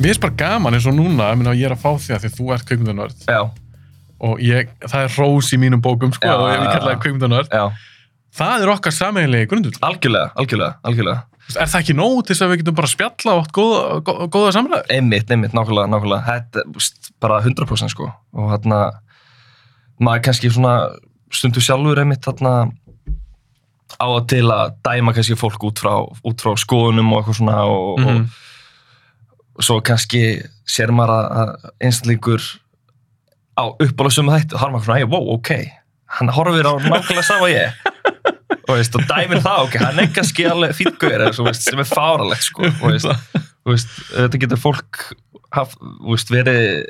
Mér finnst bara gaman eins og núna, meina, ég er að fá því að því þú ert kveikmyndanörd og ég, það er rós í mínum bókum sko, Já, og ég kalla það kveikmyndanörd. Það er okkar sameiginlegi grundull. algjörlega, algjörlega, algjörlega. Er það ekki nóg til þess að við getum bara spjalla átt góða, góða, góða samræður? Einmitt, einmitt, nákvæmlega, nákvæmlega. Þetta, úst, bara 100% sko. Og hérna, maður kannski svona stundu sjálfur einmitt þarna á og til að dæma kannski fólk út frá, út frá skoðunum og eitthvað svona og, Mhm. og svo kannski sér maður að- að einstaklingur á uppála sumu þætti og har maður svona, wow, ok, hann horfir á nákvæmlega sama og ég. Og, veist, og dæmir það, ok, hann er kannski alveg fýtt gauður sem er fáralegt sko, og, þetta getur fólk haf, veist, verið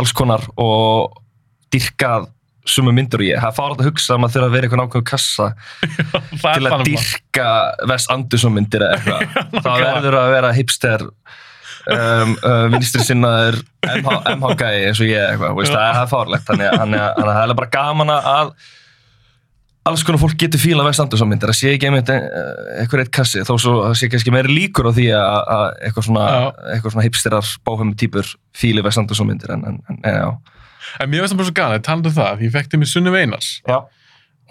alls konar og dyrkað sumu myndur og ég, það er fáralt að hugsa að maður þurfa að vera eitthvað nákvæm kassa Það til að dyrka Wes Anderson myndir eða eitthvað. Nákvæmlega. verður að vera hipster um, uh, vinstri sinnaður MH, MH gæi eins og ég eitthvað, veist, það er, fárlegt þannig að það er bara gaman að alls konar fólk getur fíla myndir, það sé ekki einmitt eitthvað eitt kassi, þó svo sé kannski meiri líkur á því að, að eitthvað svona, svona hipsterar bófum týpur fíli myndir en, en, en já. En mér finnst það bara svo gana, talandi um það, ég fekk til mig Sunnu Veinars Já.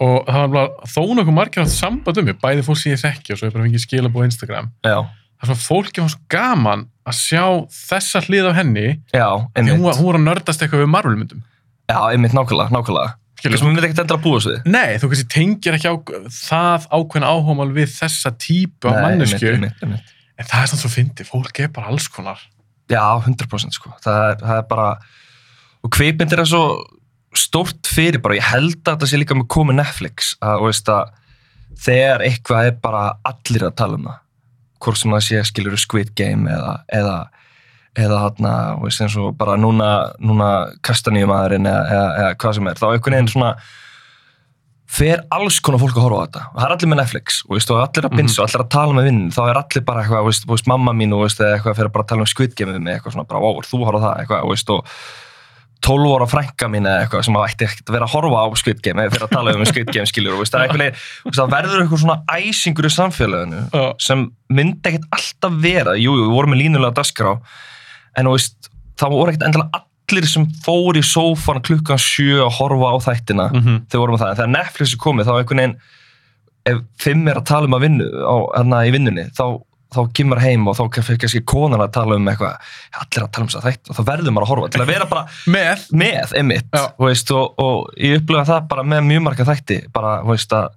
og það var bara þó nokkuð margir átt samband um mig, bæði fólk sem ég þekki og svo ég bara fengið skilabóð á Instagram. Já, Það er svona fólki var svo gaman að sjá þessa hlið af henni já, því hún, hún var að nördast eitthvað við Marvel myndum. Já, einmitt, nákvæmlega, nákvæmlega. Þess að maður myndi ekkert endur að búa sig. Nei, þú kannski tengir ekki á það ákveðna áhómal við þessa típu af mannesku, en það er svona svo fyndið, fólk er bara alls konar. Já, 100% sko. Það er, það er bara, og kveipmyndir er svo stórt fyrir bara, ég held að þetta sé líka með komið Netflix, að, veist að þegar eitthvað er bara allir að tala um það, hvort sem það sé skilur Squid Game eða, eða, eða þú veist, eins og bara núna, núna kastaníumæðurinn eða, eða, eða hvað sem er, þá einhvern veginn svona fer alls konar fólk að horfa á þetta. Og það er allir með Netflix og, veist, og allir að binsa og allir að tala með vinn þá er allir bara eitthvað, veist, veist, mamma mín og eitthvað fyrir að tala um Squid Game við mig eitthvað svona, bara, ó, þú horfa það eitthvað, veist, og 12 ára frænka mín eða eitthvað sem ætti ekkert að vera að horfa á Squid Game eða fyrir að tala um Squid Game skiljur og það, veist, það verður eitthvað svona æsingur í samfélaginu Já. sem myndi ekkert alltaf vera jú, jú, við vorum með línulega dagskrá en veist, það voru ekkert endilega allir sem fór í sófan klukkan sjö að horfa á þættina Mm -hmm. þegar vorum við það, en þegar Netflix er komið þá er einhvern veginn ef fimm er að tala um að vinnu á, hérna í vinnunni, þá, þá kemur heim og þá fyrir kannski konan að tala um eitthvað allir að tala um þess að þætt og þá verður maður að horfa til að vera bara Með, með, veist, og, og ég upplifa það bara með mjög marga þætti bara, veist, að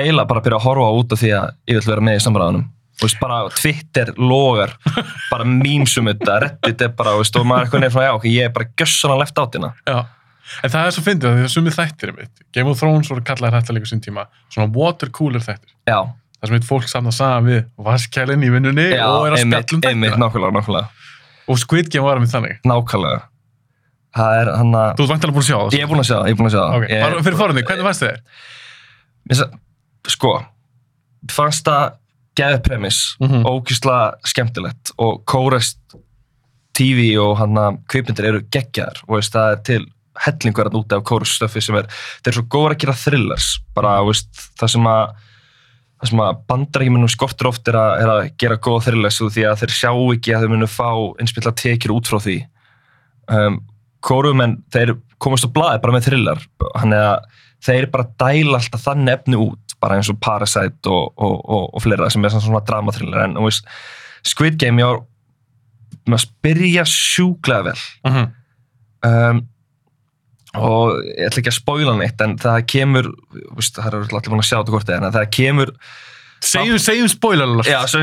eiginlega bara byrja að horfa út af því að ég vil vera með í samræðanum Þú veist, bara Twitter logar bara mýmsum þetta, Reddit er bara veist, og maður er eitthvað nefnir svona, já, ok, ég er bara gjössan að left átina já. En það er svo fyndið að því að sumið þættir er mitt. Game of Thrones voru kallaðir þetta líka sín tíma. Svona water cooler þættir. já, Það sem heit fólk samna saman við vaskælinn í vinnunni já, og er að einmitt, spjalla um einmitt, nákvæmlega, nákvæmlega Og Squid Game var með þannig. nákvæmlega það er hann að, Þú ert vantilega búin að sjá það. ég er búinn að sjá það, ég er búinn að sjá það Ok, Ég- bara fyrir forðinni, hvernig fannst þið þér? Sko, fannst það geðið premiss, Mhm. ókýrsla skemmtilegt og kórest TV og hann að kvipmyndir eru geggjaðar og veist, það er til hellingur að úti af kórustöfi sem er, þeir eru svo góður að gera thrillers, bara veist, það sem að það sem að bandarækjumunum skortur oft er að, er að gera góð thrillers og því að þeir sjá ekki að þeir munu fá innspilla tekjur út frá því. Um, kórumenn, þeir komast á blaði bara með að þeir bara dæla alltaf þann efni út bara eins og Parasite og, og, og, og fleira sem er svona, dramaþrillir en veist, Squid Game með að spyrja sjúklega vel. Mm -hmm. um, og ég ætla ekki að spoila neitt en það kemur veist, það er allir búin að sjá þetta hvort en það kemur Segjum, segjum spoiler,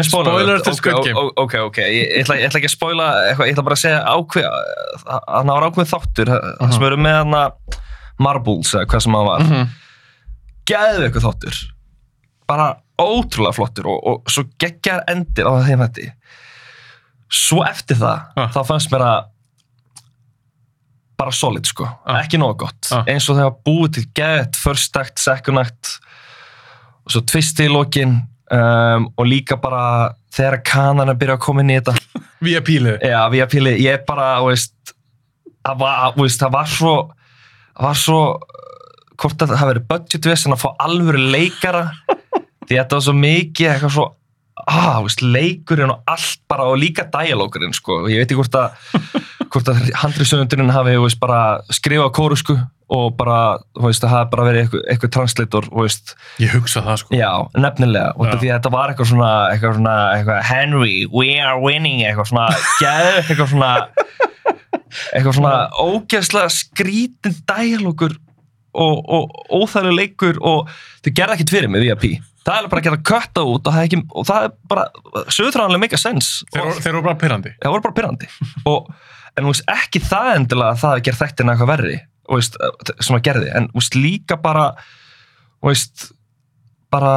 Spoiler. Til Game. Ok, ok, ok, ég, ætla, ég ætla ekki að eitthvað, ég ætla bara að segja ákveð að það var ákveð þáttur það sem eru með hana Marbles eða hvað sem það var. Mm -hmm. geðu eitthvað þáttur. Bara ótrúlega flottur og, og svo geggjar endir á þeim þetta svo eftir það Ah. þá fannst mér að bara solid sko, Ah. ekki nóg gott Ah. eins og þegar búið til get first act, second act og svo twist í lokin um, og líka bara þegar kanana byrja að koma inn í þetta Via pílið. Já, að píli, ég bara, veist, það var, veist, það var svo, það var svo, hvort að það verið budgetviss en að fá alvöru leikara, því þetta var svo mikið, eitthvað svo, ah, veist, leikurinn og allt bara, og líka dialógurinn, sko, og ég veit ekki hvort að, hvort að handriðsöndurinn hafi, veist, bara skrifað kórusku og bara, veist, það hafi bara verið eitthvað, eitthvað translator, veist, Ég hugsa það sko. Já, nefnilega, og því að þetta var eitthvað svona, eitthvað svona, eitthvað, Henry, we are winning, eitthvað svona, gæð, eitthvað svona, eitthvað svona ógeðslega skrítin dialogur og, og óþægileg leikur og þau gerða ekkert fyrir mig VIP. Það er bara að gera kötta út og það er, ekki, og það er bara, sögurþráðanlega make a sense. Þeir, Og- þeir voru bara pyrrandi og, en þú veist, ekki það endilega að það að gera þættina eitthvað verri veist, sem að gerði, en veist, líka bara veist, bara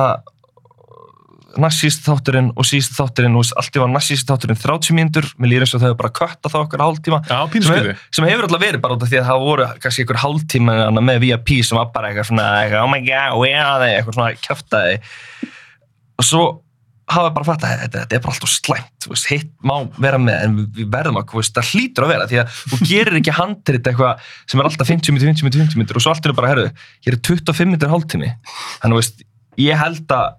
næst síðust þátturinn og síðust þátturinn, veist, allt í var næst síðust þátturinn 30 mínútur, mér lýr eins og þau hefur bara kötta þá okkur hálftíma. Já, sem, hef, sem hefur alltaf verið bara út af því að það voru kannski einhver hálftíma með VIP sem var bara eitthvað svona oh my god, where are they, eitthvað svona kjöftaði og svo hafa bara fatt að þetta, þetta er bara alltaf slæmt veist, hitt má vera með en við, verðum að, veist, það hlýtur að vera því að þú gerir ekki handrit eitthvað sem er alltaf 50 minnir, 50 minnir, 50 minnir og svo allt er bara, herru, hér er 25 minnir hálftími. Þannig, þú veist, ég held að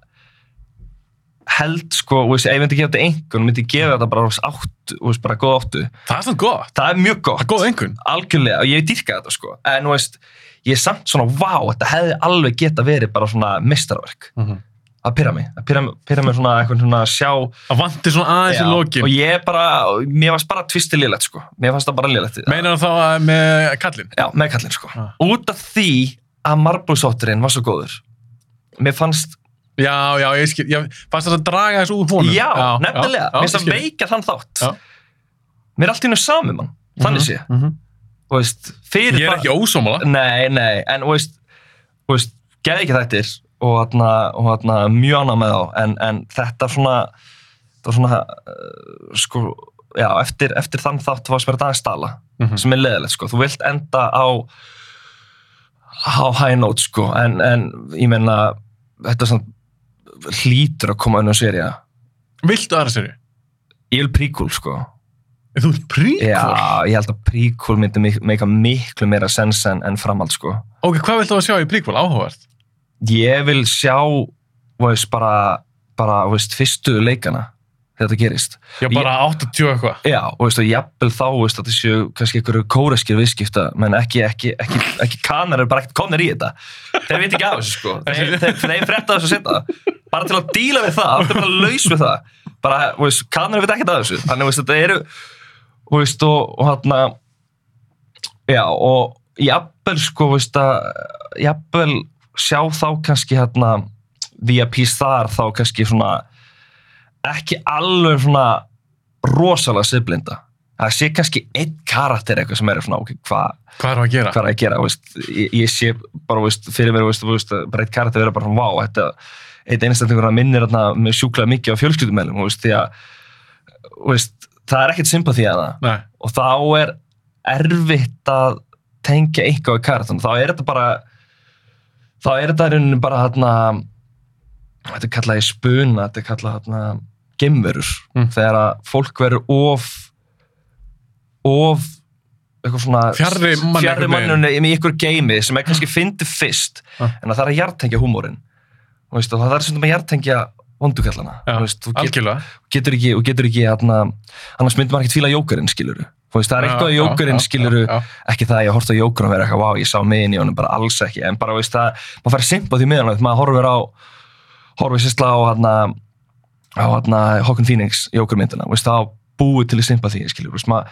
held, sko, veist, ef ég myndi gefa þetta einhvern myndi ég gefa þetta bara þú veist, áttu, þú veist, bara góð áttu. Það er svona gott. það er mjög gott. Það er góð einhvern. algjörlega og ég dýrka þetta sko. En veist, ég er samt svona vá, þetta hefði alveg geta verið bara svona mistarverk að pyrra mig, að pyrra, mig svona eitthvað svona að sjá Það vantir svona aðeins í Já, lokin. og ég bara, mér fannst bara tvisti lélegt sko, mér fannst það bara lélegt Meinar þá að með kallinn? já, með kallinn sko, Já. út af því að marblúsótturinn var svo góður mér fannst, Já, já, ég skil. Ég fannst það að draga þessu úr honum. já, nefnilega já, mér finnst það veika þann þátt Já. mér er allt í nú sami mann, þannig sé Mhm, þú veist, fyrir Ég er það- ekki ósómala. Nei, nei, en þú veist, þú veist, geði ekki þættir og þarna, og þarna mjög annað með þá, en, en þetta svona, svona, uh, sko, já, eftir, eftir þann þátt var sem er þetta aðeins stala, Mhm. sem er leðilegt, sko, þú vilt enda á, á high note, sko, en, en ég meina, þetta er svona, hlýtur að koma unnum seria. Viltu aðra serið? Ég vil prequel, sko. Þú ert príkól? Já, ég held að prequel myndi meika miklu meira sens en, en framhald, sko. Ok, hvað viltu að sjá í príkól? Áhugavert. Ég vil sjá veist, bara, bara veist, fyrstu leikana þetta gerist. Já, bara 80 eitthvað. já, og veist, og jafnvel þá veist, að þessu kannski einhverju kóreskir viðskipta menn ekki, ekki, ekki, ekki kanar er bara ekkert komnir í þetta. Þeir veit ekki af þessu sko. Þeir, þeir, þeir frétta þessu setna bara til að díla við það, þeir bara laus við það. Bara, veist, kanar veit ekkert af þessu. Þannig veist, þetta eru veist, og, og hann já, og jafnvel sko, veist að jafnvel sjá þá kannski hérna VIPs þar þá kannski svona ekki alveg svona rosalega siblinda það sé kannski einn karakter eitthvað sem er svona, ok, hvað Hvað er að gera? hva er að gera, veist, ég, ég sé bara veist, fyrir mér, veist, bara eitt karakter vera bara svona, vá, þetta eitt einstaklingur að minnir með sjúklega mikið á fjölskyldumælum, því að það er ekkert sympathy að það Nei. og þá er erfitt að tengja eitthvað í karakterinn, þá er þetta bara þá er þetta rauninni bara hérna þetta er kallað í spuna, þetta er kallað hérna gemverur, Mm. þegar að fólk verður of of eitthvað svona Fjarri manni fjarri einhvern veginn. mannunni í ykkur geimi sem er kannski fyndi fyrst Ah. en að það er að hjartengja húmórin og, og það er svona að hjartengja vondukallana veist, þú get, algjörlega. getur ekki, og getur ekki annars myndi maður ekki tvíla jókerinn skiluru veist, það er að já, jókurinn skiluru, ekki það að ég horfði á jókur og vera eitthvað, vá, ég sá mig inn í honum, bara alls ekki, en bara, veist, það, maður fær sympati með hann, maður horfir á, horfir sérstla á hann á hann Hawken Phoenix jókurmyndina, veist, það á búið til í sympati, skilur, veist, maður,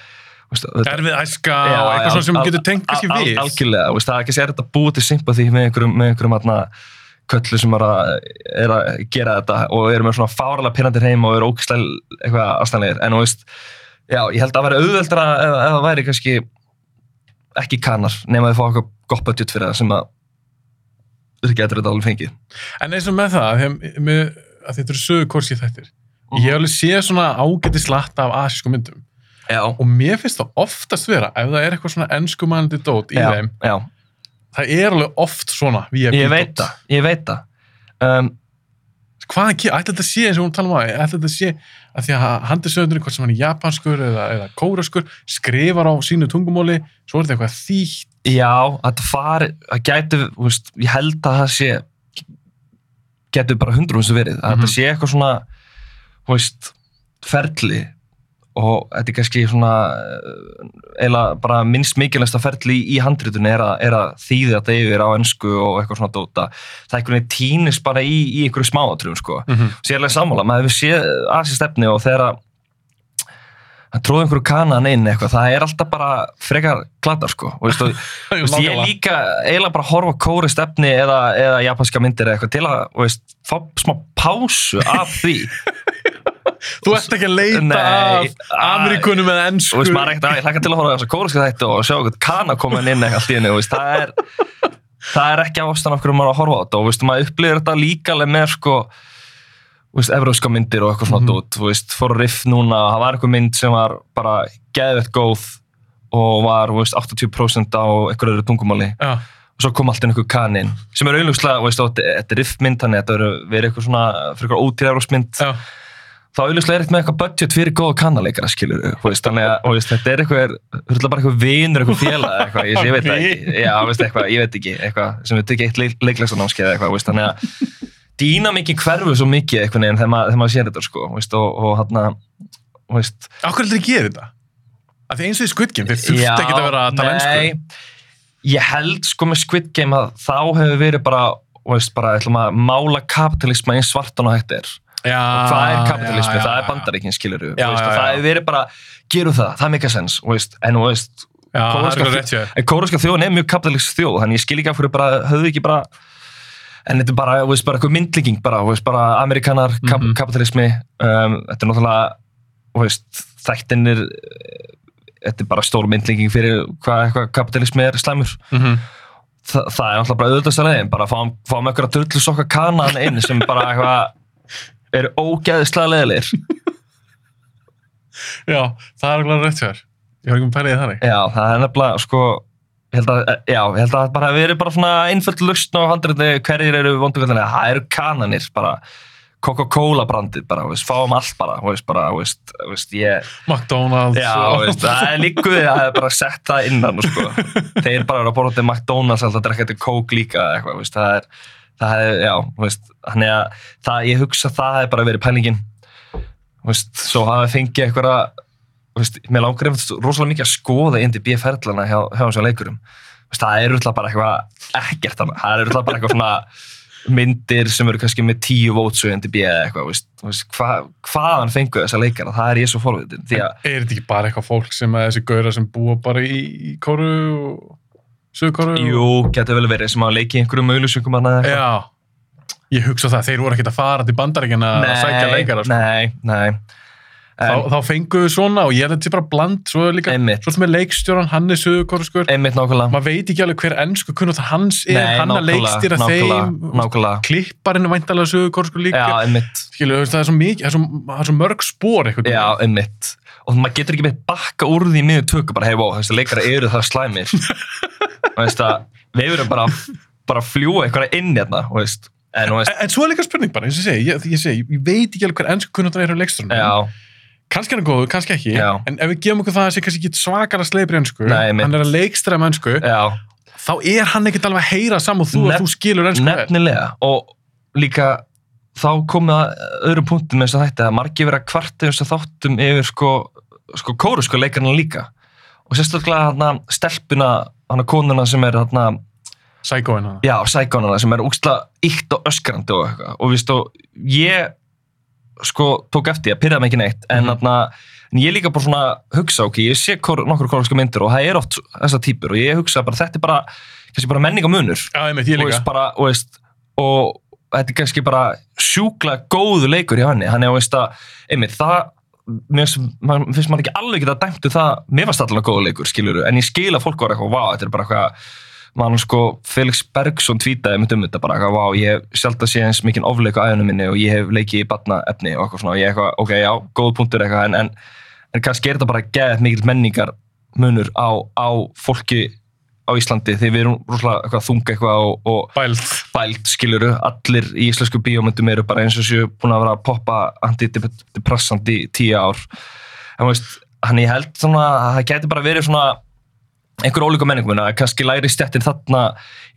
veist, þetta- Erfið æska Já, og eitthvað svona sem al- getur tengt kannski al- al- við. Algjörlega, veist, það ekki sér þetta búið til sympati með einhverjum, með einhverjum atna, köllu sem er að, er að gera þetta og eru með svona fáralega pyrrandir heim og eru ógæslega eitthvað aðstæðanlegir. En þú veist, já, ég held að vera auðveldra ef, það væri kannski ekki kannar nema að þið fá eitthvað gott budget fyrir það sem að þið getur þetta alveg fengið En eins og með það, að með- að þetta eru sögu korsi þættir. Mhm. Ég hef alveg séð svona ágæti slatta af asísku myndum. Já, Og mér finnst það oftast vera, ef það er eitthvað svona ennskumannandi dót í já, þeim, já, það er alveg oft svona VIP ég veit dót. það, ég veit það um, Hvaðan kemur, ætla þetta sé eins og hún tala um að, ætla þetta sé að því að handisöðunir, hvort sem hann er japanskur eða, eða kóraskur, skrifar á sínu tungumóli, svo er þetta eitthvað þýtt. Já, að það fari, það gæti, þú veist, ég held að það sé, gæti bara hundrum sem verið, að Mhm. það sé eitthvað svona, veist, ferli og þetta er kannski svona, eh, eiginlega bara minnst mikilvægsta ferli í, handritunni er, að- er að þýði þetta yfir á ennsku og eitthvað svona dóta. Það er einhvern veginn týnist bara í, í einhverju smáatrjum, sko. Mm -hmm. Sérlega sammála, maður hefur séð aðsins stefni og þegar að að tróða einhverju kanan inn eitthvað, það er alltaf bara frekar gladar sko, og veist, og, veist, ég er líka eiginlega bara að horfa kóri stefni eða, eða japanska myndir eitthvað til að veist, fá smá pásu af því Þú ert ekki að leita Nei, af Amerikunum eða ennsku. veist, maður er ekkert að ég hlaka til að horfa á þessa kóriska þættu og sjá eitthvað kana koma inn eitthvað allt í henni það er, það er ekki ástæðan af hverju maður er að horfa á þetta og veist, maður upplýðir þetta líka alveg með sko evróska myndir og eitthvað svona Mhm. dót þú veist, fór að riff núna, það var eitthvað mynd sem var bara geðvett góð og var þú veist, 80% á eitthvað öðru tungumáli Já, og svo kom allt inn einhver kanin sem er auðvitað, þetta þetta er riffmynd þannig að þetta verður eitthvað svona fyrir eitthvað ótýrjárósmynd já. Þá auðvitað er eitthvað með eitthvað budget fyrir góða kannaleikara skilur veist, þannig að veist, þetta er eitthvað þetta er bara eitthvað vinur, eitthvað félag eitthvað, ég, ég veit ekki, já, veist, eitthvað, ég veit ekki eitthvað sem við tekið eitt leik, leiklæsanámskeið eitthvað, veist, þannig að dýnamíkin hverfu svo mikið eitthvað neginn þegar, maður- maður sér þetta sko, veist, og, og hann veist, Akkur heldur þið gerir þetta? Af því eins og í Squid Game, þeir þurft ekki að vera að nei, ég held sko með Squid Game að þá hefur verið bara, veist, bara, ætlum að mála kapitalisma eins svartan og hægt er Já, hvað er kapitalismi, já, já, það er bandaríkinn skilur já. það verið bara, gerum það, það er mikið sens en Já, það er er mjög kapitalist þjóð, þannig ég skil ekki af hverju bara, höfðu ekki bara en þetta er bara, veist, bara eitthvað myndlíking bara, veist, bara amerikanar, kap Mhm. kapitalismi um, þetta er náttúrulega veist, þættinir þetta er bara stór myndlíking fyrir hvað eitthvað kapitalismi er slæmur Mhm. Þa, það er náttúrulega bara auðvitað stæðin bara fáum, fáum eitthvað drullu sokka kanan inn sem bara eitthvað eru ógeðislega leðilegir Já, það er alveg rétt hjá þér. Ég var ekki með pælið þannig. já, það er nefnilega sko ég held að, já, ég held að bara verið bara svona einföld lustn á handriði hverjir eru vondugöllinlega, það eru kananir bara Coca-Cola brandið bara, veist, fáum allt bara, veist, bara, veist, veist, ég, McDonalds já, veist, það er líkuð að það er bara sett það innan, sko, þeir bara eru að borða til McDonalds alltaf að drekka til Coke líka, eitthvað, veist, það er, það er, já, veist, þannig að það, ég hugsa að það hefur bara verið pælingin, veist, svo hafa fengið eitthvað, veist, mér langar einmitt rosalega mikið að skoða indi B-ferðlana hjá, hjá þessum leikurum, veist, það er útla bara eitthvað ekkert annað, það er útla bara eitthvað svona myndir sem eru kannski með tíu vótsu indi B eða eitthvað, veist, veist, hva, hvaðan fengu þessa leikara, það er ég svo forvitin, því að Er þetta ekki bara eitthvað fólk sem að þessi gauðra sem búa bara í, í Kóru og Suðkóru? Jú, getur vel verið sem að leiki einhverjum neða Já, ég hugsa það, þeir voru ekkert að fara til bandaríkina að sækja leikara, sko. Nei, nei. Þá, En, þá fenguðu svona og ég held að þetta sé bara bland, svo er líka, svo sem er leikstjóran, hann er nákvæmlega. maður veit ekki alveg hver ennsku kunnáttar hans er, Nei, hann að leikstýra þeim, Nákvæmlega, klipparinn er væntalega Suðkóruskur líka, já, skilu, það er svo mikið, það er svo, það er svo mörg spór eitthvað. Já, einmitt. Og maður getur ekki með bakka úr því miður tökku, bara, hei, wow, þessi leikara eru það slæmir. Að, við erum bara, bara að fljúa eitthvað inn hérna, veist, en, veist, En, en svo er líka spurning bara, eins og ég segi, ég, ég, segi, ég veit ekki alveg hver ennsku kunnáttar er á leikstjórnum. já, kannski er hann góður, kannski ekki Já. en ef við gefum okkur það að sé kannski ekki svakara sleipri ennsku, hann er að leikstæra með ennsku, já, þá er hann ekkert alveg að heyra saman þú Nef- að þú skilur ennsku nefnilega. Og líka, þá komið að öðrum punktum eins og þetta, að margir vera kvart eins og þáttum yfir, sko, sko, kóru, sko, leikarna líka. Og sérstaklega hérna stelpuna, hana konuna sem er hana. já, sækonuna sem er úksla ykt og öskrandi og eitthvað og víst og ég sko tók eftir, ég pyrraði mig ekki neitt en Mhm. hérna, en ég líka bara svona hugsa, ok, ég sé kor, nokkur kóraska myndir og það er oft þessar típur og ég hugsa bara, þetta er bara, kannski bara menningamunur Já, ég meit, ég og, líka. veist, bara, og, veist, og þetta er kannski bara sjúkla góðu leikur í hann hann er að, einmitt, það mér finnst maður ekki alveg geta dæmt um það, mér fannst allavega góðu leikur, skilur en ég skil að fólk var eitthvað, vá, þetta er bara eitthvað mann sko, Felix Bergsson tweetaði mitt um þetta bara, eitthvað, vá, ég hef sjálf að sé eins mikinn ofleik á æðunum minni og ég hef leikið í batna efni og eitthvað svona, og ég eitthvað, ok, já, góð punktur eitthvað, en, en, en kannski er þetta bara geðið mikill menningar munur á, á fólki á Íslandi því við erum rosalega eitthvað þunga eitthvað og, og Bælt. bælt skiluru, allir í íslensku bíómyndum eru bara eins og séu búin að vera að poppa antidepressant í tíu ár en veist, hann ég held svona að það geti bara verið svona einhver ólíka menningum, að kannski læri stjættin þarna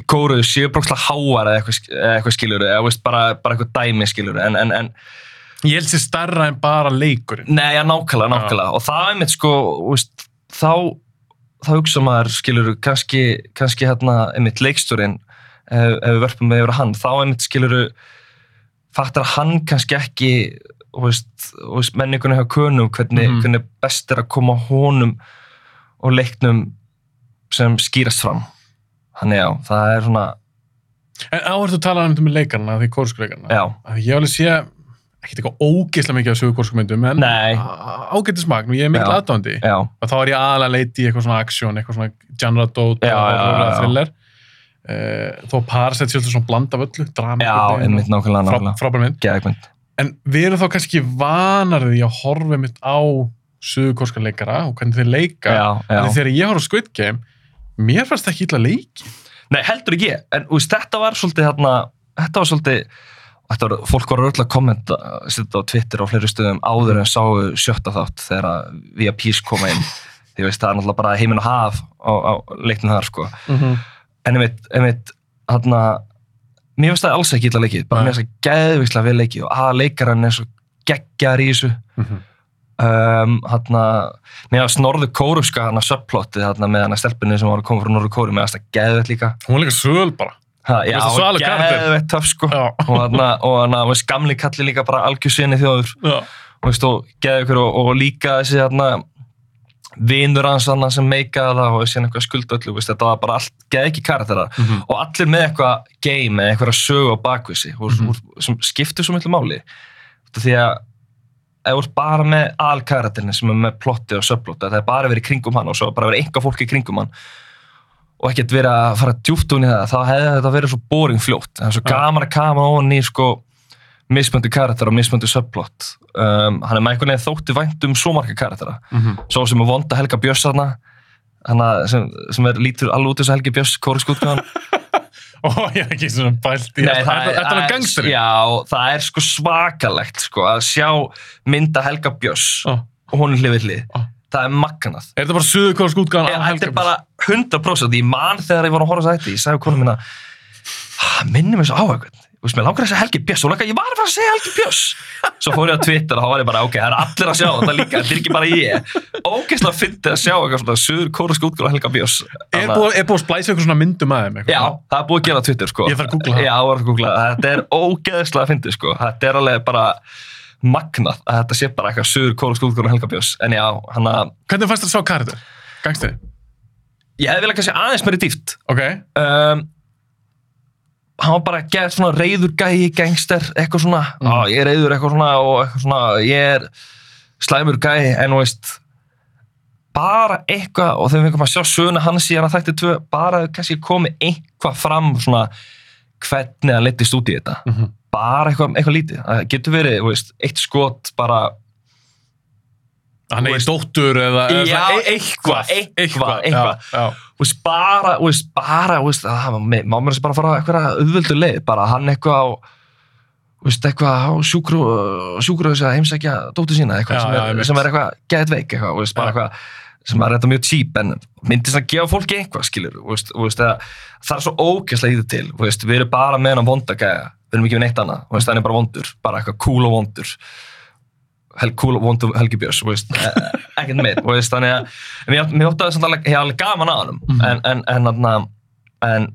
í kóruðu séu brókslega háar eða eitthvað, eitthvað skiluru, eða veist, bara, bara eitthvað dæmi skiluru, en, en, en Ég held sér starra en bara leikurinn. Nei, ja, nákvæmlega, nákvæmlega. Og það er mitt sko, veist, þá, þá hugsa maður, skilur, kannski, kannski hérna, einmitt leikstjórin, ef, ef við verpum með yfir hann, þá einmitt skilur, fattar hann kannski ekki, þú veist, menningunni hjá könum, hvernig, Mhm. hvernig best er að koma honum og leiknum sem skýrast fram. Þannig já, það er svona, En áherslu að tala um þetta með leikarna, því kórskuleikarna. Að Ég alveg sé, ekkert eitthvað ógeðslega mikið af sögu kórskumyndum, en Nei. ágættis magn og ég er mikil aðdándi. Og þá er ég aðalega að leita í eitthvað svona aksjón, eitthvað svona genre dót og thriller. Uh, þó Parasite alltaf svona blanda af öllu, drama. nákvæmlega, Frá. En við erum þá kannski vanarði að horfa mitt á suðurkórska leikara og hvernig þeir leika. Já, já. Því Þegar ég horf á Squid Game, mér fannst ekki illa leiki. Nei, heldur ekki, en úst, þetta var svolítið þarna, þetta var svolítið var, fólk var öll að kommenta á Twitter og fleiri stöðum áður en sáu sjötta þátt þegar að VIPs koma inn. Því veist, það er náttúrulega bara heiminn og haf á, á leiknum þar, sko. En einmitt, einmitt, þarna mér finnst það alls ekki illa leikið. Bara mér finnst það geðvíslega vel leikið og að leikaran er svo geggjar í þessu. Um, þarna, mér finnst norðu kóruska þarna subplottið þarna með hana stelpunni sem var að koma frá norðu kóru, mér finnst það geðvett líka. Hún var líka söl bara. Ha, já, það, karakter. geðveitt töff sko og hann og og gamli kalli líka bara algjörsinni þjóður og, og geði ykkur og, og líka þessi hérna vinur hans sem meikaði það og þessi eitthvað skuldöllu veist, þetta var bara allt, geði ekki karakterar Mhm. og allir með eitthvað game eða eitthvað sögu á bakvísi og, Mhm. og, sem skiptir svo miklu máli því að þú ert bara með alkarakterinn sem er með plotti og subplotti, það er bara verið kringum hann og svo bara verið enga fólki í kringum hann og ekkert verið að fara djúpt í það, þá hefði þetta verið svo boring fljótt. Það er svo gaman að kama ofan í sko mismöndu karakter og mismöndu subplot. Um, hann er með einhvern veginn þótti vænt um svo marga karaktera. Mhm. Svo sem er vonda Helga Björns þarna, sem, sem er lítur alveg út þessu Helgi Björns kóruskútgáðan. Ó, ég hef ekki svona pælt í þetta. Þetta er alveg gangstari. Já, það er sko svakalegt sko að sjá mynda Helga Björns Ó. og hún er hlið. Ó. Það er magnað. Er þetta bara suðurkórsk útgáðan Ég, þetta er bara 100% ég man þegar ég var að horfa á þetta ég sagði konum mína "Ah, minnum mér svo á eitthvað Þú veist, mér langar að segja Helgi Björns. Og ég var að fara að segja Helgi Björns. Svo fór ég á Twitter og þá var ég bara ok, það er allir að sjá þetta líka, þetta er ekki bara ég. Ógeðslega fyndið að sjá eitthvað svona suður kórusk útgáð Helga Björns. Er búið, að splæsa eitthvað svona myndum að þeim? Já, það er búið að gera Twitter sko. Ég þarf að googla það. Já, það. Að er ógeðslega fyndið sko. Þetta er alveg bara magnað að þetta sé bara eitthvað suður kórusk útgáð Helga Björns en já, hann að Hvernig fannst það að sjá karakter? Gangstari? ég hefði viljað kannski aðeins meiri dýft Ok. um, hann var bara gett svona reyður gæi, gangster, eitthvað svona Mm. á, ég er reyður eitthvað svona og eitthvað svona, ég er slæmur gæi, en þú veist bara eitthvað, og þegar við komum að sjá söguna hans í hann að þætti tvö, bara kannski komið eitthvað fram svona hvernig hann leittist út í þetta Mhm. Bara eitthvað, eitthvað lítið, það getur verið veist, eitt skot bara er veist- dóttur eða... Já, e- eitthvað, eitthvað, eitthvað. Já, já. þú veist, bara, þú veist, bara, þú veist, það má- mér þess bara fara eitthvað auðvöldu leið, bara hann eitthvað á, þú veist, eitthvað á þess að heimsækja dóttu sína, eitthvað Já, sem, já, er, einmitt. sem er eitthvað geðt veik, eitthvað, þú veist, bara Já. eitthvað sem er þetta mjög típ, en myndist að gefa fólki eitthvað, skilur, veist, veist, að, það er svo ógæslega í þetta til, veist, við erum bara með hann vonda gæja, við erum ekki við neitt annað, hann er bara vondur, bara eitthvað cool og vondur, hel, cool vondu Helgi Björns eh, ekkert veist, þannig að mér, ótti að það hef alveg gaman að hann Mhm. en, en, en, en, en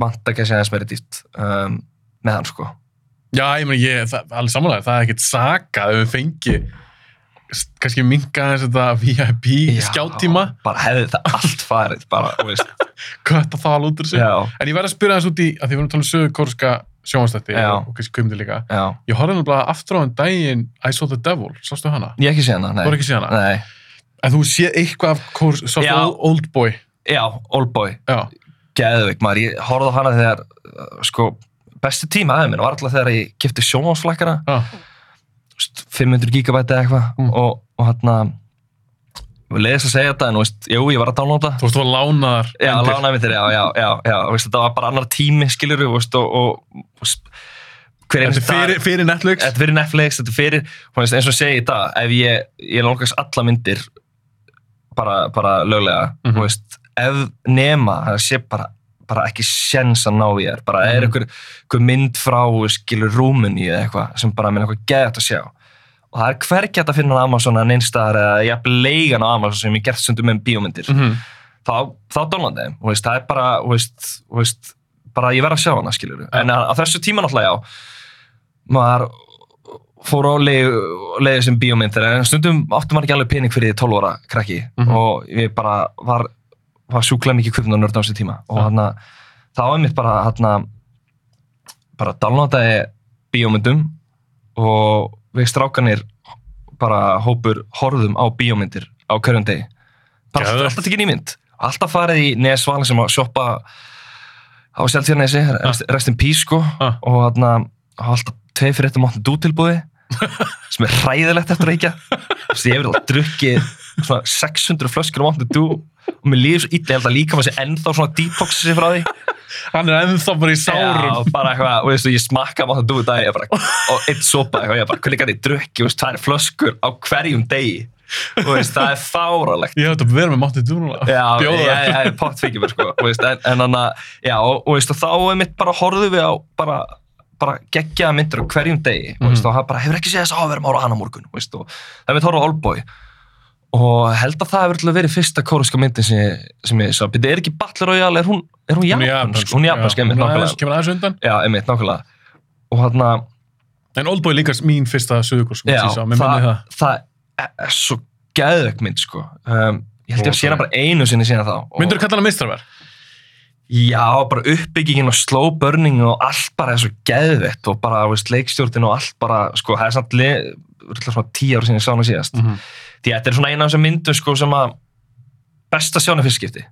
vant ekki að segja þess meiri dýrt um, með hann sko. Já, ég meina, ég, það, alveg samanlega, það er ekkert saka að við fengi kannski minka þess þetta VIP skjáttíma, bara hefði það allt farið hvað það út úr sig. já, En ég verð að spyrja þess út í, að því við erum að tala um sögur kórska sjónvastætti Já. og kannski kvimdi líka. já Ég horfði náttúrulega aftur á hann daginn I Saw the Devil, sástu hana? ég ekki séð hana, hana? nei. En þú sé eitthvað af kórs, sástu. Old, old Boy? já, Oldboy, Já. geðveik maður, ég horfði á hana þegar sko, besti tíma aðeins minn var alltaf þegar ég kipti sjónvarsflækjana Já. 500 gigabæti eða eitthvað Mm. og, og hérna leiðist að segja þetta en veist, jú, ég var að downloada Þú veist, þú var lánaðar. Já, lánaði myndir, já, já, já, já, veist, þetta var bara annar tími, veist, og, og, og hver Þetta einasti er fyrir, Netflix. þetta er fyrir Netflix, þetta er fyrir, veist, eins og segi í dag, ef ég, ég lókast alla myndir bara, bara löglega, þú veist, ef nema, það sé bara, bara ekki sjens að ná í þér, bara er Mhm. einhver, einhver mynd frá, skilur, Rúmuni eða eitthvað, sem bara minn eitthvað geðt að sjá. Og það er hvergi hægt að finna á Amazon að neinstaðar eða jafnvel leigan á Amazon sem ég gert stundum með bíómyndir Mm þá, þá þú veist, það er bara veist, veist, bara ég verð að sjá hana skilur en á, á þessu tíma náttúrulega já maður fór á leiði sem bíómyndir en stundum áttum maður ekki alveg pening fyrir 12 ára krakki Mhm. og ég bara var, var sjúklega mikið kvipn og nörd á þessu tíma og Ja. hann þá er mitt bara hann bara downloadaði bíómyndum og við strákanir bara hópur horfðum á bíómyndir á hverjum degi bara Geðveikt. alltaf tekið nýmynd alltaf farið í Nesval sem að shoppa á Seltjarnesi, rest, rest in peace sko Ah. og hann alltaf tvei fyrir þetta máttu dútilbúði sem er hræðilegt eftir að reykja ég hefur alltaf drukkið svona 600 flöskur á máttu dú og mér líður svo illa, ég held að líka maður sé ennþá svona detoxið sér frá því Hann er ennþá bara í sárum. Já, bara eitthvað, og veistu, ég smakka máttu dú í dag, ég bara, og eitt sopa eitthvað, ég bara, hvernig gæti ég drukki, veist, tvær flöskur á hverjum degi og veist, það er fáralegt Ég hef þetta verið með Dúrúla. Já, Bjóða ég, það. ég, ég pott fikið mér sko og veist, en, en hann að, já, og, og þá er mitt bara horfðu við á bara, bara geggjaða myndir á hverjum degi Mhm. og það bara hefur ekki séð þess að vera mára hana á morgun og það er mitt horfðu á Oldboy og held að það hefur verið fyrsta kóruska myndin sem ég, sem ég sá, byrja, er ekki Battle Royale, er hún, er hún japansk? Hún er japansk, einmitt, nákvæmlega kemur aðeins undan. Já, einmitt, nákvæmlega og hann að, En Oldboy líka mín fyrsta sögurkurs. já, Mér minni það, það. það er, svo geðvögg mynd sko um, ég held ég að sé hana bara einu sinni síðan þá og- Myndur þú kalla hana mistraverk? Já, bara uppbyggingin og slow burning og allt bara er svo geðvett og bara, veist, leikstjórnin og allt bara, sko, það er samt tíu ára sinni ég sá hana síðast. Mm -hmm. Því að þetta er svona eina af þessum myndum, sko, sem að best að sjá hana fyrst skipti.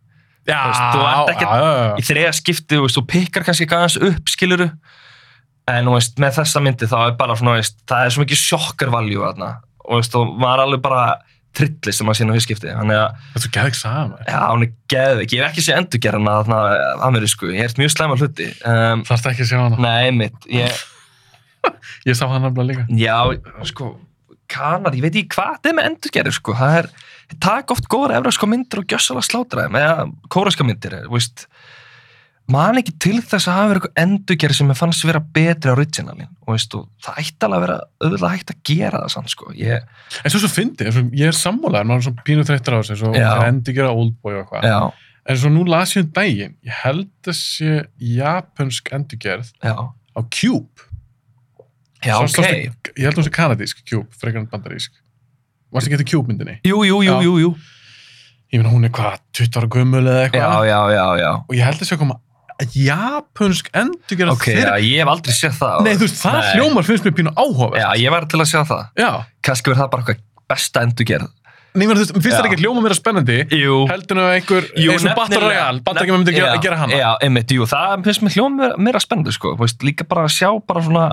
Já, þú ert ekkert-. Í þriða skipti, þú veist, þú pikkar kannski aðeins upp, skiluru, en, veist, með þessa myndi þá er bara svona, veist, það er svo mikið sjokkar valjú þarna og, maður er alveg bara trillist sem maður sína fyrst skipti. Að Það er gæðið sama. Já, hún er geðveik. Ég hef ekki sé endurgerðana þarna amerísku. Ég hef mjög slæma hluti. Um, Það er ekki að sjá hana. nei, mitt. Ég, Ég sá hana nefnilega líka. já, sko, kanar, ég veit ekki hvað þetta er með endurgerður, sko. Það er, takk oft góðar evraska myndir og gjössalega slátra þeim, eða kóraska myndir, veist. Man ekki til þess að hafa verið eitthvað endurgerð sem ég fannst vera betri á originalin. Og veist, og það ætti alveg að vera auðvitað hægt að gera það samt, sko. Ég, En svo svo fyndi, ég er sammálaður, maður er svona pínu þreyttur á þessu, endi gera Oldboy og eitthvað. En svo nú las ég um daginn, ég held sé japansk endurgerð á Cube. Já, ok. svo- Ég held að hún sé kanadísk Cube, frekar en bandarísk. Varst ekki þetta Cube myndinni? Jú, jú, jú, Já. jú, jú. Ég meina hún er hvað, 20 ára gömul eða Já, eitthvað. já, já, já. Og ég held að sé að koma japansk endurgerð Ok, já, ég hef aldrei séð það. Nei, þú veist, það Nei. hljómar finnst mér pínu áhuga. Já, ég var til að sjá það. Já. Kannski verður það bara eitthvað besta endurgerð. Nei, menn, þú veist, finnst Já. það ekki hljóma mér spennandi? Jú. Heldur að einhver, eins og Battle Royale, Battle Royale myndi gera, já, gera hana. Já, einmitt, jú, það finnst mér hljóma meira, meira spennandi, sko. Veist, líka bara að sjá bara svona,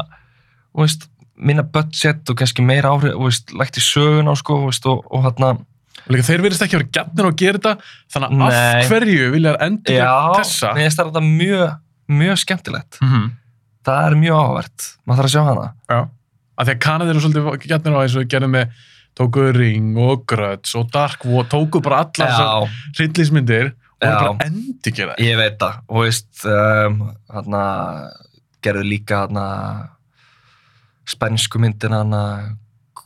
veist, minna budget og kannski meira áhrif, þú veist, lægt í söguna, sko, veist, og, og hérna, Og líka þeir verðist ekki að vera gætnir að gera þetta, þannig að af hverju vilja endur já, þessa? mér finnst þetta mjög, mjög skemmtilegt. Mm -hmm. Það er mjög áhvert, maður þarf að sjá hana. Já. Af því að Kanada eru svolítið gætnir á eins og gerðu með tókuðu Ring og Grudge og Dark War, tókuðu bara allar þessar Já, hryllismyndir og Já. voru bara endur gera það. ég veit það, og veist, um, gerðu líka, hérna, spænsku myndin, hérna,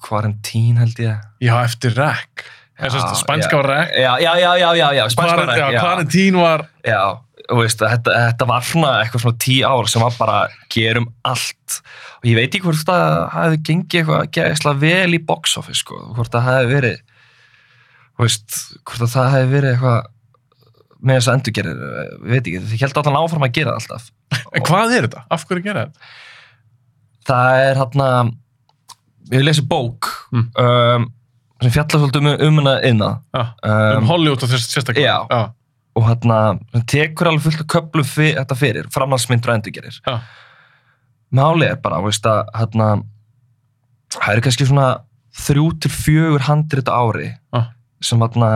Quarantine held ég. Já, eftir að spænska var Rek. já, já, já, já, já, já, spænska Quarant- Já, já, Quarantine var... já, og veist, þetta, þetta var svona eitthvað svona tíu ár sem var bara gerum allt. Og ég veit ekki hvort það hefði gengið eitthvað gæðislega vel í box office sko, hvort það hefði verið þú veist, hvort að það hefði verið eitthvað með þess að endurgerir, ég veit ekki, þið held allan áfram að gera það alltaf. En hvað er þetta? Af hverju gera þetta? Það er hérna ég hef lesið bók Mm. um, sem fjallar svolítið um, um hana innan Já, um um, Hollywood og þess sérstaklega. Já. og hérna tekur alveg fullt af köflum fyr, þetta fyrir, framhaldsmyndur og endurgerir Já. Máli er bara, veist að hérna, það eru kannski svona þrjú til fjögur handrit ári sem hérna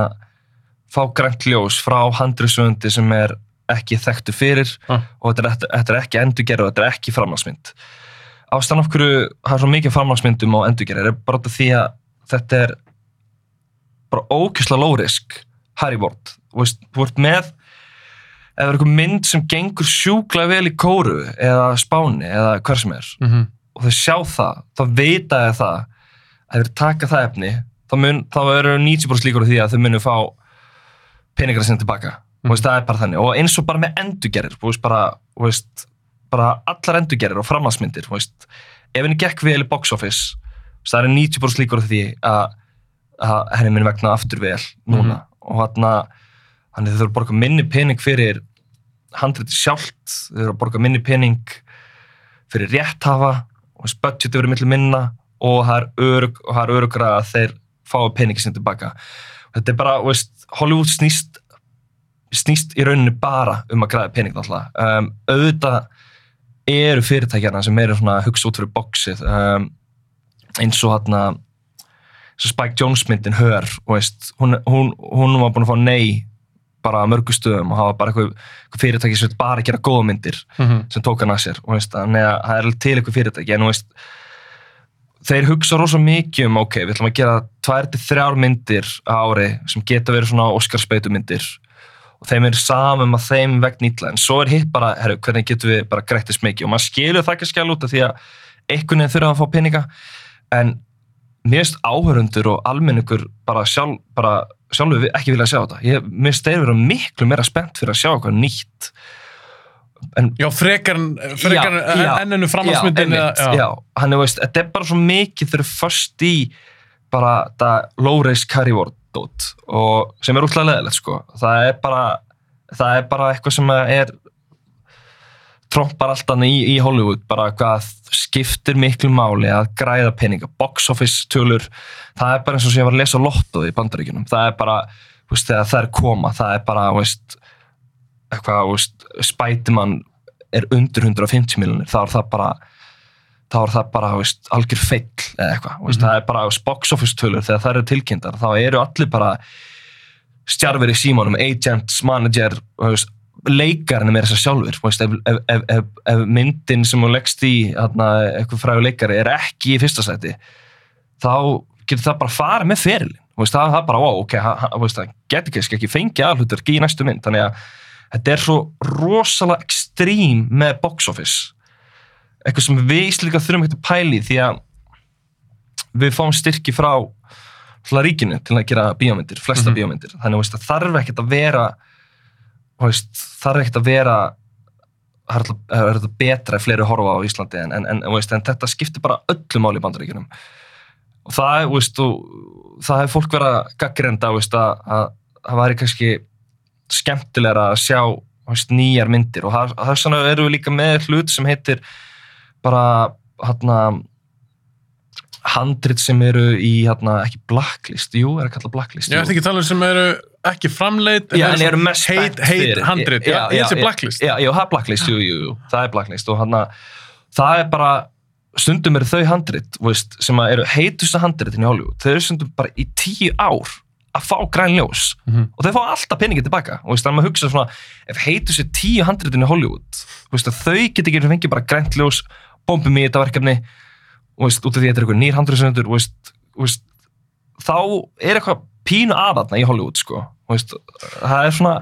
fá grænt ljós frá handritsöndi sem er ekki þekktu fyrir og þetta er, þetta- er ekki endurgerð og þetta er ekki framhaldsmynd. Ástæðan af hverju það er svo mikið framhaldsmyndum á endurgerð er bara því að þetta er bara ókysla lórisk Harry Ward. Þú veist, þú ert með ef það er eitthvað mynd sem gengur sjúklega vel í kóru eða spáni eða hver sem er Mm og þau sjá það, þá vita þau það að þeir taka það efni þá, mun, þá eru 90% líkur á því að þau munu fá peningar sinni tilbaka mm. veist, það er bara þannig og eins og bara með endurgerir þú veist, bara, þú veist, bara allar endurgerir og veist, ef henni gekk vel í box office það eru 90% líkur því að, að henni muni vegna aftur vel núna. Og þarna þannig þau þurfa að borga minni pening fyrir handriti sjálft, þau þurfa að borga minni pening fyrir rétthafa og budgeti verið millir minna og það er örug og það er örugra að þeir fái peningi sinni tilbaka. Þetta er bara, veist, Hollywood snýst snýst í rauninni bara um að græða pening náttúrulega. Um, auðvitað eru fyrirtækjarna sem eru svona að hugsa út fyrir boxið um, eins og hérna Spike Jones myndin Hör veist, hún, hún, hún var búin að fá nei bara að mörgu stöðum og hafa bara eitthvað, fyrirtæki sem bara gera góða myndir -hmm. sem tók hann að sér veist, að það er til eitthvað fyrirtæki en veist, þeir hugsa rosa mikið um ok, við ætlum að gera tvær til þrjár myndir ári sem geta verið svona Óskarspeitu myndir og þeim er samum að þeim vegna ítla en svo er hitt bara, herru, hvernig getum við bara grættist mikið? Og maður skilur það ekki að skjala út af því að einhvern veginn þurfa að fá peninga. En mér finnst áhörundur og almenningur bara, sjálf, bara sjálfur ekki vilja sjá þetta. Ég, mér finnst þeir vera miklu meira spennt fyrir að sjá eitthvað nýtt. En Já, frekar, en- frekar Já, já. hann er veist, þetta er bara svo mikið eru först í bara þetta low-race carryword dót og sem er útlæðlega leðilegt sko. Það er bara það er bara eitthvað sem er trompar alltaf í, í Hollywood bara hvað skiptir miklu máli að græða peninga, box office tölur það er bara eins og sem ég var að lesa lottoði í bandaríkjunum, það er bara veist, þegar það er koma, það er bara veist, eitthvað, veist, Spiderman er undir 150 miljonir, þá er það bara þá er það bara, veist, algjör feill eða eitthvað, veist, Mhm. það er bara box office tölur, þegar það eru tilkynntar þá eru allir bara stjarfir í símanum, agents, manager veist, leikarinn er meira þess að sjálfur veist, ef, ef, ef, ef, myndin sem hún leggst í, eitthvað frægur leikari er ekki í fyrsta sæti þá getur það bara farið með ferilin þú veist, það er bara, wow, ok, það getur kannski ekki fengið aðhlutur í næstu mynd, þannig að þetta er svo rosalega ekstrím með box office eitthvað sem við íslika þurfum ekki að pæli því að við fáum styrki frá ríkinu til að gera bíómyndir, flesta Mhm. bíómyndir. Þannig veist, það þarf ekkert að vera veist, þarf ekkert að vera er alltaf betra ef fleiri horfa á Íslandi en, en, en, en þetta skiptir bara öllu máli í bandaríkjunum. Og það, veist, og, það hefur fólk verið að gaggrenda að, að það væri kannski skemmtilegra að sjá nýjar myndir. Og það, það er svona eru við líka með hlut sem heitir bara hérna handrit sem eru í hérna, ekki blacklist, jú, er að kalla blacklist jú. ætti ekki tala um sem eru ekki framleitt Já, en eru mest heit, heit handrit, já, ég sé blacklist Já, já, það er blacklist, jú, jú, jú, það er blacklist og hann að það er bara, stundum eru þau handrit, veist, sem eru heitusta handritin í Hollywood, þau eru stundum bara í tíu ár að fá græn ljós Mhm. og þau fá alltaf peningi tilbaka og þannig að maður hugsa svona, ef heitu sér tíu handritin í Hollywood, veist, þau geta ekki fengið bara grænt ljós, bombum í þetta verkefni. Og veist, út af því að þetta er eitthvað nýr veist, þá er eitthvað pínu aðatna í Hollywood sko, veist, það er svona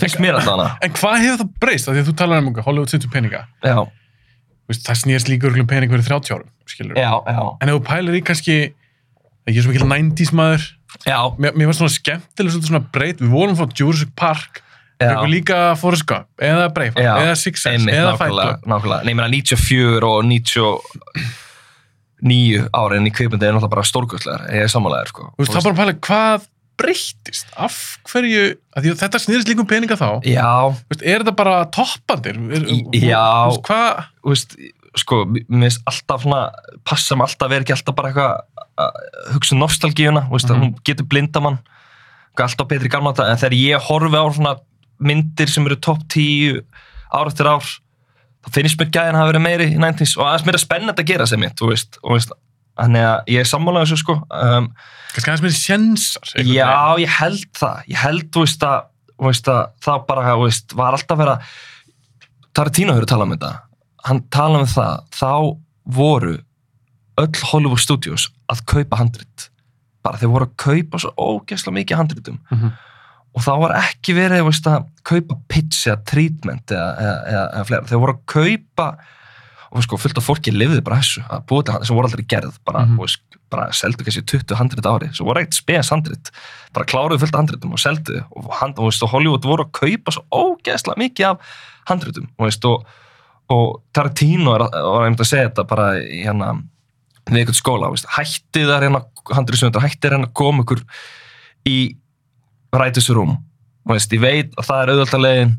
finnst mér alltaf hana. En hvað hefur það breyst? Því að þú talar um eitthvað, Hollywood sittur peninga. Já, það snýrst líka örglum pening fyrir 30 árum já, já, En ef þú pælir í kannski, ég er svo mikil 90s maður, mér, mér var svona skemmtileg svona breyt, við vorum frá Jurassic Park, við líka Forrest Gump, eða Braveheart, Já, eða Six Sense, eða Fight Club. nákvæmlega. Nei, ég meina 94 og 99 árin í kvikmyndi er náttúrulega bara stórkustlegar, ég er sammálaðir, sko. Þú veist, það bara pæla hvað breyttist, af hverju, að því að þetta snýrist líka um peninga þá, Já, Þú veist, er þetta bara toppandir? Er, já. Þú veist, hvað? þú veist, sko, mér finnst alltaf svona, passa mig alltaf vera ekki alltaf bara eitthvað að hugsa um nostalgíuna, þú veist, Mhm. að hún getur blindamann, alltaf betri gamla þetta, en þegar ég horfi á svona myndir sem eru topp 10 ár eftir ár, þá finnst mér gæðin hafa verið meiri í 90s og aðeins mér er spennandi að gera sem mitt, veist, og veist, þannig að ég er sammálaðið þessu, sko, um, Kannski aðeins með sjensar. einhvern veginn. Já, ég held það. Ég held, þú veist, að, veist, að það bara, veist, var alltaf að Tarantino hefur talað um þetta. Hann talað um það, þá voru öll Hollywood Studios að kaupa handrit. Bara þeir voru að kaupa svo ógeðslega mikið handritum. Mhm. Og þá var ekki verið, veist, að kaupa pitch eða treatment eða, eða, eða, eða fleira. Þeir voru að kaupa og sko, fullt af fólki lifði bara þessu að búið til hann sem voru aldrei gerð bara, mm veist, bara seldu kannski 20 handrit á ári. Svo voru eitt spes handrit bara kláruðu fullt af handritum og seldu. Og, hand, og, veist, og Hollywood voru að kaupa svo ógeðslega mikið af handritum og, veist, og, og Tarantino er, var einmitt að segja þetta bara í hérna við einhvern skóla, veist, hættið að reyna handritsöndar, hættið að reyna að koma ykkur í rætisrum veist, ég veit að það er auðvitað leiðin.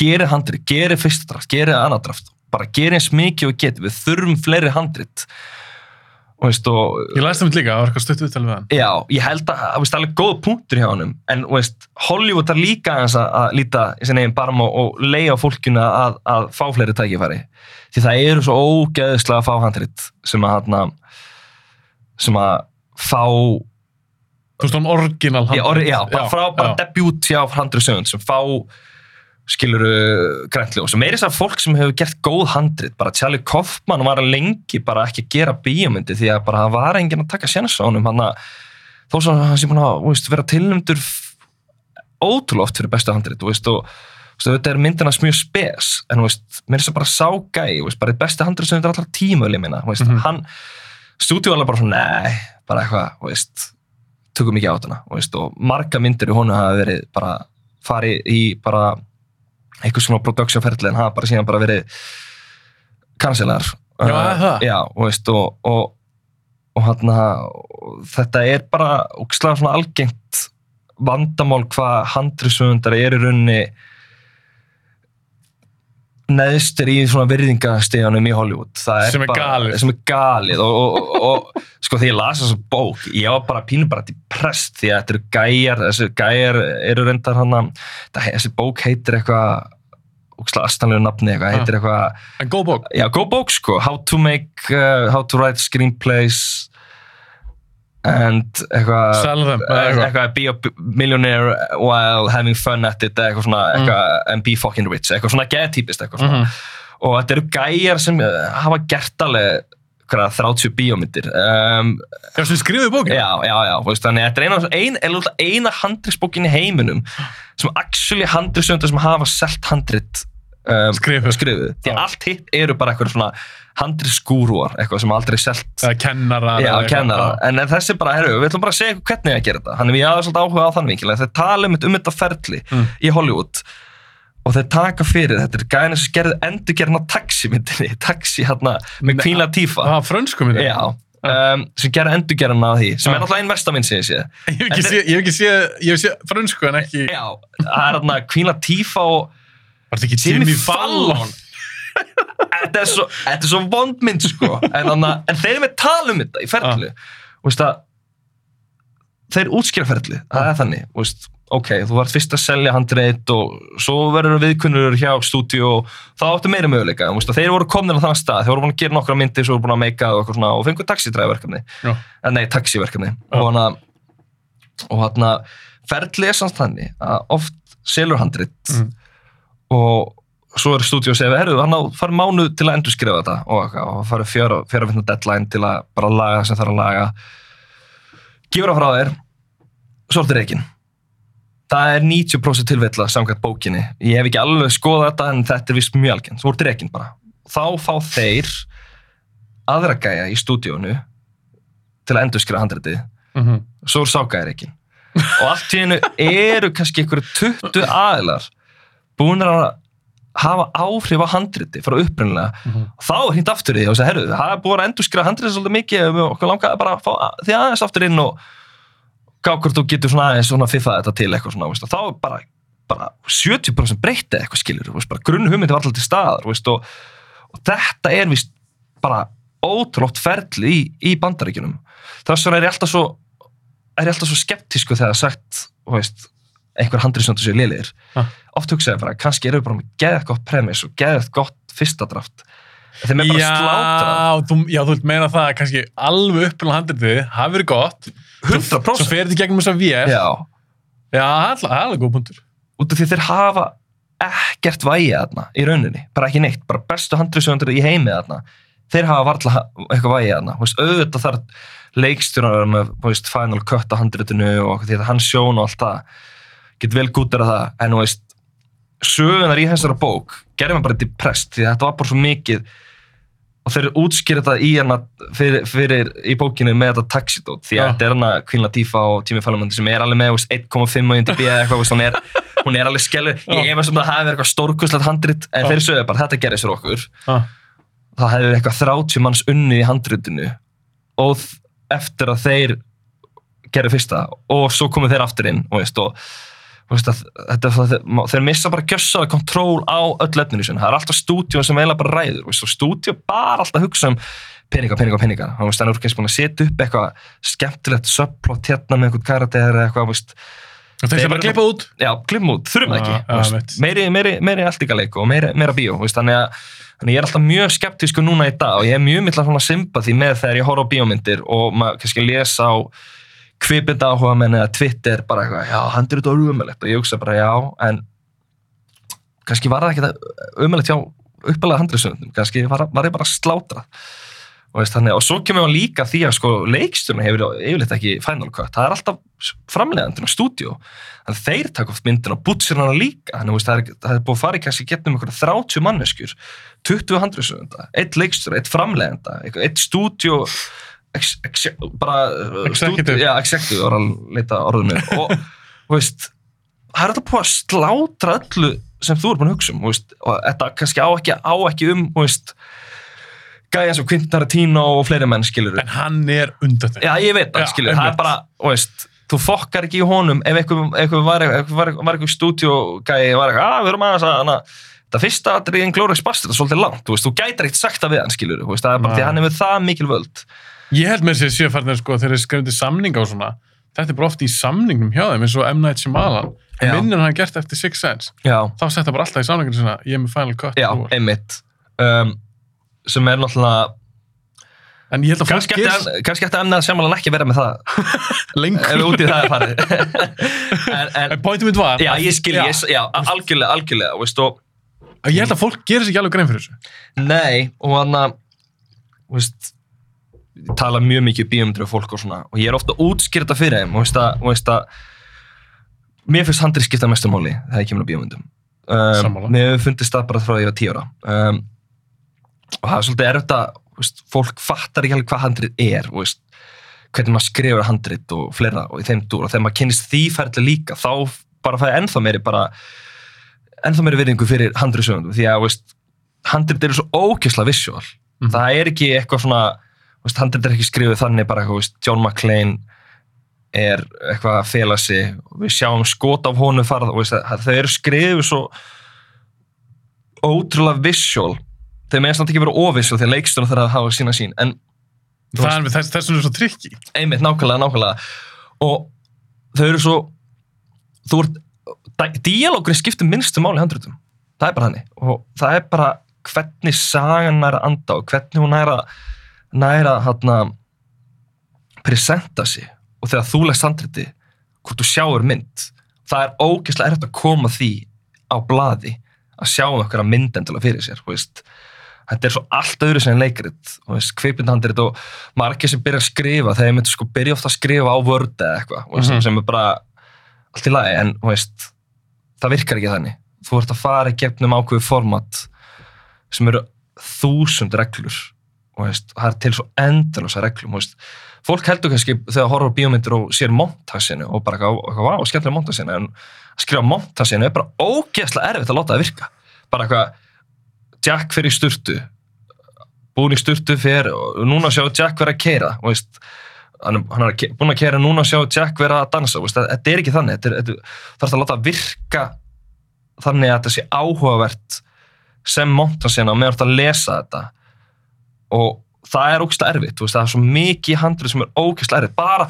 Gerið handrit, gerið fyrsta draft, gerið annað draft. Bara gerið eins mikið og getið, við þurfum fleiri handrit. Veist og Ég læst það mitt líka, það var eitthvað stutt viðtalið við hann. já, ég held að það alveg góð punktur hjá honum. En veist, Hollywood er líka að, að líta í sinni eigin barm og, og leiða fólkuna að, að fá fleiri tækifæri. Því það eru svo ógeðslega fá handrit sem að sem að fá Þú veist, um orginal já, orði, já, bara frá bara já. debut hjá Handri Sögund sem fá skiluru græntli og sem er þess að fólk sem hefur gert góð handrit bara Charlie Kaufman var lengi bara ekki að gera bíómyndi því að bara það var enginn að taka séns á honum hann að þó að hann sé búin að þú veist, vera tilnumdur ótrúlega oft fyrir bestu handrit þú veist, og þetta er myndinans mjög spes en þú veist, mér er þess að bara sá gæ þú veist, bara besti handrit sem þetta er allra tímaöli minna, þú veist, Mhm. hann stúdíu alveg bara svona, nei, bara eitthvað þú veist, tökum ekki á þetta þú veist, og marga myndir í honum hafa verið bara farið í bara eitthvað svona production ferli en hafa bara síðan bara verið kansilegar Já, það? já, og veist og, og, og hann þetta er bara ógislega svona algengt vandamál hvað handrisöfundar er í rauninni neðstir í svona virðingasteganum í Hollywood. Það Sem er bara, sem er galið. Og, og, og, og sko því ég las þessa bók ég var bara pínu bara til prest því að þetta eru gæjar þessi gæjar eru reyndar hann þessi bók heitir eitthvað astanlegu nafni eitthvað, heitir eitthvað En góð bók. já, góð bók sko. How to make, uh, how to write screenplays and eitthvað eitthvað, be a millionaire while having fun at it eitthvað svona, eitthvað, and be fucking rich eitthvað svona geðtypist eitthvað svona Mhm. og þetta eru gæjar sem uh, hafa gert alveg hverja, 30 bíómyndir Já, sem skrifuðu bókin. já, já, já, þannig að þetta er eina, ein, eina, handriksbókin í heiminum sem actually handriksöndar sem hafa selt handrit um, Skrifuð. skrifuð, því að allt hitt eru bara eitthvað svona handriksgúrúar eitthvað sem aldrei selt kennara. Já, kennara, en, en þessi bara, herru, við ætlum bara að segja hvernig að gera þetta þannig við hafa svolítið áhuga á þann vinkil þeir tala um, þetta ferli Mm. í Hollywood og þeir taka fyrir þetta er gæðin sem gerði endur gerðin á taxi-myndinni taxi hérna með Queen Latifah Það var frönsku myndi. Já, um, sem gerði endur gerðin á því sem Já. er náttúrulega einn vestaminn sem ég sé Ég hef ekki séð, ég hef ég hef séð frönsku en ekki... Já, það er hérna Queen Latifah og Var þetta ekki Jimmy Jimmy Fallon? Þetta er svo, þetta er svo vondmynd sko. En, anna, en þeir eru með tala um þetta í ferli. Að þeir útskýra ferli, það er þannig. Veist, ok, þú vart fyrst að selja handreit og svo verður viðkunnur hjá stúdíu og þá áttu meira möguleika. Veist, að þeir voru komnir á þann stað, þeir voru búin að gera nokkra myndir svo voru búin að meika og, svona, og fengu taxidræðverkefni en nei, taxiverkefni. Og og hana ferli er samt þannig að oft selur handrit Mhm. og svo er stúdíu að segja, herru, hann á farið mánuð til að endurskrifa þetta. Og, og farið fjöra, fjöra finna deadline til að bara laga sem þarf að laga. Gefur það frá þér svo ertu reikin það er 90% tilvilla samkvæmt bókinni. Ég hef ekki alveg skoðað þetta en þetta er vist mjög algjörn, þú ertu reikin bara. Þá fá þeir aðra gæja í stúdíónu til að endurskrifa handritið. Mhm. svo er ságæðir ekki og allt í hennu eru kannski ykkur 20 aðilar búin að hafa áhrif á handriti frá upprunnilega Mhm. og þá er hýnt aftur í því og segja, herru, það er búin að endurskrifa handriti svolítið mikið og okkur langaði bara að fá því aðeins aftur inn og gá hvort þú getur svona aðeins svona fiffað þetta til eitthvað svona, veist, þá er bara, bara 70% breytið eitthvað skilur veist, bara grunn hugmyndi var alltaf til staðar veist, og, og þetta er vist bara ótrúlótt ferli í, í bandaríkjunum þess vegna er ég alltaf svo er ég alltaf svo skeptísku þegar sagt veist, einhver handriðsöndu sér liðir Ha. oft hugsaði bara, kannski eru við bara með geðið gott premiss og geðið gott fyrsta draft. Þeim er bara Já, þú, já, þú vilt meina það að kannski alveg upprunalega handritið hafi verið gott. 100% Svo fer þetta gegnum þess að vél. Já, já, það er alveg- er góð punktur. Út af því þeir hafa ekkert vægi þarna í rauninni, bara ekki neitt bara bestu handriðsöndur í heimi þarna. Þeir hafa varla ha- eitthvað vægi þarna. Þú veist, auðvitað þar leikstjónar með veist, final cut á handritinu og að hann sjón og allt það get vel gútur að það en þú veist, sögunar í þessara bók gerði maður bara depressed því þetta var bara svo mikið og þeir útskýra þetta í hana fyrir, fyrir í bókinu með þetta taxidót því að Já. þetta er hana Queen Latifah og Tími Fallamandi sem er alveg með þú veist, 1,5 og IMDb eða eitthvað, hún er, hún er alveg skellur ég Já. efast um að það hafi verið eitthvað stórkustlegt handrit en Já. þeir sögðu bara þetta gerðist fyrir okkur það hefði verið eitthvað 30 manns unnið í handritinu og eftir að þeir gerðu fyrsta og svo komu þeir aftur inn og veist, og, og veist, að, þetta, það, þeir missa bara gjössaða kontról á öll sinni, það er alltaf stúdíun sem eiginlega bara ræður stúdíu bara alltaf hugsa um peninga, peninga, peninga. Þannig að það er kannski búin að setja upp eitthvað skemmtilegt subplot hérna með einhvern karakter eða eitthvað, veist, Þeir sem bara klippa út. Já, klippum út, þurfum Já, ekki. Já, veist, meiri, meiri, meiri alltíkaleik og meiri, meira bíó þannig, að, þannig að ég er alltaf mjög skeptísku núna í dag og ég er mjög mittla svona sympati með þegar ég horf á bíómyndir og maður kannski lesa á kvipinda áhuga menn eða Twitter bara eitthvað, já, hann er þetta umöðlegt og ég hugsa bara já, en kannski var það ekki umöðlegt hjá uppalega handriðsöndum, kannski var, var ég bara slátrað og, veist, þannig, og svo kemur við líka því að sko, leikstjórn hefur yfirleitt ekki final cut, það er alltaf framleiðandinn á stúdíu þannig þeir taka oft myndin og bútsir hana líka. Þannig það, er, það er búið að fara í kannski getnum einhverja 30 manneskjur 20 handriðsöfunda, eitt leikstjór, eitt framleiðanda eitthvað- eitt stúdíu uh, Executive. var að leita orðinu og veist það er þetta búið að slátra öllu sem þú er búin að hugsa um veist, og þetta kannski á ekki, á ekki um veist, gæja sem Quentin Tarantino og fleiri menn skilur En hann er undan þeim Já, ég veit það, skilur, það er bara, veist, þú fokkar ekki í honum ef eitthvað, var, eitthvað, var eitthvað stúdíogæi, var eitthvað, að við erum aðeins að, það fyrsta aðrið en Glorious Bastard er svolítið langt, þú veist, þú gætir ekkert sagt það við hann, skilur, það er bara því hann hefur það mikil völd. Ég held með sér síðanfarnir sko þegar þeir skrifandi samninga og svona Þetta er bara oft í samningnum hjá þeim eins og M. Night Shyamalan. Minnir hann gert eftir Six Sense Já, Þá setja bara alltaf í samninginu svona Ég er með Final Cut já, einmitt, um, sem er náttúrulega, En ég held að fólk hann- kannski ætti Emnað Sjámalan ekki að vera með það, ef lengur við út í það er farið. en, en, En pointum mitt var já, ég skil, Já. ég, já, algjörlega, algjörlega, veist, og, Ég held að fólk gerir sér ekki alveg grein fyrir þessu Nei, og hann að veist tala mjög mikið um og fólk og svona. Og ég er ofta þetta fyrir þeim og veist að, og veist að mér finnst handrið skipta mestu máli þegar ég kemur á Sammála. um, mér fundist það bara frá því að ég var tíu ára. Um, og það er svolítið erfitt að veist, fólk fattar ekki alveg hvað handrið er þú veist, hvernig maður skrifur handrið og fleira og í þeim dúr. Og þegar maður kynnist því ferli líka þá bara fæði ennþá meiri bara ennþá meiri virðingu fyrir handriðsögundum því að handrið eru svo ókjösla visual. Mhm. það er ekki eitthvað svona handrið er ekki skrifuð þannig bara veist, John McClane er eitthvað að fela sig. Við sjáum skot af honum farð veist, að þau eru skrifuð svo ótrúlega visual. Þeir meðan samt ekki vera óvisual þegar leikstur þarf að hafa sína sín en Það er er svo trikki einmitt nákvæmlega, nákvæmlega. Og þau eru svo þú ert díalógurinn skiptir minnstu máli í handrutum það er bara hannig og það er bara hvernig sagan næra anda og hvernig hún næra næra hérna presenta sig og þegar þú leggst handriti hvort þú sjáur mynd það er ógeðslega erfitt að koma því á blaði að sjá um okkar að mynd endilega fyrir sér þetta er svo allt öðru sem leikrit kvipindhandrit og margir sem byrja að skrifa þegar ég myndi sko byrja ofta að skrifa á Word eða eitthvað mm Mhm. sem er bara allt í lagi en veist, það virkar ekki þannig. Þú ert að fara í gegnum ákveðu format sem eru þúsund reglur veist, það er til svo endalösa reglum, veist, fólk heldur kannski þegar það horfður á bíómyndir og sér montasinu og bara eitthvað, vá, skemmtilega montasinu en að skrifa montasinu er bara ógeðslega erfitt að láta það virka. Bara eitthvað, Jack í sturtu búin í sturtu fer og núna sjá Jack vera að keira veist, hann, er búin að keira núna sjá Jack vera að dansa, það- þetta er ekki þannig þetta þetta, það er að láta virka þannig að þetta sé áhugavert sem montasinu og meðan að lesa þetta og það er ógeðslega erfitt, þú veist, það er svo mikið handrið sem er ógeðslega erfitt, bara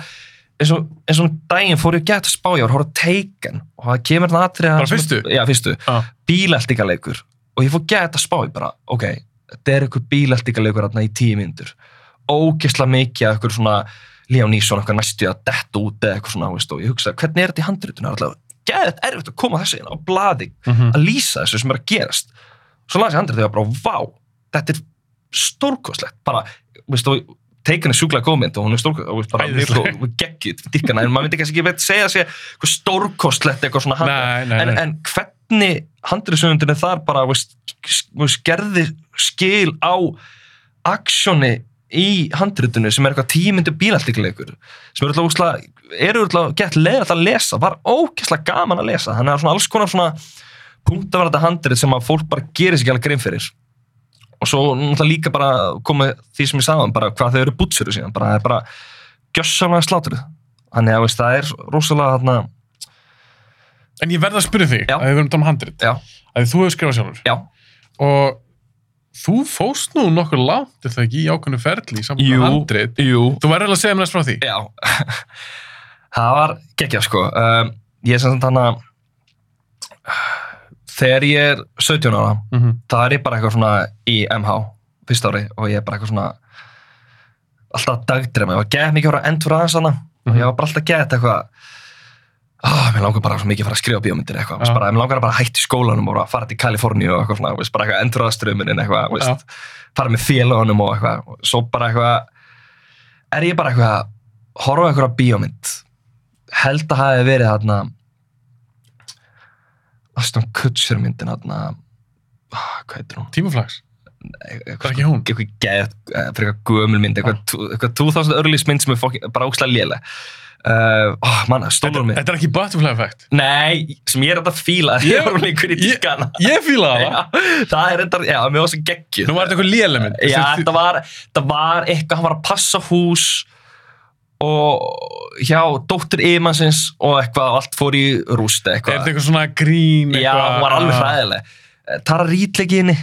eins og, eins og um daginn fór ég að geta að spá ég var að horfa á Taken og það kemur það atrið Bara fyrstu? Já, fyrstu, Ah. bíleltingaleikur og ég fór að geta að spá ég bara, ok þetta er eitthvað bíleltingaleikur þarna í tíu myndur ógeðslega mikið af eitthvað svona Leon Neeson, eitthvað næstu að detta út eða eitthvað svona, veist, og ég hugsaði, hvernig er þetta í alltaf, geðið erfitt að koma þessu inn á blaði Mhm. að lýsa þessu sem er að gerast svo las ég handrið þegar bara, vá þetta er stórkostlegt. Bara, veist þú, Taken er sjúklega góðmynd og hún er veist, bara mjög góð, geggjuð, dýrkana, en maður myndi kannski ekki veit segja sér eitthvað stórkostlegt eitthvað svona nei, en, en hvernig handriðsöfundinu þar bara veist, gerði skil á aksjóni í handriðinu sem er eitthvað tímyndu bílaltikleikur sem eru alltaf eru alltaf gett leiðilegt að lesa var ógeðslega gaman að lesa. Þannig að alls konar svona punktavarða handrið sem að fólk bara gerir sér ekki alveg grein fyrir og svo náttúrulega líka bara komið því sem ég sagði bara hvað þau eru bútsöru síðan bara það er bara gjössamlega slátrið þannig að veist, það er rosalega þarna En ég verð að spyrja þig, að við verum tóma handrit, að þú hefur skrifað sjálfur. já, Og þú fóst nú nokkur langt, er það ekki, í ákveðnu ferli í með handrit. jú Þú verður alveg að segja mér næst frá því. Já, það var geggjað sko. Um, ég er sem sagt hann að þegar ég er 17 ára, Mm -hmm. þá er ég bara eitthvað svona í MH, fyrst ári, og ég er bara eitthvað svona alltaf að dagdrema. Ég var gett mikið að að endur aðeins hana og ég var bara alltaf gett eitthvað Ah, mér langar bara svo mikið að fara að skrifa bíómyndir eitthvað, ja. bara, mér langar að bara hætti í skólanum og fara til Kaliforníu og eitthvað svona, bara eitthvað endur aðströminin eitthvað, veist, fara með félagunum og eitthvað, og svo bara eitthvað er ég bara eitthvað að horfa eitthvað bíómynd held að hafi verið þarna Aston Kutcher myndin þarna ah, hvað heitir hún? Tímaflags. Það er ekki hún. eitthvað geð, fyrir eitthvað gömul mynd eitthvað, tú- eitthvað 2000 earlys mynd sem er bara ógslag léleg uh, oh, mann, Þetta, þetta er ekki butterfly effect. nei, sem ég er þetta að fíla Ég- hún einhverjum í tíkana Ég fílaði það. Það er enda, já, mér var svo geggjuð Nú var þetta eitthvað léleg mynd. Já, þetta þetta var eitthvað, hann var að passa hús og hjá dóttur ymansins og eitthvað, allt fór í rúst Er eitthvað. þetta eitthvað svona grín? Já, hún var alveg hræðileg. Tara Rítleiki inni.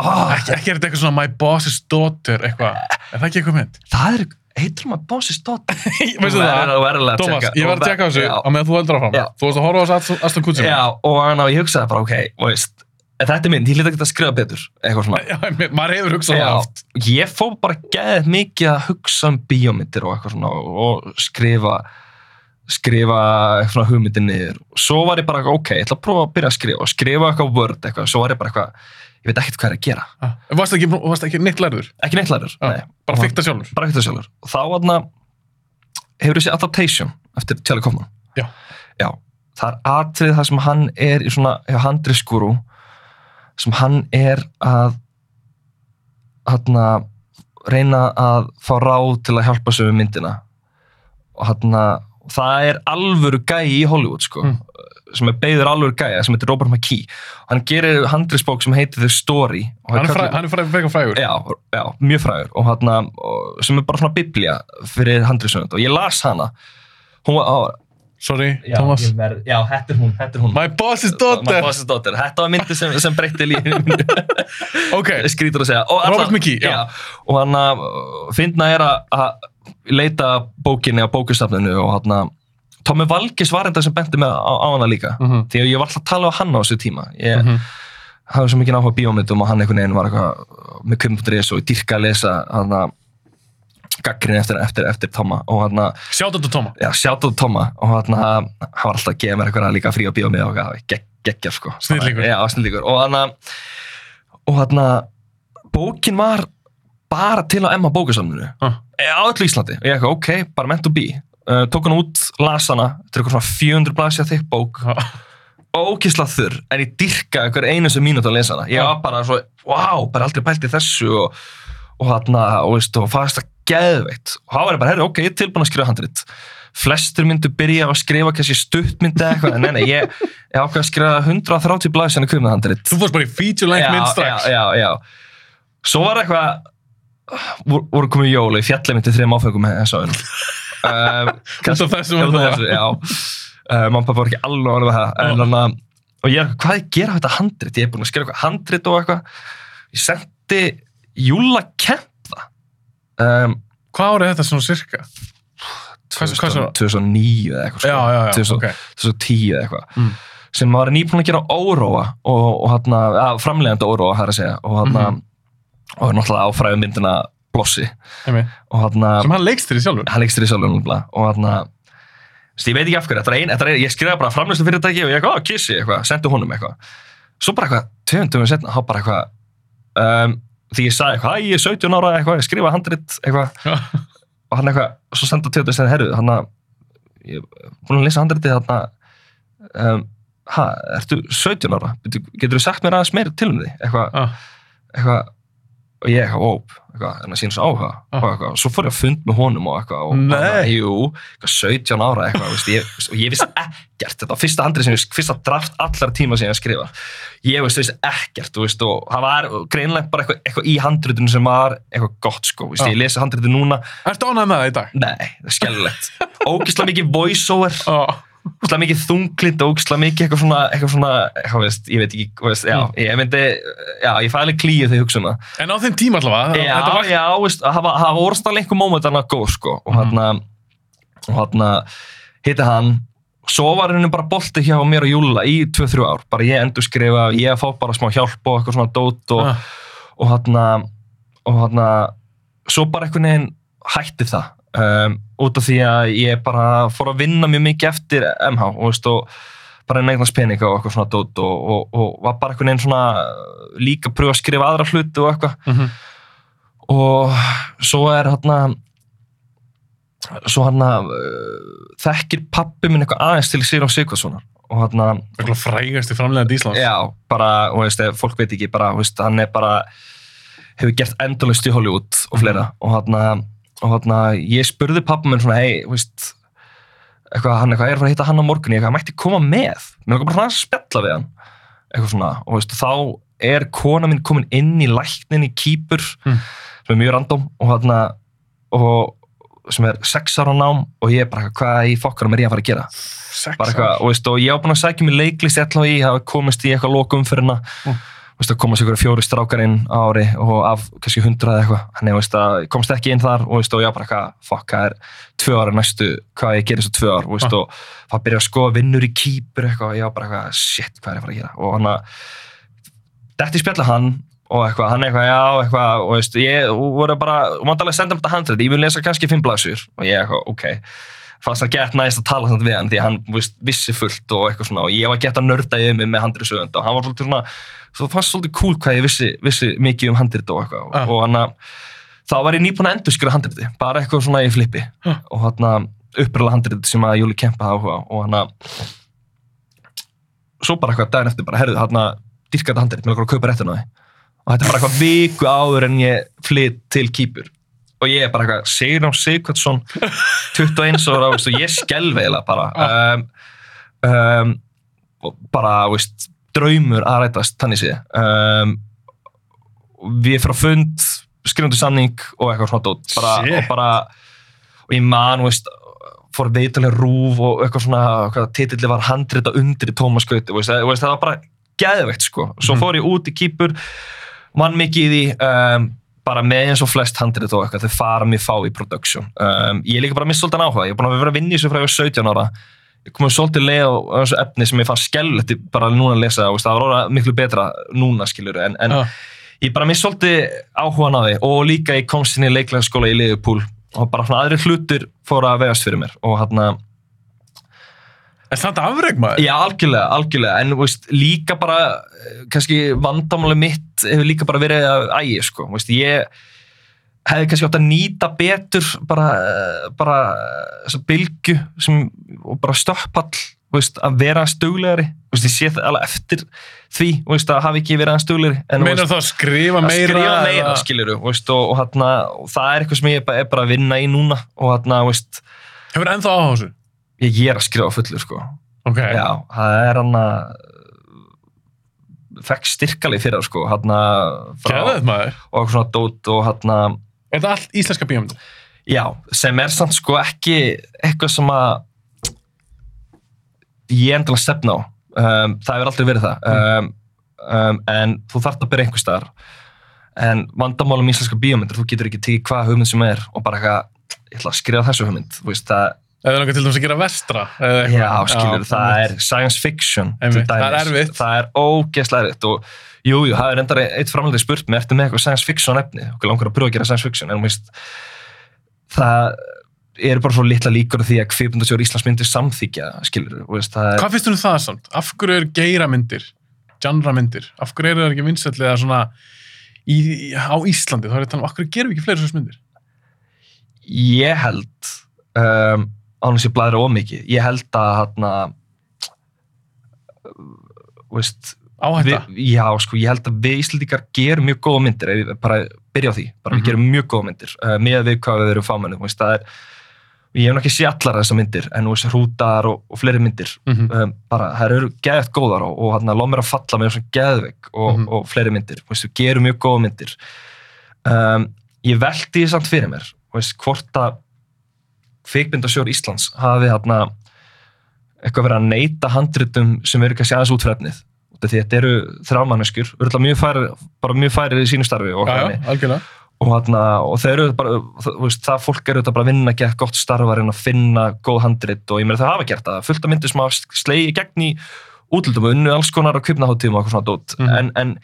Oh, Ekki, ekki er þetta eitthvað svona My Boss's Daughter eitthvað. Er það ekki eitthvað mynd? það er, heitir maður Bossis dóttir? Veistu það? Thomas, ég var að tjekka þessu á meðan þú heldur áfram. Já. Þú varst að horfa á þessu Aston Kutcher. já, og hann á, ég hugsaði bara, ok, veist, en þetta er mynd, ég hlýtt ekki að skrifa betur, eitthvað svona. Já, maður hefur hugsað Já, það oft. ég fór bara geðið mikið að hugsa um bíómyndir og eitthvað svona og skrifa skrifa eitthvað hugmyndir niður og svo var ég bara, ok, ég ætla að prófa að byrja að skrifa og skrifa eitthvað word eitthvað, svo var ég bara eitthvað ég veit ekkert hvað er að gera, Ah. Varst ekki, varst ekki neitt lærður? ekki neitt lærður Já, nei, Bara fykta sjálfur? bara það sjálfur og þá var hefur þessi adaptation eftir Charlie Kaufman Já. já, það er atrið það sem hann er í svona, handriskuru sem hann er að hann að reyna að fá ráð til að hjálpa sig við myndina. Og hann að það er alvöru gæi í Hollywood sko, Mm. sem er beigður alvöru gæi sem heitir Robert McKee. Hann gerir handrisbók sem heitir The Story og Hann er, hann er fræ, fræ, frægur. já, já, mjög frægur. Og hann sem er bara svona biblía fyrir handrisöfund og ég las hana. Hún var Sorry, já, Thomas. ég verð- já, þetta er hún, þetta er hún My Boss's My Daughter. boss's daughter, þetta var myndi sem, sem breytti lífinu Ok, skrítur að segja og Robert McKee, já. og hann að finna er að- leita bókinni á bókustafninu og hann að Tommi Valgis var enda sem benti mig á, á hana líka Mhm. því að ég var alltaf að tala á hann á þessu tíma ég Mhm. hafði svo mikið á bíómyndum og hann einhvern veginn var eitthvað með kvimputuris og ég dyrka að lesa hann að gaggrinni eftir, eftir, eftir Tomma og hann að Sjátt þetta Toma. já, sjáttu Tomma og hann að var alltaf að gefa mér eitthvað líka frí á bíómið og eitthvað, gegg, geggjar sko. Snillingur. já, snillíkur og hann að og hann að bókin var bara til á Emma bókasamninu Ah. á öllu Íslandi. Og ég eitthvað, ok, bara meant to be uh, tók hann út, las hana þetta er eitthvað svona 400 blæsja þykk bók. Já. ókísla þurr, en ég dyrka einhver einu sem mínúti að lesa hana. Ég var bara svo, wow, bara aldrei pælt í þessu og, og hann og veist og fannst það geðveitt og hann var ég bara, herri, ok, ég er tilbúin að skrifa handrit. Flestur myndu byrja að skrifa kannski stuttmyndi eða eitthvað, en nei, nei, ég, ég ákveð að skrifa 130 blæs en að kvimna handrit. Þú fórst bara í feature length mynd strax. já, já, já. Svo var eitthvað voru, voru komið jól og ég fjallið myndi þrejum áfengum þessu öðrum. Um, Út af þessu var já. Uh, og pappa voru ekki alveg orðið það en þannig að og ég hvað gera þetta handrit? Ég er búin að skrifa handrit og eitthvað. Ég sendi Júla Kemp það um, Hvað árið þetta svona cirka? Hvað- hvað svo? 2009 eða eitthvað sko. Já, já, já, 2000 ok. 2010 eða eitthvað Mm. sem var nýbúin að gera Óróa og, og hann að framlegandi Óróa það er að segja og hann Mhm. og er náttúrulega áfræðum myndina Blossi og hann Sem hann leikst þér í sjálfur. hann leikstir í sjálfum nefnilega og hann ég veit ekki af hverju, þetta er ein, þetta er, ég skrifa bara framlýstu fyrirtæki og ég eitthvað, kissi eitthvað, sendi honum eitthvað svo bara eitthvað, því ég sagði eitthvað, ég er 17 ára eitthvað, ég skrifa handrit eitthvað. Og hann eitthvað, svo senda tvöndum við setna, herru, hann að ég er búin að lesa handritið hann að um, ha, ertu 17 ára? Getur þú sagt mér aðeins meira til um því eitthvað, Ah. eitthvað og ég eitthvað, óp, eitthvað, en það sín svo áhuga Ah. og eitthvað, svo fór ég að fund með honum og eitthvað, og Nei. hann, jú, eitthvað 17 ára eitthvað, veist, ég, og ég vissi ekkert þetta var fyrsta handrið sem ég, fyrsta draft allar tíma sem ég skrifa, ég veist, vissi ekkert, veist, og það var greinlega bara eitthvað, eitthvað í handritunum sem var eitthvað gott, sko, veist, Ah. ég lesi handritu núna Ertu ánægð með það í dag? nei, það er skellilegt ógislega mikið voice-over Já. Ógislega mikið þunglind og ógislega mikið eitthvað svona, eitthvað svona, eitthvað veist, ég veit ekki, veist, já, Mm. ég myndi, já, ég fæði alveg klíu þegar ég hugsa um það. En á þeim tíma allavega, Já, var... já, veist, það var- stálega einhver móment hann að góð, sko, og Mhm. hann og hann hitti hann, svo var henni bara bolti hjá mér og Júla í 2-3 ár, bara ég endur skrifa, ég að fá bara smá hjálp og eitthvað svona dót og, Ah. og hann og hann svo bara einhvern veginn hætti það um, út af því að ég bara fór að vinna mjög mikið eftir MH og, veist, og bara neignast peninga og eitthvað svona dót og, og, og var bara einhvern veginn svona líka að pröfa að skrifa aðra hluti og eitthvað Mhm. og svo er hann svo uh, þekkir pappi minn eitthvað aðeins til Sigrun Sigvarssonar og hann Eitthvað frægasti framlegandi Íslands. Já, bara, og veist, fólk veit ekki, bara, veist, hann er bara, hefur gert endalust í Hollywood og fleira, og hann, og hann, ég spurði pappa minn svona, hei, veist, eitthvað, hann eitthvað, ég er að fara að hitta hann á morgunni, eitthvað, hann mætti koma með, mér var bara að spjalla við hann, eitthvað svona, og veist, þá er kona mín komin inn í læknin í Kýpur, Mm. sem er mjög random, og hann, og sem er sex ára nám og ég er bara, hvað í fokkarum er ég að fara að gera? Sex eitthvað, og, veist, og ég var búin að sækja mér leiklist allá í, hafa komist í eitthvað lokum fyrir hana Mm. Veist, að komast ykkur fjóri strákar inn á ári og af kannski hundrað eitthvað. Þannig veist, að komst ekki inn þar og, veist, og var bara eitthvað, fuck, það er tvö ára næstu hvað ég gerir svo tvö ár veist, Ah. og það byrja að skoða vinnur í kýpur eitthvað, og var bara eitthvað, shit, hvað er ég að fara að gera? Og hann að þetta spjalla hann og eitthvað, hann eitthvað, já, eitthvað og ég voru bara, og maður alveg senda um þetta handrið ég vil lesa kannski fimm blaðsur og ég eitthvað, ok fannst það gett næst að tala samt við hann því hann veist, vissi fullt og eitthvað svona. Og ég var gett að nörda yfir mig með handrið sögund og hann var svolítið svona, svo fannst svolítið cool hvað ég vissi, vissi mikið um handrið og eitthvað. Ah. og hann að þá var ég nýbúin að endur skjöra handriði, bara eitthvað svona í flippi. Ah. og hann að uppröðla handrið sem að Júli Kempa hafa áhuga á. Og hann að svo bara eitthvað daginn eftir bara, herðu, hann að dyrka þetta handrið, mér langar að kaupa réttuna því og þetta bara eitthvað viku áður en ég flytt til Kýpur og ég er bara eitthvað, Sigrun Sigvardsson 21 ára, og ég skelf eiginlega bara. Um, um, og bara, veist, draumur að rætast, þannig sé um, við að fund skrifundu samning og eitthvað svona dót. Bara, Shit. og bara og ég man, veist fór veitulega rúf og eitthvað svona titilli var handrita undir í Tómas Gauti veist, það, var bara geðveikt sko. Svo Mhm. fór ég út í kýpur vann mikið í um, bara með eins og flest handrit og eitthvað þau fara mjög fá í production. Um, ég er líka bara mist svolítið áhuga, ég er búin að vera að vinna í þessu frá ég var 17 ára. Ég komið svolítið leið á á þessu efni sem ég fann skellulegt bara núna að lesa, það var orðað miklu betra núna skilur en, en Já. ég bara mist svolítið áhugan á því. Og líka ég komst inn í leiklæðaskóla í Liverpool og bara svona aðri hlutir fóru að vegast fyrir mér. Og að En samt afreg maður. Já, algjörlega, algjörlega, en veist, líka bara, eh, kannski vandamáli mitt hefur líka bara verið að ægi, sko, veist, ég hefði kannski átt að nýta betur bara, eh, bara þessa bylgu sem, og bara stöppall, veist, að vera stuglegari ég sé það alveg eftir því veist, að hafa ekki verið aðeins stuglegari en veist, þá að skrifa að meira? skrifa meira, veist, og, og, hana, og það er eitthvað sem ég er bara, að vinna í núna og veist, Hefur ennþá áhuga á þessu? ég, er að skrifa á fullu sko. Ok. já, það er hann að fekk styrkalið fyrir það, sko, maður. og svona dót og hann Er þetta allt íslenska bíómyndir? Já, sem er samt sko ekki eitthvað sem að ég endilega stefna á. Um, það hefur aldrei verið það. Um, um, en þú þarft að byrja einhver staðar. En vandamálum íslenska bíómyndir, þú getur ekki tekið hvað hugmynd sem er og bara eitthvað, ég ætla að skrifa þessu hugmynd. Þú veist, það, Eða langar til dæmis að gera vestra? já, skilur, það einmitt. er science fiction. það er erfitt. Það er ógeðslega erfitt og jú, jú, það er endar eitt framhaldið spurt mig, ertu með eitthvað science fiction efni? Okkur langar að pröfa að gera science fiction, en veist, það eru bara svo litla líkur því að kvipundasjóður Íslands myndir samþykja, skilur, veist, það er, Hvað finnst þú um það samt? Af hverju eru geiramyndir, genramyndir, af hverju eru það ekki vinsætlega svona í, á Íslandi? Þá er tala um, af hverju gerum við ekki fleiri svona myndir? ég held, um, ánum sér blæðra ómikið, ég held að, hérna, veist, Áhætta? Við, já, sko, ég held að við Íslandíkar gerum mjög góða myndir, ef ég bara byrja á því, bara Mhm. við gerum mjög góða myndir, uh, með við hvað við erum fámennu, þú veist, það er, ég hef náttúrulega sé allar þessar myndir, en þú veist, hrútar og, og fleiri myndir, Mm um, bara, það eru geðvægt góðar og, og hann að loð mér að falla með svona geðveik og, Mhm. og fleiri myndir, þú veist, við gerum mjög góða myndir. Um, ég veldi því samt fyrir mér, þú veist, hvort að kvikmyndasjór Íslands hafi hérna eitthvað verið að neyta handritum sem eru kannski aðeins útfrefnið þetta eru þrámanneskjur örgulega mjög færi, bara mjög færi í sínu starfi og, Já, já, og, hérna, og þeir eru bara veist, það fólk eru þetta bara að vinna að geta gott starfa að finna góð handrit og ég meina þau hafa gert það fullt af myndir sem hafa slegið gegn í útlöldum og unnu alls konar á kvipnaháttíðum og eitthvað svona dót. Mhm. en, en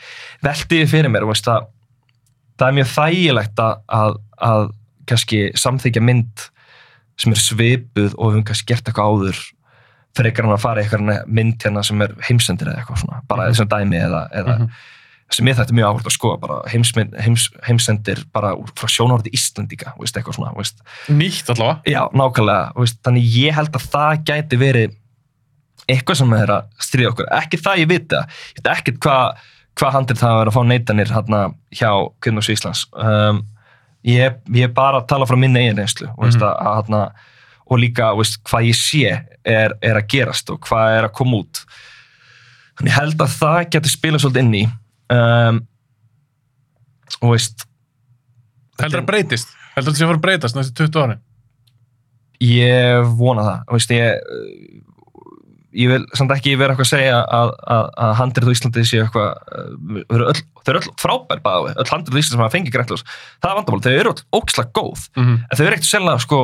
veltiði fyrir mér veist, að, það er mjög þægilegt að, að, að kannski samþykja mynd sem er svipuð og við höfum kannski gert eitthvað áður frekar hann að fara í eitthvað mynd hérna sem er heimsendir eða eitthvað svona, bara þessum dæmi eða, eða Mhm. sem ég þetta mjög áhvert að skoða bara heimsmynd, heims, heimsendir bara úr- frá sjónarði Íslandíka, veist, eitthvað svona veist. Nýtt allavega. já, nákvæmlega, veist, þannig ég held að það gæti verið eitthvað sem er að stríða okkur, ekki það ég viti það, ég veit ekkert hvað hva handir það að vera að fá neytanir hérna hjá Kvinnus Íslands um, ég, ég er bara að tala frá minni eigin reynslu og, veist, Mhm. að, að, og líka veist, hvað ég sé er, er að gerast og hvað er að koma út þannig held að það geti spilað svolítið inn í um, og veist Heldur það breytist? Heldur það sé að fara að breytast næstu 20 árin? Ég vona það, veist, ég, ég vil samt ekki vera eitthvað að segja að, að, að handrið á Íslandi séu eitthvað, uh, þau eru öll, frábær bæði, öll handrið á Íslandi sem hafa fengið græntljós, það er vandamál, þau eru öll ógislega góð, Mm -hmm. en þau eru ekkert selga sko,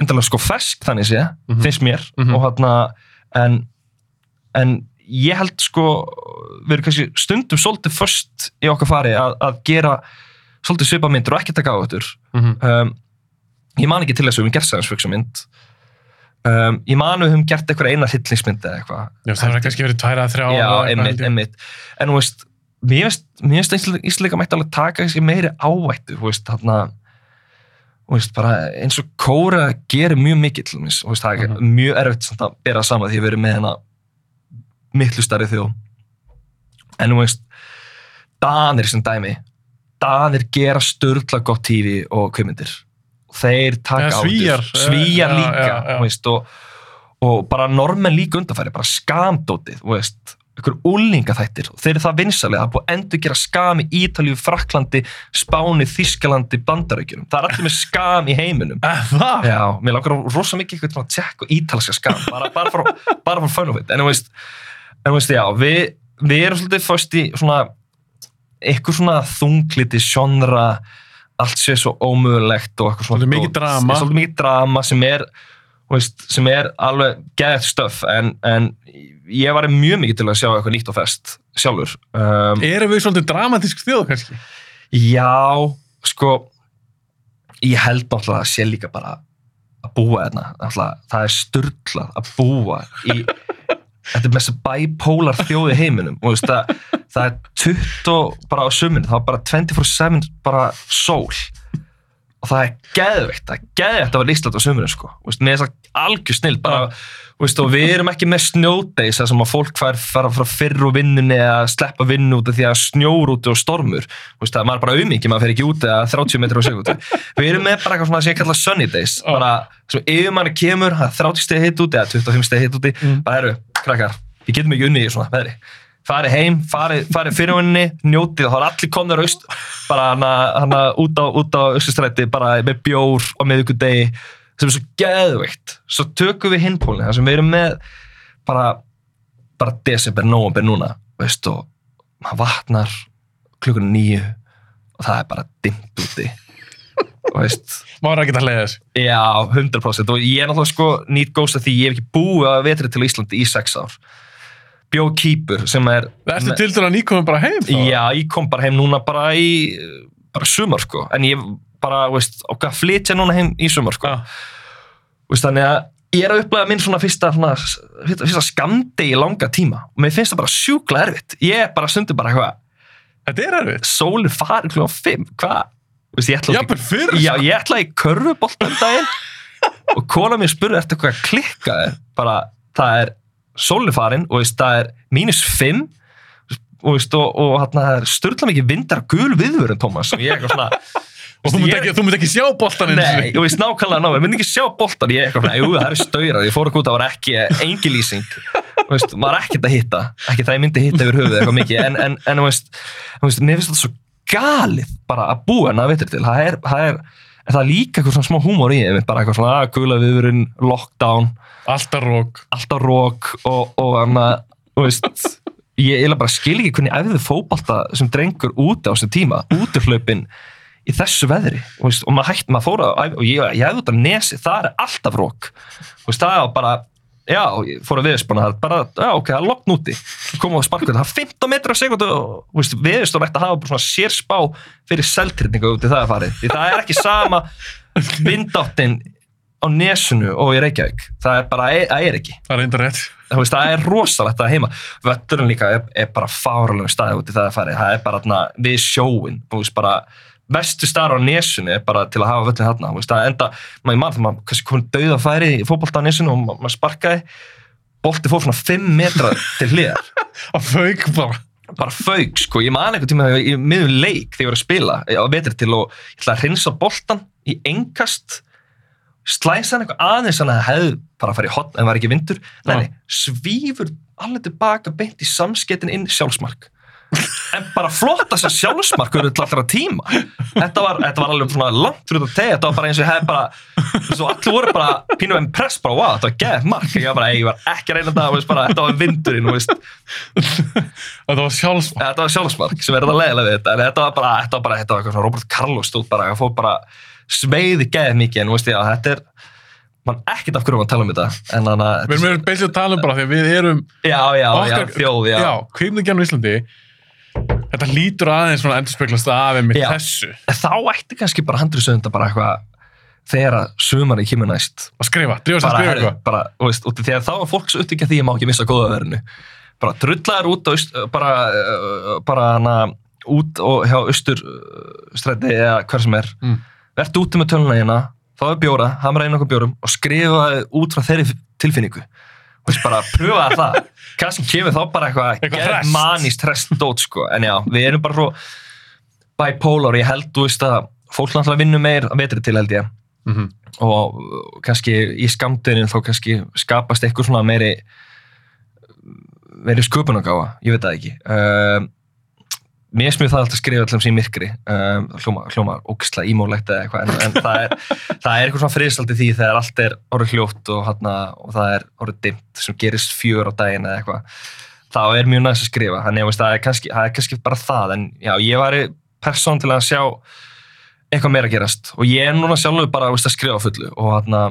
endalega sko fersk þannig sé, Mhm. finnst mér, Mhm. og hérna, en, en ég held sko, við erum kannski stundum svolítið först í okkar fari að, að gera svolítið svipa myndir og ekki taka á þetta um, ég man ekki til þess að við science fiction mynd um, ég man að við höfum gert eitthvað eina hryllingsmynd eða eitthvað. Já, það er kannski verið tværa, þrjá já, einmitt, einmitt. En þú veist, mér finnst mér finnst Ísleika mætti alveg taka kannski meiri ávættu, þú veist, þarna þú veist, bara eins og Kóra gerir mjög mikill, þú veist, þú veist, það er Mhm. mjög erfitt samt að bera saman því að erum með hennar miklu starri þjó en þú veist Danir sem dæmi. Danir gera störla gott tífi og kveimyndir þeir taka Ja, á Svíar, þessu. Svíar já, líka þú Veist, og, og bara normenn líka undanfæri bara skamdótið ykkur úlingaþættir þeir eru það vinsalega, það er búið að endur gera skam í Ítalíu, Fraklandi, Spáni Þískalandi, Bandarækjunum, það er allir með skam í heiminum Eh? Já, mér langar rosa mikið eitthvað að tjekka ítalska skam, bara, bara frá, frá it, en þú veist, en þú veist, já, við, við erum svolítið fyrst í svona, eitthvað svona þungliti sjónra, allt sé svo ómögulegt og eitthvað svona. Mikið drama. Svolítið mikið drama sem er, veist, sem er alveg geðið stöf, en, en ég var mjög mikið til að sjá eitthvað nýtt og fest sjálfur. Um, Erum við svolítið dramatísk þjóð kannski? Já, sko ég held náttúrulega að sé líka bara að búa þarna það er styrlað að búa í þetta er mest bipolar þjóði heiminum. Og veist, það, það er 20 bara á suminu, það er bara 24-7 bara sól og það er geðveikt, það er geðveikt að vera Ísland á sömurinn sko, með þess að algjör snill bara, veist, og við erum ekki með snjódeis sem að fólk fær fara frá fyrr og vinnunni eða sleppa vinnu út af því að snjór úti og stormur, veist, það er bara auðmingi, maður fer ekki út eða 30 metrar á sekundu við erum með bara eitthvað sem ég kalla sunny days. Bara, sem yfir manni kemur það er 30 steg hitt úti eða 25 steg hitt úti. Mm. bara eru, krakkar, við getum ekki unni í svona veðri farið heim, farið, farið fyrirvinni njótið, þá er allir komnir aust bara hana, hana út á, á austustræti, bara með bjór á miðvikudegi, sem er svo geðveikt. Svo tökum við hinpólni, þar sem við erum með bara bara desember, november núna veist, og maður vatnar klukkan nýju og það er bara dimmt úti. Og Mára ekki að hleyða þess. Já, 100% og ég er náttúrulega sko nýtt góðst að því ég hef ekki búið að vetri til Íslandi í sex ár bjóð kýpur sem er Ertu til dæla nýkominn bara heim þá? Já, ég kom bara heim núna bara í bara sumar sko, en ég bara, veist, okkar flytja núna heim í sumar sko, Já. veist, þannig að ég er að upplega minn svona fyrsta, svona, fyrsta, skamdi í langa tíma og mér finnst það bara sjúkla erfitt, ég er bara stundur bara eitthvað, Þetta er erfitt. sólinn farin klukkan 5, hvað, ég Jafnvel fyrr. Já, ég ætlaði í körfubolt um daginn og kona mér spurði eftir hvað klikkaði bara, það er sólifarin og veist, það er mínus 5 og, veist, og, og hérna, það er störla mikið vindar gul viðvörun, Tómas og ég er svona Og þú ég- ekki, þú munt ekki sjá boltan Nei, og veist nákvæmlega ná, ég myndi ekki sjá boltan ég er eitthvað jú, það eru staurar, ég fór ekki út það var ekki engi lýsing veist, maður er ekkert að hitta, ekki það ég myndi hitta yfir höfuð eitthvað mikið, en, en, en veist, veist, mér finnst þetta svo galið bara að búa en að veitir til, það er, það er það er líka eitthvað svona smá húmor í bara eitthvað svona, að gula viðurinn, lockdown Alltaf rók. alltaf rók og, og anna, þú veist ég eiginlega bara skil ekki hvernig æfðu fótbalta sem drengur úti á þessum tíma útihlaupin í þessu veðri veist, og maður hægt, maður fór að æfa og ég, ég hefði út af nesi, það er alltaf rók veist, það var bara já, ég fór að viðspana það bara, já ok, það er lokn úti. Koma á sparkvöld, það er 15 metrar á sekundu og viðstóð ætti að hafa svona sér spá fyrir seltrýtningu út í það að farið. Því það er ekki sama vindáttin á nesunu og í Reykjavík. Það er bara, það er ekki. Það er veist, það er rosalegt að heima. Vötturinn líka er, er bara fáralegum staði út í það að fara, það er bara þarna, við sjóin þú veist, bara vestu staðar á nesunni er bara til að hafa þarna. Þú veist, það enda, maður mann þegar maður komið dauða færi í fótbolta á nesunu og ma- maður sparkaði. Bolti fór svona 5 metra til hliðar. Að fauk bara. bara fauk, sko, ég man einhvern tíma í miðun leik þegar ég var að spila á vetri til og ég ætla að hreinsa boltan í engast slæsa hann eitthvað aðeins þannig að það hefði bara að í hotn en var ekki vindur. Nei, svífur alveg tilbaka beint í samskettin inn sjálfsmark. En bara flotta sér sjálfsmark fyrir allra tíma. Þetta var, þetta var alveg svona langt fyrir þetta þetta var bara eins og ég hef bara svo allir voru bara pínum en press bara wow, þetta var geð mark. Ég var bara, "Ey, ég var ekki að reyna þetta var vindurinn. Þetta var sjálfsmark. þetta var sjálfsmark sem er þetta leðilega við þetta. En þetta var bara, þetta var bara, þetta var eitthvað svona Robert Carlos stóð það bara sveiði geð mikið en veist að þetta er mann ekkert af hverju maður tala um þetta en þannig að Við erum beinslega að tala um bara því að við erum já, já, já, okkar, þjóð, já, já kvikmyndagerðin á Íslandi þetta lítur aðeins svona endurspeglast af með Já. þessu. Þá ætti kannski bara handriðsöfunda bara eitthvað þegar að sumari kemur næst. Að skrifa, drífa sér að skrifa eitthvað. bara, veist, því að þá er fólk svo upptíkja því að má ekki missa góða verðinu. Bara drullaður út á bara, uh, bara hana út og hjá austur uh, stræti eða hver sem er. Mm. Verðt úti með töluna hérna fáðu bjóra, hamra inn okkur bjórum og skrifa út frá þeirri tilfinningu. Og veist, bara pröfa það. Kannski kemur þá bara eitthvað Eitthvað manist trest dót sko. En já, við erum bara svo bipolar, ég held, þú veist að fólk náttúrulega vinnur meir að vetri til held ég. Mm -hmm. og uh, kannski í skamdurinn þá kannski skapast eitthvað svona meiri meiri sköpunagáfa, ég veit það ekki. Um, mér smið það alltaf að skrifa allum sín myrkri um, hljóma, hljóma ógisla ímólegt eða eitthvað en, en það, er, það er eitthvað svona friðsaldi því þegar allt er orðið hljótt og, hana, og það er orðið dimmt sem gerist fjör á daginn eða eitthvað þá er mjög næst að skrifa. Þannig að það er kannski, það er kannski bara það en já, ég væri persón til að sjá eitthvað meira gerast. Og ég er núna sjálfur bara veist, að skrifa fullu og hana,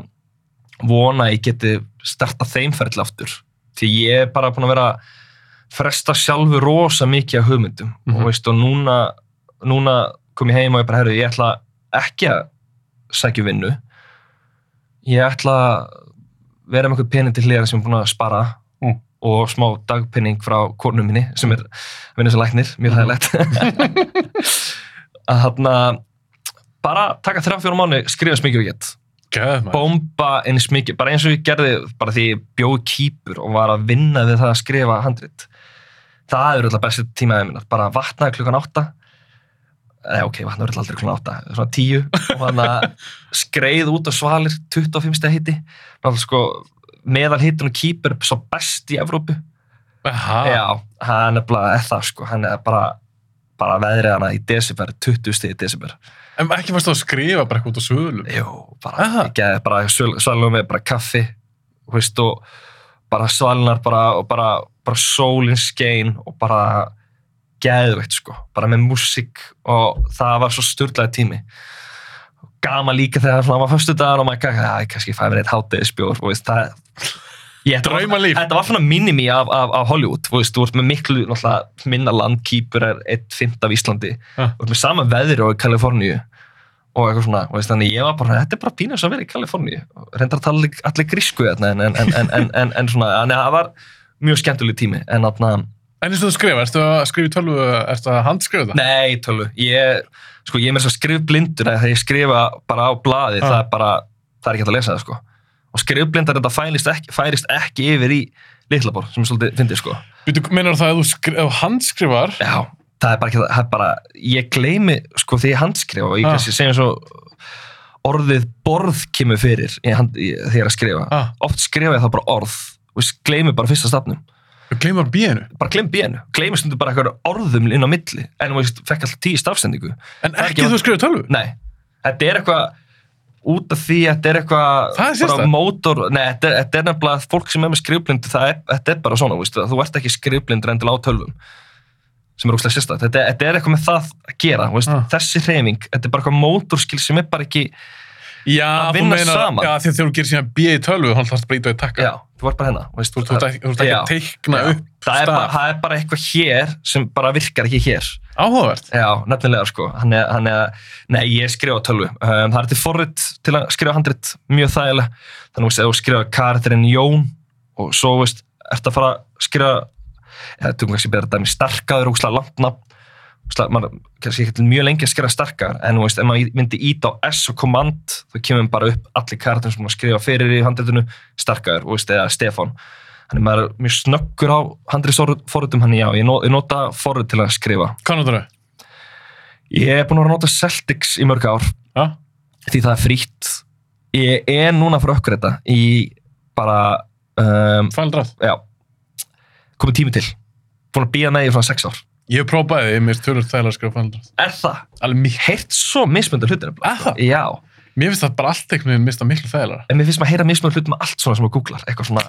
vona að ég geti starta þeim ferðli aftur. Því ég er bara búin að vera fresta sjálfur rosa mikið af hugmyndum Mhm. og, veist, og núna, núna kom ég heim og ég bara, herru, ég ætla ekki að sækja um vinnu ég ætla að vera með eitthvað pening til hliðar sem ég er búin að spara Mm. og smá dagpenning frá konum minni sem er vinna sem læknir, mjög Mhm. hægilegt að hann bara taka þrjá fjórum mánu, skrifa smikið og gett maður. bomba eins mikið, bara eins og ég gerði bara því ég bjóði kýpur og var að vinna við það að skrifa handrit það eru alltaf bestu tímaðið minnar bara vatnaði klukkan átta. Nei, ok, vatnaði alltaf aldrei klukkan átta. Svona tíu. Og hann að skreið út á svalir 25 steg hitti sko meðal hittun og kýpur svo best í Evrópu. Já, hann er bara það sko, hann er bara bara veðrið hana í desember 20 steg í desember. En ekki fannst þú að skrifa bara eitthvað út á sögulum? Jú, bara, geði bara svalum með bara kaffi, þú veist, og bara svalnar bara, og bara, bara sólin skein og bara geðveitt, sko, bara með músík og það var svo sturlaði tími. Gaman líka þegar það var fyrstu dagar og maður gæði, já, ég kannski fæði mér eitt hátegisbjór, þú veist, það, Ég, þetta, var, svona minimi af, af, af Hollywood, þú veist, þú ert með miklu minna land, Kýpur er 1.5 af Íslandi, þú ert með sama veðri og í Kaliforníu og eitthvað svona, veist, þannig ég var bara, þetta er bara pínu sem að vera í Kaliforníu, reyndar að tala allir, grísku þarna, en, en, en, en, en, en, en svona, þannig að það var mjög skemmtuleg tími, en þarna, En eins og þú skrifa, erstu að skrifa í tölvu, erstu að handskrifa það? nei, tölu, ég, sko, ég er með þess að skrifa blindur, þegar ég skrifa bara á blaði, Ja. það er bara, það er ekki hægt að lesa það, sko, og skrifblindar þetta færist ekki, færist ekki yfir í litlabor, sem er svolítið fyndið, sko. Meinar það að þú skri, ef þú handskrifar? Já, það er bara það, það er bara, ég gleymi, sko, því ég handskrifa og ég Ah. kannski segja svo orðið borð kemur fyrir hand, í, þegar ég að skrifa. Ah, Oft skrifa ég þá bara orð og ég gleymi bara fyrsta stafnum. þú gleymar bíinu. Bara gleymi bínu, gleymi stundu bara eitthvað orðum inn á milli, en þú fekk alltaf tíu stafsendingu. En ekki þú skrifa í tölvu? Nei, þetta er eitthvað út af því, þetta er eitthvað bara mótor, nei, þetta er, þetta er nefnilega fólk sem er með skrifblindu, er, þetta er bara svona, veist, þú ert ekki skrifblindur endilega á tölvum sem er úrslega sérstætt, þetta, þetta er eitthvað með það að gera, veist, Ah. þessi hreyfing þetta er bara eitthvað mótorskil sem er bara ekki Já, Að vinna meinar, saman. já, því að þegar þú gerir síðan bíu í tölvu, þá þarfst bara ít og í takka. já, þú ert bara hérna veist, Þú, ert ekki- ekki að teikna Já. upp það, er bara, það er bara eitthvað hér sem bara virkar ekki hér Áhugavert. Já, nefnilega sko, hann er, hann er nei, ég skrifa tölvu, um, það er til forrit til að skrifa handrit mjög þægilega þannig að þú skrifa karakterinn Jón og svo, veist, ert að fara að skrifa eða tökum kannski betra dæmi starkaður og langt nafn maður, kannski ekki mjög lengi að skrifa starkar en þú veist, ef maður myndi íta á S og command þá kemur bara upp allir karakterin sem maður skrifa fyrir í handritinu starkaður, þú veist, eða Stefán hann er maður mjög snöggur á handritsforritum hann, já, ég, no, ég nota forrit til að skrifa Hvað notar þau? Ég er búin að vera að nota Celtics í mörg ár Já. því það er frítt. Ég er núna fara að uppgreita í bara, um, draft. já, komið tími til. Búin að býja með í svona sex ár. Ég prófaði því, mér tölur þægilega að skrifa draft. Er það? Alveg mikið. Heirt svo mismöndur hlutir. Er það? Já, Mér finnst það bara allt einhvern veginn mista miklu þægilega. en mér finnst maður að heyra mismöndur hlutir með allt svona sem maður googlar. Eitthvað svona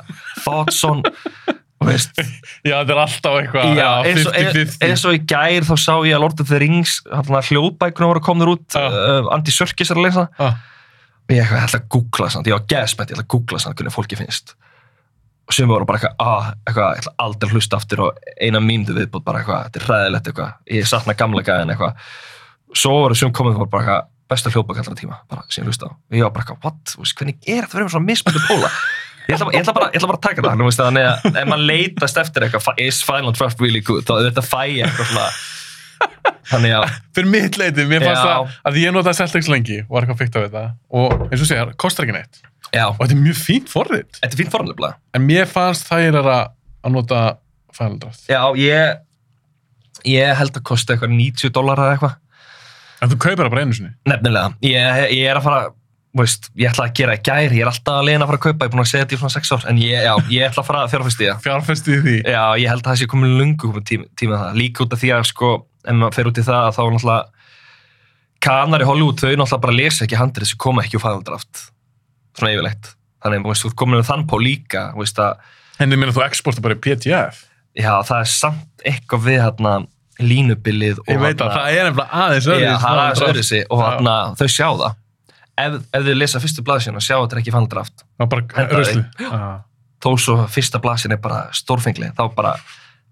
thoughts on, veist. Já, þetta er alltaf eitthvað, Já, já, eins, og, 50-50. eins og í gær þá sá ég að Lord of the Rings, hérna hljóðbækuna voru komnir út, uh, Andy Serkis er að lesa. Og ég ég ætla að googla samt, ég var geðspennt, ég ætla að googla samt hvernig fólki finnst sem voru bara eitthvað, ah, eitthvað, ætla aldrei hlusta aftur og eina mínútu viðbútt bara eitthvað, þetta er hræðilegt eitthvað, ég sakna gamla gæðin eitthvað, svo voru sem komið voru bara eitthvað, besta hljóðbæk allra tíma, bara sem ég hlusta á, og ég var bara eitthvað, what, veist, hvernig er þetta vera með svona mismöndu póla, ég ætla, ég ætla bara, ég ætla bara að taka það, þú veist, þannig að ef maður leitast eftir eitthvað, is Final Draft really good, þá er þetta fæ eitthvað svona, þannig að, Fyrir mitt leiti, mér fannst Já. það að ég notaði Celtics lengi og var eitthvað fyrkt af þetta og eins og segja, kostar ekki neitt. Já, Og þetta er mjög fínt forrið. þetta er fínt formlega, En mér fannst þægilega að nota final draft. Já, ég, ég held að kosti eitthvað 90 dólar eða eitthvað. En þú kaupir það bara einu sinni. Nefnilega. Ég, ég er að fara, veist, ég ætla að gera í gær, ég er alltaf að leiðin að fara að kaupa, ég er búin að segja þetta í svona 6 ár, en ég, já, ég ætla að fara að fjárfæst í það. Fjárfestið því. Já, ég held að það sé komin lungu tími, tími það. Líka út af því að, sko, ef maður fer út í það, þá er náttúrulega, kanar í Hollywood, þau náttúrulega bara lesa ekki handrið sem koma ekki úr fæðaldraft. Svona yfirleitt. Þannig, veist, þú ert komin með þann pól líka, að, ég meina þú exporta bara í PDF. já, það er samt eitthvað við, hérna, línubilið Ég veit að það er nefnilega aðeins er sig og þarna, þau sjá það. Ef, ef þau lesa fyrstu blaðsina sjá að þetta ekki fandraft, rusli. Þó svo fyrsta blaðsina er bara stórfengli, þá bara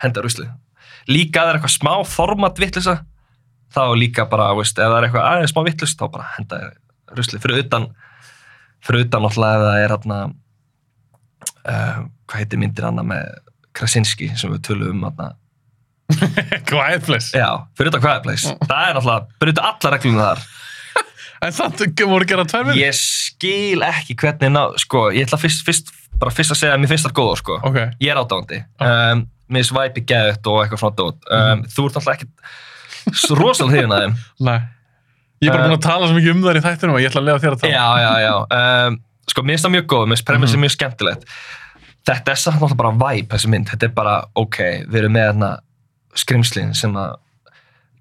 henda ruslið. Líka ef það er eitthvað smá format vittlisa, þá líka bara, veist, ef það er eitthvað aðeins smá vittlust, þá bara henda ruslið. Fyrir utan, utan náttúrulega ef það er hérna, uh, hvað heitir myndir hana með Krasinski sem við tölum um hana. Quiet place. Já, fyrir utan Quiet Place. Það er fyrir utan alla reglum þar. En samt voru að gera tvær myndir? ég skil ekki hvernig ná, sko, ég ætla fyrst, fyrst bara fyrst að segja að mér finnst það góða, sko Ok. ég er átáðandi um, mér finnst væpi geðut og eitthvað svona dót um, Mhm. þú ert alltaf ekki rosalega hrifin að þeim Nei. Ég er bara Eh. búin að tala svo mikið um þær í þættinum og ég ætla að lega þér að tala. já, já, já um, sko, mér finnst það mjög góð, mér finnst premissið Mhm. mjög skemmtilegt þetta er samt náttúrulega bara væp þessi mynd, þetta er bara, ok, við erum með hérna skrimslin sem að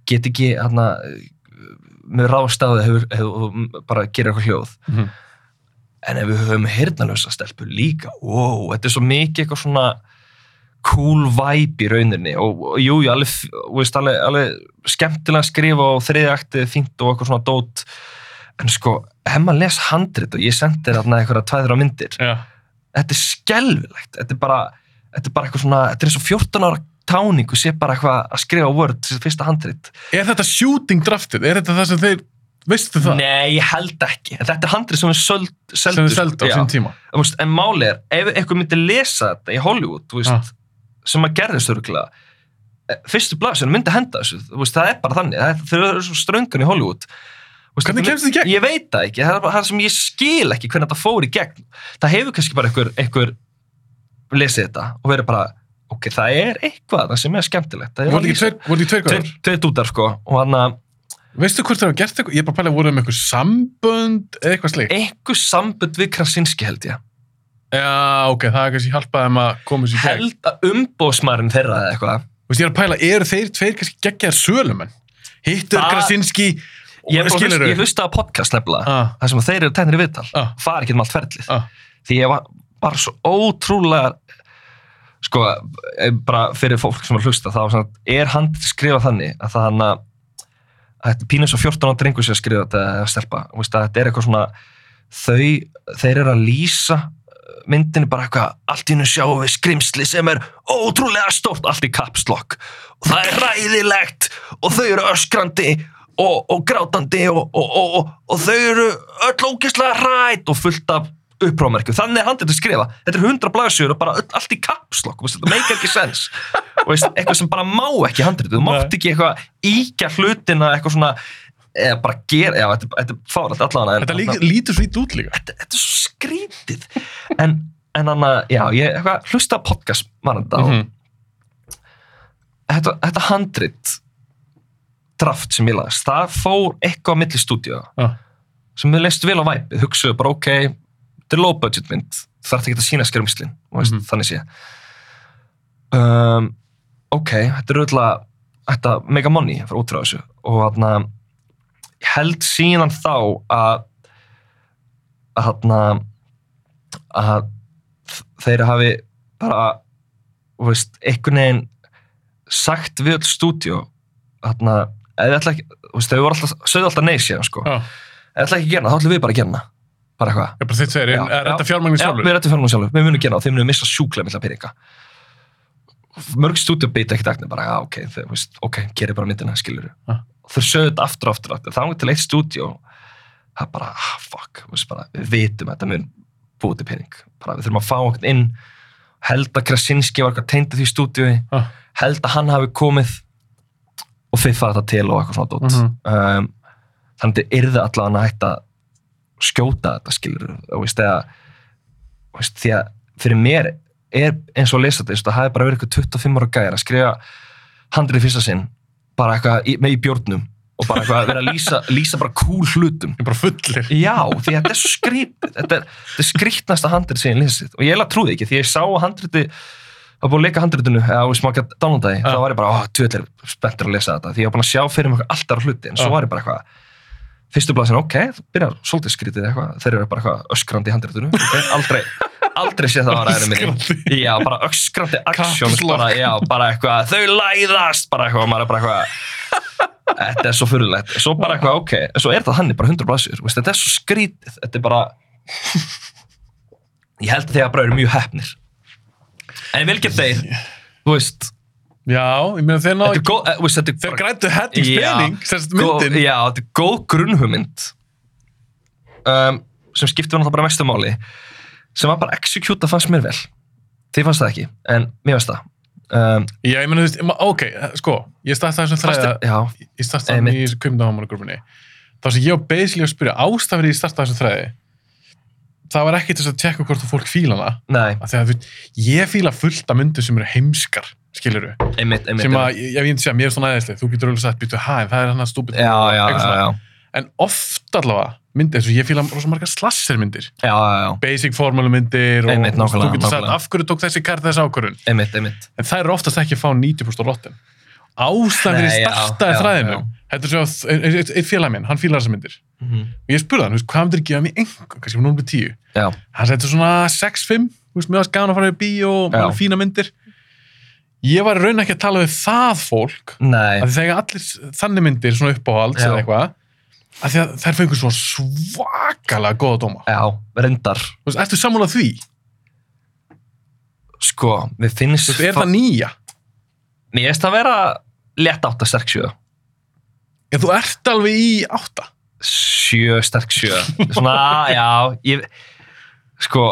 get ekki hérna með rástaði hefur, hefur bara gerir eitthvað hljóð Mhm. en ef við höfum hirnalösa stelpur líka wow, þetta er svo mikið eitthvað svona cool vibe í rauninni og, og jú, jú, alveg, veist, alveg, alveg skemmtilega að skrifa og þriðaktið fínt og eitthvað svona dót en sko, ef maður les handrit og ég sendi þér þarna eitthvað tvæður á myndir Já. þetta er skelvilegt þetta er bara, þetta er bara eitthvað svona þetta er eins og 14 ára táningu sé bara eitthvað að skrifa Word, þessi fyrsta handrit Er þetta shooting draftið? Er þetta það sem þeir, veistu það? Nei, ég held ekki, þetta er handrit sem er söld, Sem þeir seldu á sín tíma. En máli er, ef eitthvað myndi lesa þetta í Hollywood, þú veist, Ah. Sem að gerðist örgulega, fyrstu blaðsjón myndi henda þessu, það er bara þannig, það þau eru svo ströngan í Hollywood. Hvernig þetta- kemst þið í gegn? Ég veit það ekki, það er það sem ég skil ekki hvernig þetta fór í gegn. Það hefur kannski bara einhver, einhver lesið þetta og verið bara, ok, það er eitthvað það sem er skemmtilegt. Það er Voru að ekki lýsa- tveir, dútar, sko, að Veistu hvort þeir hafa gert eitthvað? Ég er bara að pæla að voru um eitthvað sambönd eða eitthvað slik. einhver sambund við Krasinski held ég. Já, ok, það er kannski hjálpað þeim að koma sér í gegn. Held að umbóðsmaðurinn þeirra eða eitthvað. Þú veist, ég er að pæla, eru þeir tveir kannski geggjaðar sölumenn? Hittur, Það- Krasinski, Ég, bara að skilur hlusta- ég hlusta á podcast nefnilega, Ah, þar sem þeir eru tennir í viðtal, ah, fara ekki um allt ferlið. ah. Því ég var bara svo ótrúlega, sko, eh, bara fyrir fólk sem var að hlusta, þá var er hann skrifað þannig að það hann að, þetta pínus og 14 á drengur sem að skrifa þetta stelpa, og veist þetta er eitthvað svona, þau, þeir eru að lýsa myndinni bara eitthvað, allt í hennu sjáum við skrimsli sem er ótrúlega stórt, allt í kapslokk og það er ræðilegt og þau eru öskrandi og, og grátandi og, og, og, og, og þau eru öll ógeðslega hrætt og fullt af upprómerkjum, þannig er handið að skrifa þetta er 100 blaðsjur og bara öll, allt í kapslokk þetta meikar ekki sens eitthvað sem bara má ekki handrið þú mátt ekki eitthvað íkja hlutina eitthvað svona, eða bara gera já, þetta, þetta er fáralt allavega Þetta líka, lítur svo ít út líka. þetta, þetta er svo skrítið en, en hann að, já, ég eitthvað, hlusta podcast mannanda mm Mhm. þetta, þetta handrit draft sem ég las, það fór eitthvað á milli stúdíu Ah. sem við leist vel á væpið, hugsaðu bara ok þetta er low budget mynd þú þarf ekki að sína skrimslin, mm Mhm. þannig sé um, ok, þetta er auðvitað þetta mega money fyrir út frá þessu og ég held síðan þá að að að þeir hafi bara veist, einhvern veginn sagt við öll stúdíu þið ætla ekki, þau sögðu alltaf nei síðan sko, þið ætla ekki að gera það, þá ætlum við bara að gera það bara eitthvað. Ég þetta fjármagnin Já, sjálfur? við munum gera það, þeim munum missa sjúklega milla peninga mörg stúdíu beita ekkert agni bara, já, ok, þau, veist, ok, gerir bara myndina, skilur Ah. þau sögðu þetta aftur og aftur, aftur. þá er til eitt stúdíu það er bara, ah, fuck veist, bara, við vitum að þetta mun búið til pening bara, við þurfum að fá okkur inn held að Krasinski var eitthvað teindið því stúdíu Ah. held að hann hafi komið og fiffað þetta til og eitthvað svona dót Mhm. um, þannig að þetta yrði allavega að hætta að skjóta þetta skilur og veist, eða, veist, því að fyrir mér er eins og að lesa þetta það hafi bara verið eitthvað 25 ára gæjar að skrifa handrið fyrsta sinn bara eitthvað með í bjórnum og bara eitthvað að vera að lýsa, lýsa bara cool hlutum Ég er bara fullir. já, því að þetta er svo skrítið þetta er, þetta er skrítnasta handrið sem ég lesið og ég eiginlega trúði ekki því ég sá að handriði var búin að leika handritinu eða þú smakað downloadaði, Ja. þá var ég bara, ó, tjóðlega spenntur að lesa þetta, því ég var búin að sjá fyrir mig alltaf hluti, en svo var ég bara eitthvað fyrstu blaðsinn, ok, það byrjar svolítið skrítið eitthvað, þeir eru bara eitthvað öskrandi í handritinu, ok, aldrei aldrei sé það á ræðinu minni. Já, bara öskrandi lock. bara, já, bara eitthvað, þau læðast bara eitthvað, maður er bara eitthvað þetta er svo fyrirlegt, svo bara eitthvað, ok svo er það hann bara 100 blaðsjur, veist, þetta er svo skrítið þetta er bara ég held að þeir bara eru mjög hefnir en vel gett þeir þú veist, Já, ég meina þeir náðu góð eh, Þeir grættu pening, sérst góð, myndin. já, þetta er góð grunnhugmynd. Um, sem skiptir náttúrulega bara mestu máli sem var bara executa fannst mér vel. Þið fannst það ekki, en mér fannst það. Um, Já, ég meina, þú veist, ok, sko, ég starta þessum já, ég starta Einmitt. í þessu kvimdahámanagrúfinni. þá sem ég á basically að spyrja ástafir í starta þessu þræði það var ekki þess að tjekka hvort þú fólk fíla hana. Nei, að þú veist, ég fíla fullt af myndir sem eru heimskar, skilur einmitt, einmitt sem að, ég, ég veit að mér er svona aðeinslega þú getur alveg sagt, býtu, hæ, það er hann að stúpid. Já, já, já, já, en oft allavega myndir, eins og ég fíla rosa margar slasser myndir. Já, já, já. basic formúlu myndir og Einmitt, þú veist, þú nákvæmlega, getur sagt, nákvæmlega. af hverju tók þessi kart þessi ákvörun einmitt, einmitt. En það eru oftast ekki að fá 90% á fyrir Nei, já, startaði já, þræðinu já. þetta er svo eitt, félag minn, hann fílar þessar myndir. Mhm. og ég spurði hann, þú hvað myndir gefa mér einhver, kannski fyrir 0-10 já, hann setti svona 6-5 þú veist, mér varst gana að fara í bíó og fína myndir ég var raun ekki að tala við það fólk að þegar allir þannig myndir svona uppáhalds eða eitthvað að að þær fengur svo svakalega góða dóma já, reyndar. Ertu sammálað því? sko, mér finnst Þú veist, er það nýja? mér finnst það vera létt átta sterk sjö. Já, þú ert alveg í átta. Sjö sterk sjö. Svona, já, ég sko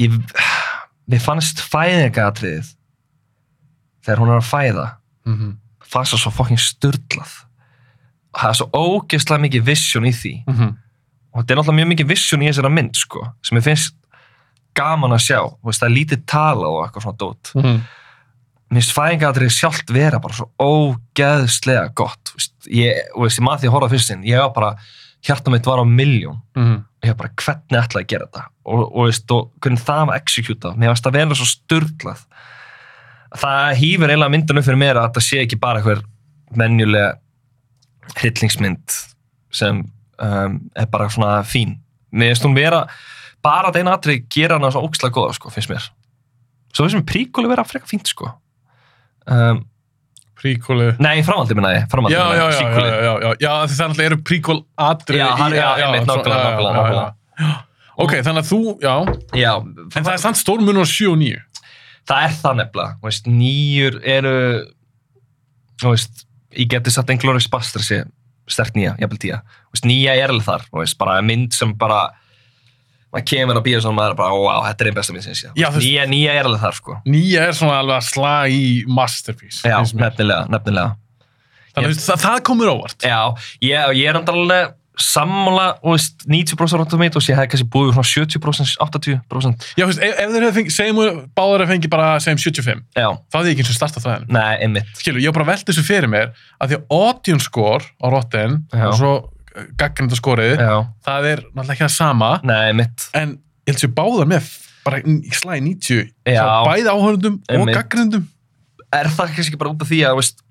ég mér fannst fæðingaatriðið þegar hún er að fæða. Mm -hmm. það svo fucking sturdlað það er svo ógeðslega mikið vision í því. Mm -hmm. og þetta er náttúrulega mjög mikið vision í þessara mynd sko, sem ég finnst gaman að sjá. Veist, það er lítið tala og eitthvað svona dót. Mér finnst fæðingadrið sjálft vera bara svo ógeðslega gott. Veist, ég, og veist, ég maður því að horfa fyrst sinn. Ég var bara, hjarta mitt var á miljón Mm og ég var bara, hvernig ætla að gera þetta? Og, og, veist, og hvernig það var executað. Mér finnst það vera svo sturdlað það hýfur eiginlega myndinu fyrir mér að þetta sé ekki bara einhver menjulega hryllingsmynd sem um, er bara svona fín. Mér finnst hún vera bara þetta eina atrið gera hana svo ókslega góða sko, finnst mér. Svo finnst mér príkóli vera frekar fínt sko. Um, Príkólu nei, framaldið minna ég Já, já, já, já, já, já, já, það náttúrulega eru príkól atrið Já, hann- já, einmitt, nákvæmlega. Ok, þannig að þú, já. En það er samt stór munur á 7 og 9 það er það nefnilega veist, nýjur eru þú veist, ég geti satt Inglourious Basterds sé sterk nýja, jafnvel tíja veist, nýja er alveg þar, bara mynd sem bara maður kemur á bíó og maður er bara, wow, þetta er einn besta mynd ég Já, nýja, nýja er alveg þar, sko. 9 er svona alveg að slag í masterpiece já, nefnilega, nefnilega. Þannig að það, það komur óvart. Já, ég, ég er andalega sammála, veist, 90% Rotten Tomatoes, ég hef kannski búið svona 70%, 80% Já, veist, ef, ef þeir hefði segjum við báður að fengi bara, segjum 75 já, hefði ég ekki eins og startað það nei, einmitt. Skilu, ég bara velta þessu fyrir mér að því að audience score á Rotten Já. og svo gaggrinda skorið já, það er náttúrulega ekki það sama. Nei, einmitt. En ég held sér báðar með bara slæði 90 Já. Svo bæði áhörundum og gaggrindum er það kannski bara út af því að veist,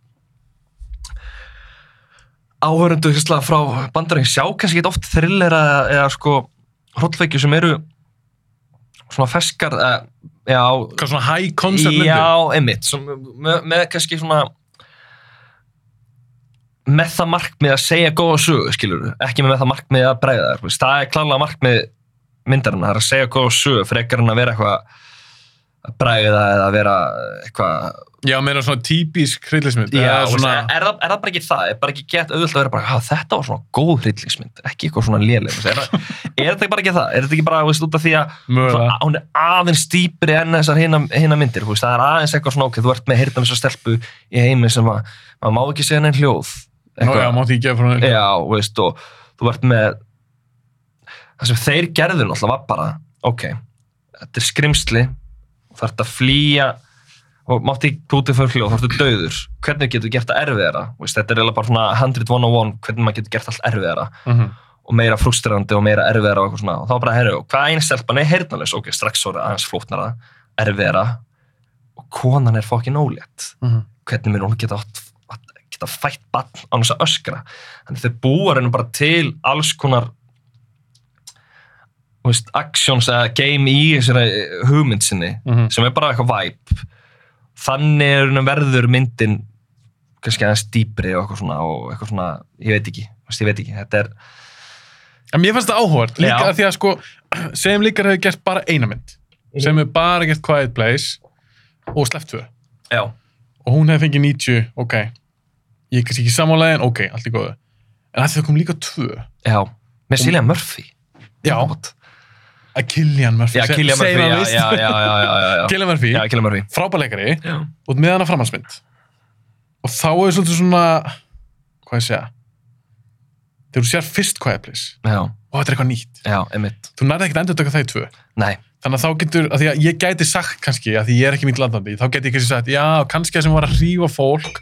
áhörundu frá bandarækjum sjá kannski ekki oft thriller eða, sko hrollveikju sem eru svona ferskar eða, já, svona high concept myndir? Já, einmitt. Sem, með, með kannski svona með það markmið að segja góða sögu, skilur ekki með það markmið að þú veist, það er klálega markmið myndarinn það er að segja góða sögu frekar en að vera eitthvað að bregða eða vera eitthvað já, meira svona típisk hryllismynd Já, svona... er, það, er það bara ekki það? Er bara ekki gett auðvitað að vera bara, "Ha, þetta var svona góð hryllingsmynd, ekki eitthvað svona léleg. Er, er þetta bara ekki það? Er þetta ekki bara, þú veist, út af því að svona, hún er aðeins dýpri enn þessar hina myndir, þú veist, það er aðeins eitthvað svona, ok, þú ert með heyrðum þessar stelpu í heimi sem að, maður má ekki segja neinn hljóð. Nó, já, mátti ekki gefa henni Já, veist, og þú ert með, það sem þeir gerðu náttúrulega var bara, ok, þetta er skrimsli, þú ert að flýja og mátti út í fyrir hljóð, þá ertu döður hvernig getur gert það erfiðara? Þú veist, þetta er eiginlega bara svona 101 hvernig maður getur gert allt erfiðara. Mhm. og meira frustrerandi og meira erfiðara og og þá bara, herru, hvað einn stelpan er heyrnalus ok, strax það aðeins flóknara. Erfiðara. Og konan er fokkin ólétt. Mhm. hvernig mér hún geta, geta fætt bann á þess að öskra? Þannig þeir búa reynum bara til alls konar þú actions eða game í þessari hugmynd sinni Mhm. sem er bara eitthvað væp þannig er verður myndin kannski aðeins dýpri og eitthvað svona og eitthvað svona, ég veit ekki, ég veit ekki. Þetta er, en mér fannst það áhugart líka Já. að því að sko segjum líkar hefur gert bara eina mynd. Sem hefur bara gert Quiet Place og sleppt já, og hún hefði fengið 90, ok. Ég er kannski ekki sammálaðin, ok, allt í góðu. En að þau kom líka tvö. Já. Með Cillian Murphy. Já, What? Að Killian Murphy. Já, Cillian Murphy, já, já, já. Cillian Murphy, já, Cillian Murphy. Frábæleikari og með hana framhansmynd og þá er svolítið svona hvað ég segja þegar þú sér fyrst Quiet Place. Já, og þetta er eitthvað nýtt, þú nærði ekkert endur taka það í tvö. Nei, þannig að þá getur, að því að ég gæti sagt kannski, að því ég er ekki mýnt landandi, þá gæti ég kannski sagt, já, kannski það sem var að hrífa fólk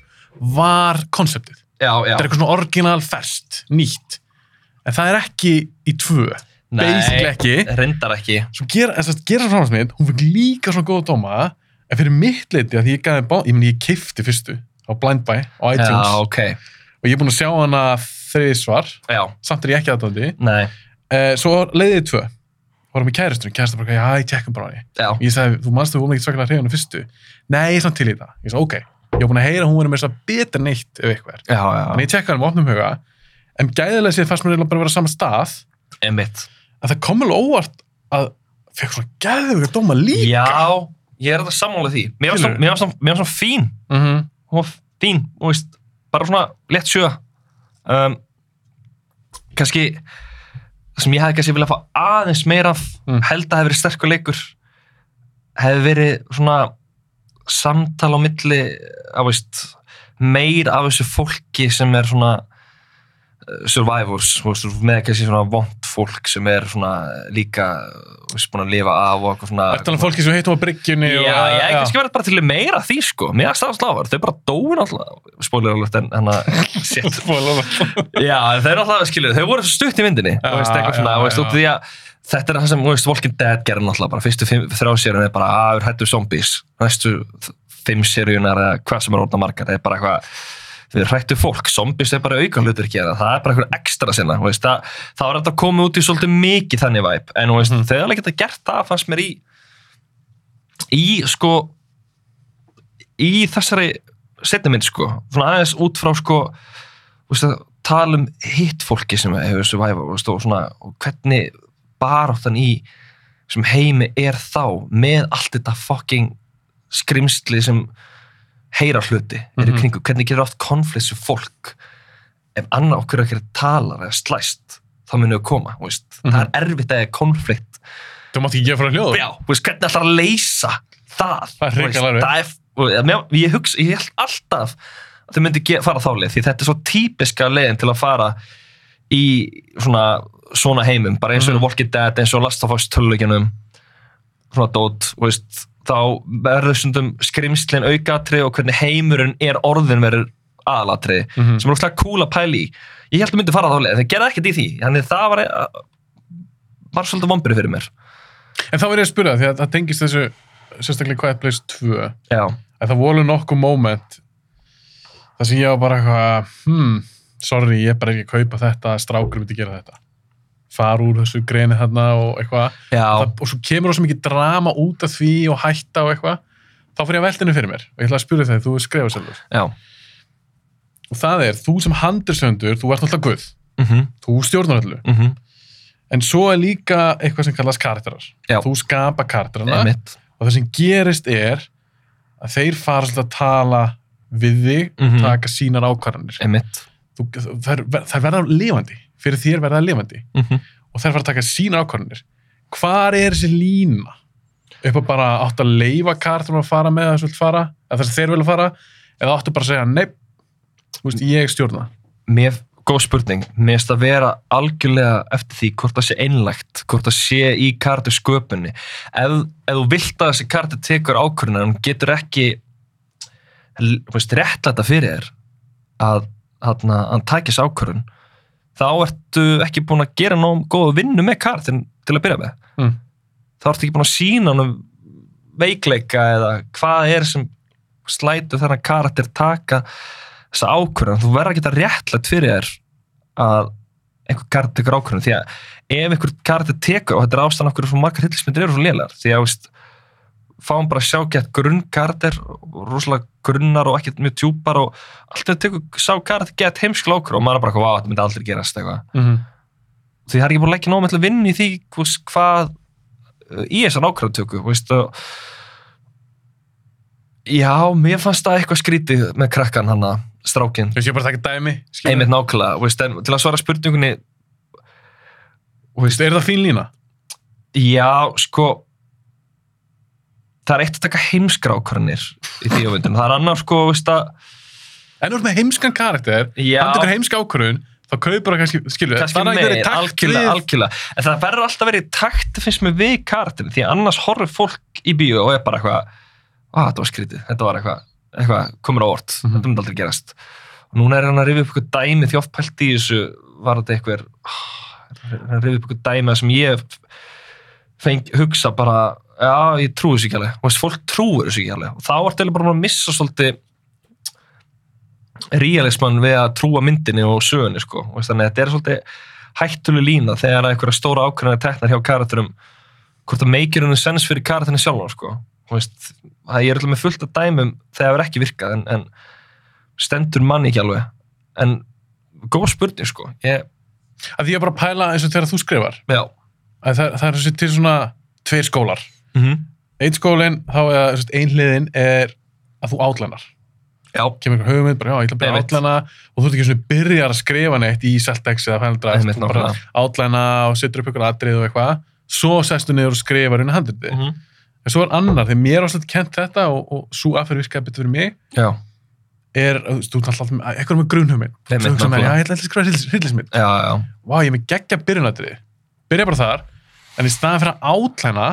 var konseptið. Þetta er eitthvað svona orginal ferskt, nýtt. En það er ekki í tvö. Basically ekki. reyndar ekki Svo gera, þess að gera framhansmynd, hún fikk líka svona góða dóma, en fyrir mitt leiti að því ég gæði bá, ég meni ég kifti fyrstu á Blind Buy á iTunes já, ok, og ég er búinn að sjá hana þriðsvar, samt er ég ekki aðdóndi. nei Uh, svo leiðið þið tvö, vorum í kærastunum, kærastur bara, já, ég tjekkum bara á henni. já, Ég sagði, þú er ekki svakalega hrifin á fyrstu. Nei, ég er samt til í það. Ég sagði, ok. Ég var búin að heyra hún verið með þess að betra neitt ef eitthvað er. já, já, Þannig ég tekka hann með opnum huga. En gæðilega séð fannst mér bara að vera á sama stað. einmitt En það kom alveg óvart að fekk svona gæðilega dóma líka. já, ég er þetta sammála því mér var svona, fín Mm -hmm. hún var fín, þú veist, bara svona létt sjö um, kannski það sem ég hefði kannski viljað fá aðeins meira af Mm. held að hefði verið sterkur leikur hefði verið svona samtal á milli að veist meir af þessu fólki sem er svona survivors, þú veist, með kannski svona vond fólk sem er svona líka, búin að lifa af og eitthvað svona Þetta er alveg fólki sem heitum á bryggjunni. Já, ég hef kannski verið bara til meira því sko. Mér er stafast lágar, þau er bara dóin alltaf Spólir alveg en hann að Já, þau eru alltaf, skilju, þau voru stutt í myndinni Þú veist, svona, þú veist, að Þetta er það sem, veist, Walking Dead gerir náttúrulega bara. Fyrstu fimm- þrjá seríun er bara að við hættu zombies. Næstu fimm seríunar eða hvað sem er orðna margar Það er bara eitthvað við hrættu fólk, zombies er bara auka hlutur gera, það er bara eitthvað ekstra sinna veist, það, það var að koma út í svolítið mikið þannig væp, en veist, Mhm. þegar alveg geta gert það fannst mér í í sko í þessari setni mynd sko, svona aðeins út frá sko, veist tala um hitt fólki sem hefur survival og svona, og hvernig baráttan í sem heimi er þá með allt þetta fucking skrimsli sem heyra hluti er í Mhm. kringu, hvernig getur oft konflikt sem fólk ef annar okkur ekki talar eða slæst þá munum við koma, þú veist, Mhm. það er erfitt að konflikt Þú mátt ekki gefa frá hljóð. já, veist, hvernig ætlar að leysa það Það er það er, mér- ég hugsa, ég held alltaf að þau myndi fara þá leið, því þetta er svo típiska leiðin til að fara í svona, svona heimum bara eins og mm. Walking Dead, eins og Last of Us töluleikjanum svona dót, veist þá verður stundum skrimslin aukatri og hvernig heimurinn er orðin verður aðalatri, Mhm. sem er úrslega cool að pæli í. Ég held að myndi fara þá leið, það gerði ekkert í því þannig það var, var svolítið vombri fyrir mér. En þá er ég að spyrja því að það tengist þessu sérstaklega Quiet Place 2 já, að það voru nokkuð moment þar sem ég var bara eitthvað hmm, sorry, ég er bara ekki að kaupa þetta strákur myndi gera þetta fara úr þessu greni þarna og eitthvað. Það, og svo kemur það mikið drama út af því og hætta og eitthvað. Þá fyrir ég að henni fyrir mér og ég ætla að spyrja þegar þú er skrifað sjálfur. Já. Og það er, þú sem handursöndur, þú ert alltaf guð. Mhm, þú stjórnar öllu. Mhm. En svo er líka eitthvað sem kallast karakterar. Já. þú skapa karakterana. Einmitt. og það sem gerist er að þeir fara svolítið að tala við þig, Mhm. taka sínar ákvarðanir. Þær verða lifandi fyrir þér verða lifandi. Mhm. og þær fara að taka sínar ákvarðanir. Hvar er þessi lína? Upp að bara átt að leifa karakterum að fara með þess að fara, eða þess að þeir vilja fara? Eða áttu bara að segja, nei þú veist, ég stjórna Mér, góð spurning, mér finnst að vera algjörlega eftir því hvort það sé einlægt, hvort það sé í kartu sköpunni. Ef, ef þú vilt að þessi kartu tekur ákvörðunar, hann getur ekki réttlæta fyrir þér að hann, hann tækis ákvörðun, þá ertu ekki búin að gera nóg góða vinnu með kartin til að byrja með. Mm. Þá ertu ekki búin að sína hann veikleika eða hvað er sem slætu þennan karakter taka þessa ákvörðun, þú verður að réttlætt fyrir þér að einhver karakter tekur ákvörðun, því að ef einhver karakter tekur, og þetta er ástæðan okkur svo margar hillismyndir eru svo lélar, því að veist, fáum bara að sjá gett grunnkarakter rosalega grunnar og ekkert mjög djúpar og allt þegar tekur sá karakter gett heimskla ákvörðun og maður er bara, hvað, þetta myndi aldrei gerast eitthvað mm -hmm. því það er ekki búin að leggja nóg með til að vinna í því hvað uh, í veist, og já, mér fannst það eitthvað skrítið með krakkan hann að strákinn ég sé bara að taka dæmi einmitt nákvæmlega, þú veist, en til að svara spurningunni veist, er það fín lína? já, sko það er eitt að taka heimskra ákvörðanir í því ávindun, það er annar sko, að En ert með heimskan karakter hann tekur heimska ákvörðun þá kaupir það kannski, skilur kannski það er meir, algjörlega, algjörlega. En það verður alltaf verið takt finnst mér við karakterin, því að annars horfir fólk í bíó og er bara eitthvað að þetta var skrítið, þetta var eitthvað, eitthvað komur á orð, Mhm. þetta myndi aldrei gerast. Og núna er hann að rifja upp eitthvað dæmi því oft pælt í þessu var þetta eitthvað hann að rifja upp eitthvað dæmi sem ég feng, hugsa bara já, ég trúi þessu ekki alveg, veist, fólk trúir þessu ekki alveg. Og þá ertu bara að missa svolítið realisman við að trúa myndinni og sögunni sko. Veist, þannig að þetta er svolítið hættuleg lína þegar einhverja stóra ákveðna teknar hjá karakterum hvort það meikir henni sens fyrir karakterinu sjálf sko. Veist, það er alltaf með fullt af dæmum þegar það er ekki virkað en, en stendur manni ekki alveg. En góð spurning sko. Ég, að því er bara að pæla eins og þegar þú skrifar. Að það, það er til svona tveir skólar mm -hmm. einn skólinn, þá er þessi, ein hliðin er að þú átlænar já, kemur einhver hugmynd, bara já, ég ætla bara að Einmitt. átlæna og þú ert ekki svona byrjar að skrifa neitt í Celtex eða Einmitt, þú bara átlæna og setur upp ykkur atrið og eitthvað. Svo sestu niður og skrifar inn að handriti mm -hmm. en svo er annar, þegar mér var svolítið kent þetta og, og svo aðferð virkaði betur fyrir mig já, er, þú ert alltaf með eitthvað með grunhugmynd þú hugsa með, já, ég ætla að skrifa hryllismynd. Já, já vá, ég er með geggja byrjunadrið byrja bara þar, en í staðan fyrir að átlæna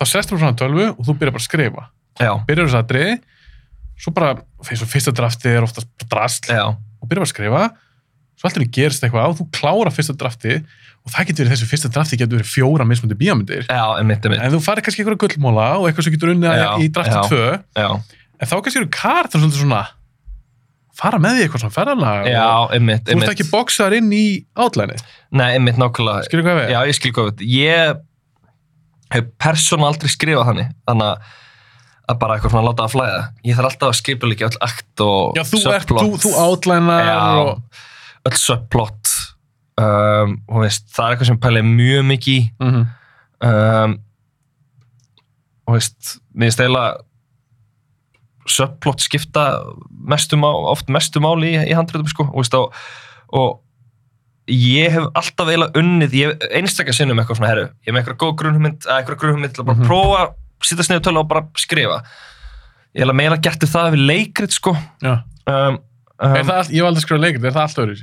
þá sestur þú frá tölvu og þú byrjar bara að skrifa. Já, byrjar þess aðrið svo bara, eins og fyrsta draftið er oftast drasl já, og byrjar bara að skrifa. Svo alltaf gerist eitthvað og þú klára fyrsta draftið og það getur verið þessu fyrsta draftið getur verið fjóra mismundi einmitt en þú farir kannski einhverja gullmóla og eitthvað sem getur unnið í tvö. já, en þá kannski eru kartar svolítið svona fara með því eitthvað svona ferðalega já, og einmitt, þú ert ekki boksaðar inn í átlæni nei, einmitt nákvæmlega. Skilur hvað við? Já, ég skil hvað við. Ég hef persónu aldrei skrifað þannig, þannig að- að bara eitthvað svona láta það flæða. Ég þarf alltaf að skipa líka öll akt og Já, þú, ert, þú, þú átlænar og... öll subplot. Um, og veist, það er eitthvað sem pælið mjög mikið. Mm -hmm. Um, og veist, mér eiginlega subplot skipta mestu má, oft mestu máli í, í handritum sko, og veist, og, og ég hef alltaf eiginlega unnið, ég hef einstaklega sinnum eitthvað svona herru, ég hef með eitthvað góð grunnhugmynd eða eitthvað grunnhugmynd til að bara Mhm. prófa sitja sniðu tölu og bara skrifa ég hef meira gert það við leikrit sko um, um, all- ég hef aldrei skrifað leikrit, er það allt öðru?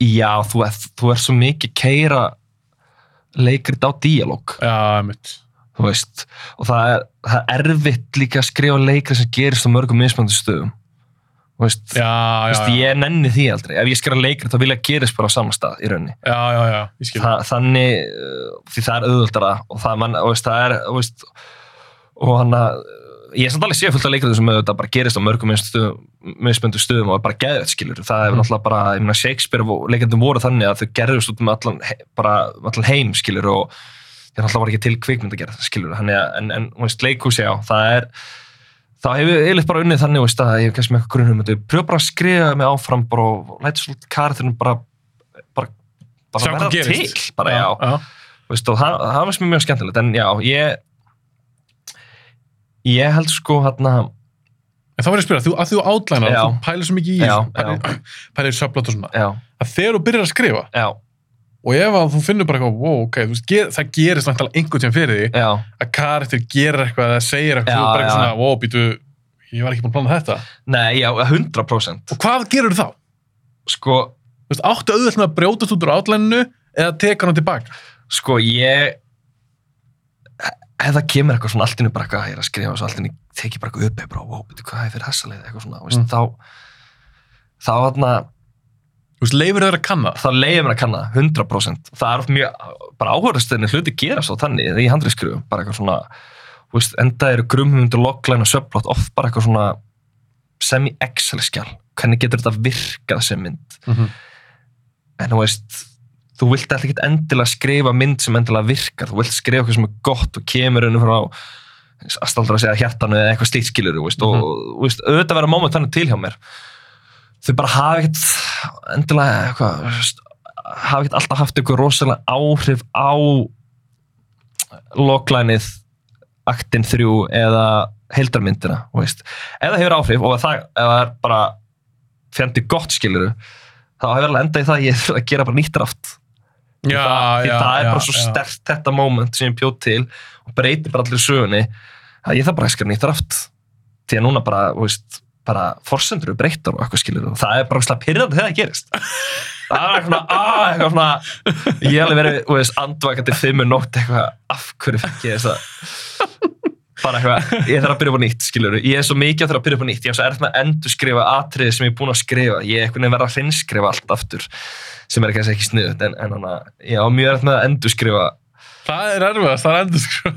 já, þú er, þú er svo mikið keira leikrit á díalóg Já, mitt. og það er, það er erfitt líka að skrifa leikri sem gerist á mörgum mismöndu stöðum veist, Já, já, veist, ég nenni því aldrei. Ef ég skrifa leikri þá vil ég að gerist bara á sama stað í rauninni. Já. Þa, þannig, uh, því það er auðvöldara og það, man, og veist, það er veist, og hann að ég er samt alveg séð fullt af leikriðum sem auðvitað bara gerist á mörgum mismöndu stöðum og er bara geðvett skilur, það er Mm. náttúrulega bara meina Shakespeare og leikandum voru þannig að þau gerðust út með allan, he, bara, allan heim skilur og það náttúrulega var ekki til kvikmynd að gera skilur, þannig að en, en þú veist, leikhúsi já, það er þá hefur ég bara unnið þannig veist, að ég hef kannski með eitthvað grunnum pröfa bara að skrifa mig áfram bara, og læta svolítið karakterinu bara bara, bara verða til bara, já, já. veist, og það, það finnst mér mjög skemmtilegt. En já, ég ég held sko hérna En þá verður ég að spyrja, þú, að þú átlænar, Já. þú pælir svo mikið í Já, pælir, subplot og svona, já, að þegar þú byrjar að skrifa, já, og ef að þú finnur bara eitthvað, wow, ok, þú veist, ger, það gerist náttúrulega einhvern tíðan fyrir því, já að karakter gerir eitthvað eða segir eitthvað, þú er bara eitthvað svona, wow, býtu, ég var ekki búin að plana þetta. nei, já, 100% Og hvað gerur þá? sko, Þú veist, áttu auðvitað með að brjótast út úr átlæninu eða teka hann tilbaka? sko, ég ef það kemur eitthvað svona allt innu bara eitthvað, ég er að skrifa og svo allt innu teki bara eitthvað upp, bara, wow, betur hvað er fyrir þessa leið eitthvað svona, veist, Mm. þá þá Þú veist, leifur þeir að kanna það? leiðir mér að kanna það, 100% það er mjög, bara áhverjastöðinu hluti gera svo þannig, þegar ég handriðskrifu bara eitthvað svona, veist, enda eru grumhundur, logglæn og söflott oft bara eitthvað svona semi-excel-skjál hvernig getur þetta virkað sem mynd? Mm -hmm. en þú veist, þú vilt alltaf ekki endilega skrifa mynd sem endilega virkar. Þú vilt skrifa eitthvað sem er gott og kemur unni frá aðstaldra að segja hjartanu eða eitthvað slíkt skilur, þú veist, og veist, auðvitað vera moment þannig til hjá mér þau bara hafa ekkert endilega eitthvað hafa ekkert alltaf haft eitthvað rosalega áhrif á loklænið aktin þrjú eða heildarmyndina, það hefur áhrif og það, ef það er bara fjandi gott skiluru þá hefur alveg endað í það að ég þurfa að gera bara nýtt draft. Já, það, já, það er já, bara svo já. sterkt þetta moment sem ég bjóð til og breytir bara allir sögunni að ég þarf bara að skilja nýtt draft. Því að núna bara, þú veist, bara forsendur eru breyttar og eitthvað skilur og það er bara slag pyrrandi þegar það gerist. Það var eitthvað svona, aah, eitthvað svona ég hef alveg verið, þú veist, andvakandi fimmur nótt eitthvað, af hverju fekk ég þess að bara eitthvað, ég þarf að byrja upp á nýtt, skiljur ég er svo mikið að þarf að byrja upp á nýtt, ég er svo erft með að endur skrifa atriði sem ég er búin að skrifa. Ég er eitthvað verið að hrinnskrifa allt aftur sem er kannski ekki sniðut, en, en hana, ég á mjög erft með að endur skrifa Það er erfiðast, það er endur sko.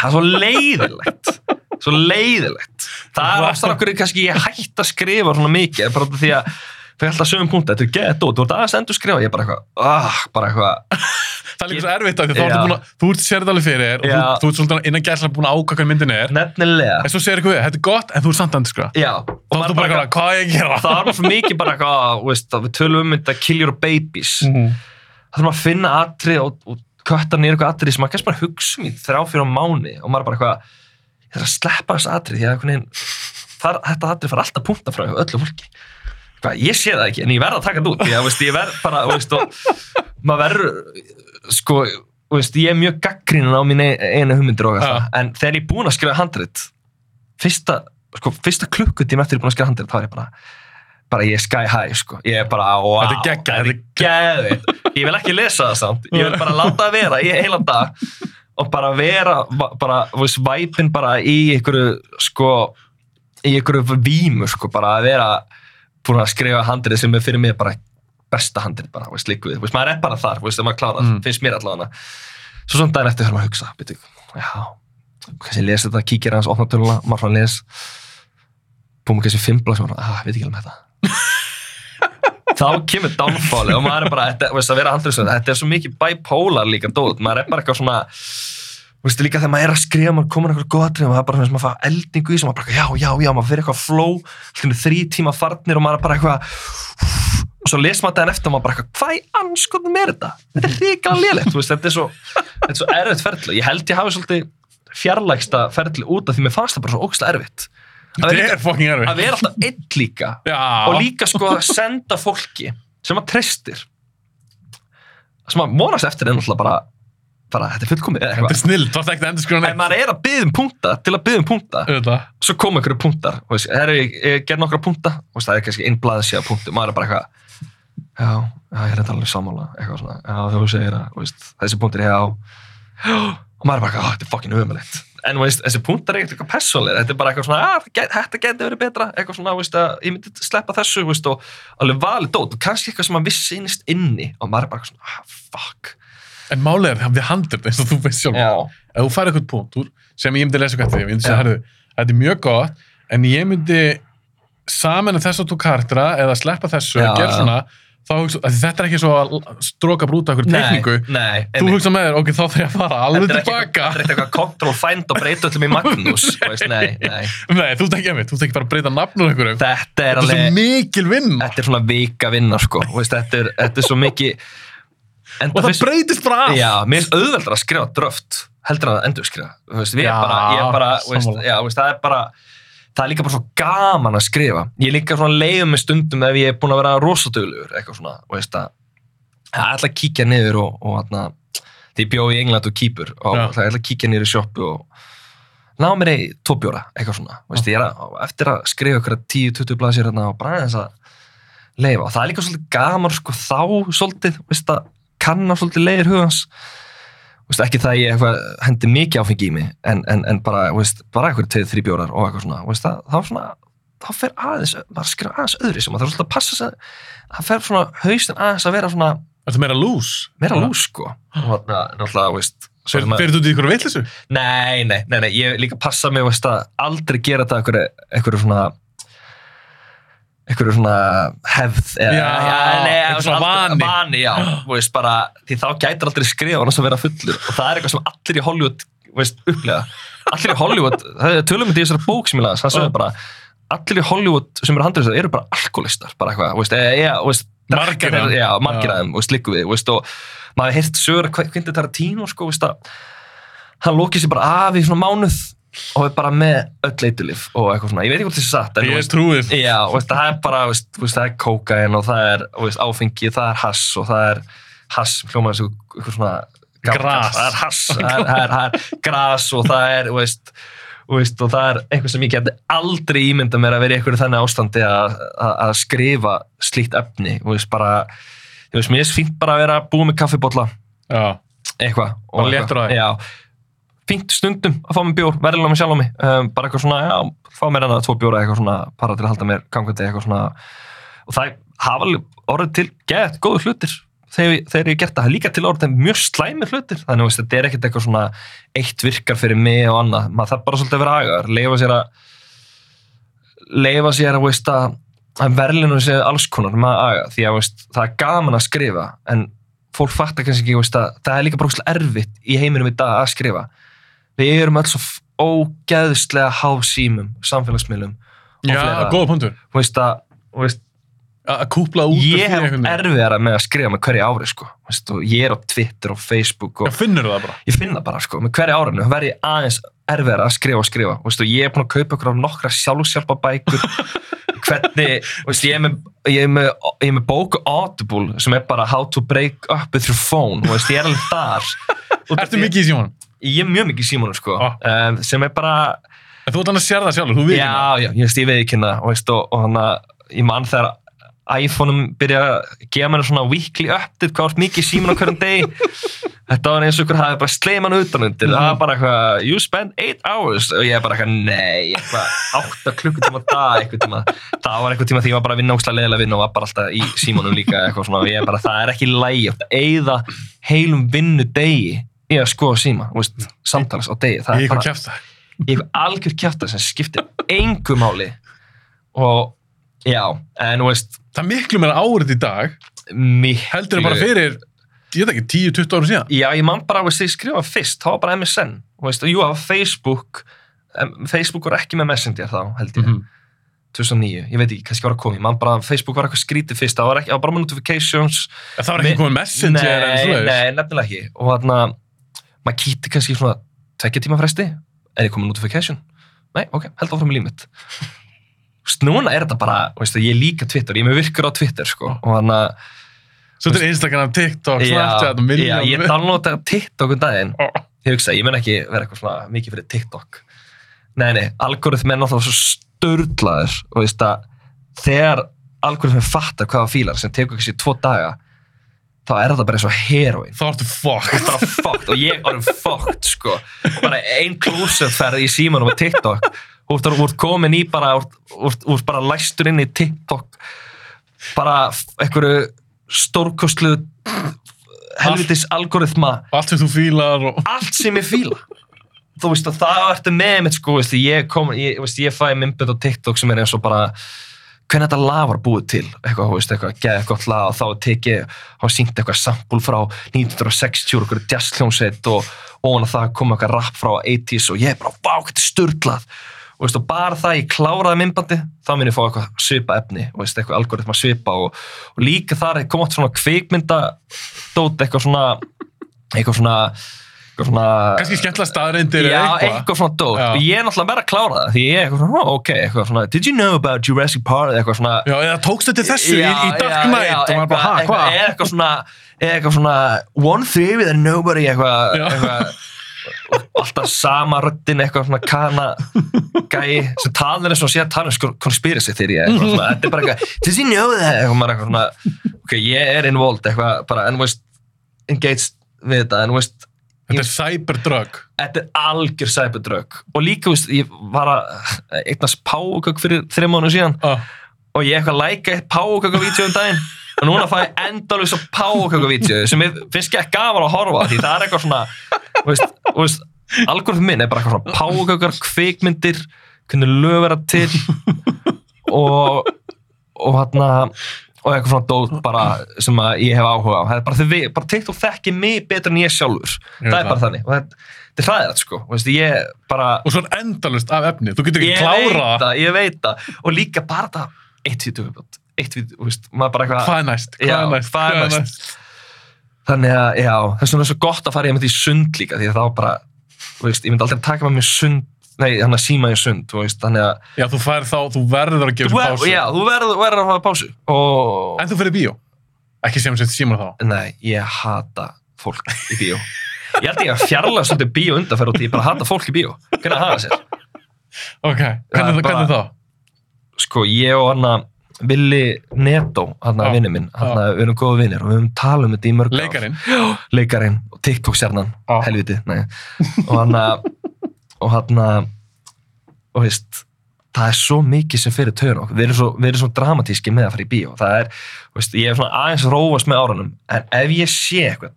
það er svo leiðilegt svo leiðilegt það er aftur okkur kannski ég hætt að skrifa svona mikið, bara því að það er alltaf sögum punkt, þetta er gett og þú ert aðeins að endur skrifa, ég er bara eitthvað, ah, bara eitthvað Það er líka svo erfitt af því þá ertu búin að, þú ert sérð alveg fyrir og þú, þú ert svolítið innan gæslega búin að ákvæða hvað myndin er. nefnilega, En svo segir eitthvað þetta er gott, en þú ert samt endur sko. já Og þá ertu bara eitthvað, hvað á ég gera? það var svo mikið bara eitthvað, veist, við tölum um þetta kill your babies Mhm. það þarf maður að finna atrið og, og kötta nýr eitthvað atrið sem maður kannski bara hugsa um í þrjá fyrir mánu og maður bara eitthvað ég að sleppa þessu atrið því að veginn þar, þetta atrið fara alltaf punta frá öllu fólki. Hvað, ég sé það ekki en ég verð að taka þetta út að veist, ég verð bara veist, og, maður verður sko veist, ég er mjög gaggrínin á mín einu hugmyndir og eitthvað en þegar ég er búinn að skrifa handrit fyrsta, sko, fyrsta klukkutíma eftir ég er búinn að skrifa handrit þá er ég bara bara ég er sky high sko. Ég er bara wow, Þetta er geggjað, þetta er geðvitt ég vil ekki lesa það samt. Ég vil bara láta það vera í heilan dag og bara vera bara, þú veist, væpin bara í einhverju sko í einhverju vímu sko bara að vera búin að skrifa handrið sem er fyrir mig bara besta handrið bara, þú veist, líku við, veist, maður er bara þar, þú veist, maður klárar, Mm. finnst mér allavega svo svona daginn eftir fyrir maður að hugsa, byrju, já kannski les þetta, kíkir hans, opna töluna, maður svona les búin með kannski fimm blá sem maður, ah, veit ekki alveg með þetta þá kemur downfallið og maður er bara, þetta, veist, að vera handrið þetta er svo mikið bipolar líka dót maður er bara eitthvað svona veist, líka þegar maður er að skrifa, maður komin eitthvað og maður er bara sem maður fá eldingu í sem maður bara, já, já, já, maður fyrir eitthvað flow, þrý tíma farnir og maður er bara eitthvað, og svo les maður daginn eftir og maður bara eitthvað, hvað í anskotum er þetta? Þetta er ríkala veist, þetta er svo, þetta svo erfitt ferli. Ég held ég hafi svolítið fjarlægsta ferli út af því mér fannst það bara svo ógstlega erfitt. Að Þetta vera, er fucking að vera alltaf einn líka. Já. og líka sko að senda fólki sem maður treystir. Sem maður vonast eftir er náttúrulega bara, bara þetta er fullkomið eða Þetta eitthvað. er snill, þú ætti ekki að endur skrifa en neitt. maður er að byggja um punta til að byggja um punta. Auðvitað. svo koma einhverju puntar og veist, herri, ég, ég ger nokkra punta. Og það er kannski einn blaðsíða punktu maður er bara eitthvað já, já, ég er þetta alveg sammála. Eitthvað svona, já, þú segir að þessi punktur er já og maður er bara eitthvað, "Á, þetta er fokkin umöðulegt en veist, þessi punktar er eitthvað persónlega þetta er bara eitthvað svona, að þetta geti verið betra. Eitthvað svona, veist, að ég myndi sleppa þessu veist, og alveg valið dót. Og kannski eitthvað sem maður vissi innist inni og maður er bara svona, ah, fuck. En málið er, við handrit, eins og þú veist sjálf. já, Ef þú færið eitthvað punkt úr, sem ég myndi lesa eitthvað því, ég myndi herðu, þetta er mjög gott, en ég myndi saman að þú kartra eða sleppa þessu og gera svona, hugsa, þetta er ekki svo að stróka brúta okkur tekningu. nei, Þú hugsa með þér, ok, þá þarf ég að fara alveg tilbaka. þetta er eitthvað control find og breyta öllum í Magnús nei, nei. Nei, þú að mitt, þú ekki bara að breyta nafnur einhverjum. þetta er Þetta er svo alveg mikil vinna. þetta er svona vika vinna sko veist, þetta, er, þetta er svo mikið Og það fyrst- breytist bara af. já, mér er auðveldar að skrifa dröft heldur að endur skrifa veist, Já, bara, ég bara, veist, já, það er bara það er líka bara svo gaman að skrifa. Ég er líka svona leiðum með stundum ef ég er búin að vera rosadöglugur, eitthvað svona þú veist að, ég ætla að kíkja niður og, og hérna, því ég bjó í England og kýpur og Já. ég ætla að kíkja niður í sjoppu og ná mér í tvo bjóra, eitthvað svona. Veist, er að, eftir að skrifa ykkur 10-20 blaðsir hérna og bara aðeins að leifa og það er líka svolítið gaman sko þá svolítið, veist að kanna svolítið leiðir hugans veist, ekki það að ég eitthvað hendi mikið áfengi í mig en, en, en bara, veist, bara eitthvað tveið, þrý bjórar og eitthvað svona, veist, það, þá svona þá fer aðeins, maður skrifa aðeins öðru sem maður þarf svolítið að passa sig það fer svona haustin aðeins að vera svona Þetta er meira lús. meira lús sko og náttúrulega, veist Ferðu þú í ykkur vittlisu? Nei, nei, nei, nei, ég líka passa mig veist, að aldrei gera þetta einhverju svona einhverju svona hefð eða, Já, nei, einhver svona vani. vani já, veist, bara, því þá gætir aldrei skrifa annars að vera fullur og það er eitthvað sem allir í Hollywood veist, upplega allir í Hollywood, er tölum í þessari bók sem ég las, það sögðu bara allir í Hollywood sem eru handriðsar eru bara alkoholistar bara eitthvað, veist, eða, veist Margir af þeim. já, margir Já. af þeim, veist, við, og maður heirt sögur Quentin Tarantino, sko, þú veist, að hann lókið sér bara af í svona mánuð og er bara með öll eitulif og eitthvað svona, ég veit ekki hvort þessi satt en, þú Ég veist, trúið. já, veist, það er bara, veist, það er kókain og það er, veist, áfengi, það er hass og það er hass, hljómaður þessu eitthvað svona Gras. það er hass, það er, það er, það er gras og það er, veist veist, og það er eitthvað sem ég geti aldrei ímynda mér að vera í einhverju þannig ástandi að, skrifa slíkt efni, veist, bara ég veist, mér fínt bara að vera búið með kaffibotla Já, eitthvað og eitthvað. léttur á þér. Fínt stundum að fá mér bjór, verðilega með sjálf á mig. Um, bara eitthvað svona, já, fá mér enna tvo bjóra eitthvað svona, para til að halda mér gangandi eitthvað svona. Og það hafa orðið til gett góðu hlutir þegar, þegar ég gert það, líka til orðið mjög slæmir hlutir, þannig að þetta er ekkert eitthvað svona eitt virkar fyrir mig og annað. Maður þarf bara svolítið að vera agaður, leifa sér að leifa sér að, veist, að, að verðlinu sé alls konar með að aga, því að fólk fattar kannski ekki veist, að það er líka bara ógeðslega erfitt í heiminum í dag að skrifa við erum alls ógeðslega háð símum, samfélagsmiðlum og já góða punktur. Þú veist að, þú veist, Að kúpla út ég hef erfiðara með að skrifa með hverju ári sko. Og ég er á Twitter og Facebook og finnur það bara. Ég finna bara sko, með hverju árinu verð ég aðeins erfiðara að skrifa og skrifa. Þú veist, og ég er búin að kaupa ykkur af nokkra sjálfsjálfa bækur. Hvernig, þú veist, ég er með, ég með, ég með bóku Audible sem er bara how to break up with your phone. Veist, ég er alveg þar. Ertu mikið í símanum? Ég er mjög mikið í símónu sko, um, sem er bara En þú ert hann að sér það sjálfur, þú við já, já, ég veist, ég veið ekki hérna og, veist, og, og hann að ég mann þegar iPhone-um byrja að gefa mér svona weekly update, hvað vart mikið í síman á hverjum degi. Þetta var eins og ykkur hafði bara sleið mann utan undir, það var bara eitthvað you spend 8 hours. Og ég er bara eitthvað nei, eitthvað 8 klukkutíma dag eitthvað tíma, það var eitthvað tíma því ég var bara að vinna óslega leðilega vinna og var bara alltaf í símanum líka eitthvað svona. Og ég er bara, það er ekki eyða heilum vinnu degi í að skoða síma, veist, samtals á degi, það Ég er er bara kæft í eitthvað algjör kjafta sem skiptir engu máli. Og já, en veist Það er miklu meira árið í dag. Miklu, Heldur það bara fyrir, ég veit ekki, 10-20 ára síðan. Já, ég man bara, veist, ég skrifa fyrst, það var bara MSN veist, og jú, var Facebook. Facebook var ekki með Messenger þá, held ég. Mhm. 2009, ég veit ekki, kannski var að koma ég man bara, Facebook var eitthvað skrítið fyrst það var, ekki, það var bara notifications. En Það var ekki komið messenger en nei, nei, nefnilega ekki. Og þarna, maður kýtti kannski svona tvekja tíma fresti, er ég komið notification nei, ok, held áfram í límit núna er þetta bara, veist, ég líka Twitter, ég er með virkur á Twitter sko, og þannig að Svo er Instagram, TikTok, Snapchat já, ég downloada TikTok um daginn. Ó. ég hugsa, ég mun ekki vera eitthvað svona mikið fyrir TikTok. Nei, nei, algoritmi er náttúrulega svo störtlaður og veist að þegar algoritmi fattar hvaða fílar sem tekur kannski tvo daga þá er þetta bara eins og heroin Þá ertu fucked. Bara fucked og ég orðin fucked sko. Bara ein klúsefferð í símanum og TikTok. Ert, þú ert komin í bara þú ert- bara læstur inn í TikTok. Bara einhverju stórkostlu helvitis algoritma. Og allt sem þú fílar og allt sem ég fíla. Þú veist að það ertu með mitt sko veist, ég, kom, ég, veist, ég fæ myndbönd á TikTok sem er eins og bara hvernig þetta lag var búið til? Eitthvað, veist, eitthvað, geða eitthvað lag og þá tekið, þá sínt eitthvað sampul frá 1960 og eitthvað jazzkljónsett og ofan að það kom eitthvað rap frá 80s og ég er bara, vá, þetta er sturglað og veist, og bara það ég kláraði myndbandi þá minn ég fá eitthvað svipa efni og veist, eitthvað algoritma svipa og, og líka þar er komað svona kvikmynda dót eitthvað svona eitthvað svona, eitthvað svona kannski skemmtilega staðreindir Já, eða eitthvað eitthvað svona dót Já. og ég er náttúrulega bara að klára það því ég er eitthvað svona, "Ó, ok, eitthvað svona Did you know about Jurassic Park, eitthvað svona Já, eða tókstu til þessu í, í Dark já, Knight já, og maður bara, eitthvað, hvað? eitthvað, svona eitthvað svona one theory that nobody eitthvað, Já. eitthvað alltaf sama röddin eitthvað svona kana gæi sem talar eins og sé að tala um conspiracy theory eitthvað svona, þetta er bara eitthvað did you know that, eitthvað maður eitthvað svona ok, ég er involved eitthvað bara, engaged við þetta, en veist Þetta er cyberdrug. Þetta er algjör cyberdraug og líka, veist, ég var að eignast páukök fyrir þreim mánu síðan ah. og ég eitthvað læka eitt páukökuvídeó um daginn. Og núna fæ ég endalveg svo páukökuvídeó sem ég finnst ekki gaman að horfa á, því það er eitthvað svona veist, veist, algoritm minn er bara eitthvað svona páukökar, kvikmyndir hvernig lög vera til. Og og hérna og eitthvað svona dót bara sem að ég hef áhuga á. Það er bara því við, bara TikTok þekki mig betur en ég sjálfur. Ég það er bara það. þannig. Og þetta, er hræðilegt sko. Og veist, ég bara Og svo endalust af efni. Þú getur ekki ég klára veit það, ég veit það. Og líka bara það eitt eitthvað Hvað er næst? Hvað er næst? hvað er næst? þannig að, já, vegna er svo gott að fara ég með því sund líka, því að þá bara veist, ég myndi aldrei taka með mér sund nei, hann að síma í sund, þú veist, þannig að Já, þú fær þá, þú verður að gefa sér ver, pásu já, þú verður, verður að hafa pásu og, En þú fyrir bíó Ekki sem sett símar þá nei, ég hata fólk í bíó ég held ég að fjarlæga svolítið bíó undanferð og ég bara hata fólk í bíó, hvernig að hafa sér Ok, er hvernig, hvernig þá? sko, ég og hann Willi Neto, hann Já. að vinnu minn hann Já. að við erum góða vinnir og við höfum talað um þetta í mörg ár. Leikarinn. leikarinn og TikTok-stjarnan Já. helviti, nei og hann að og hann að og veist, það er svo mikið sem fyrir töðun okkur, við erum svo, við erum svo dramatíski með að fara í bíó, það er veist, ég er svona aðeins róast með árunum en ef ég sé eitthvað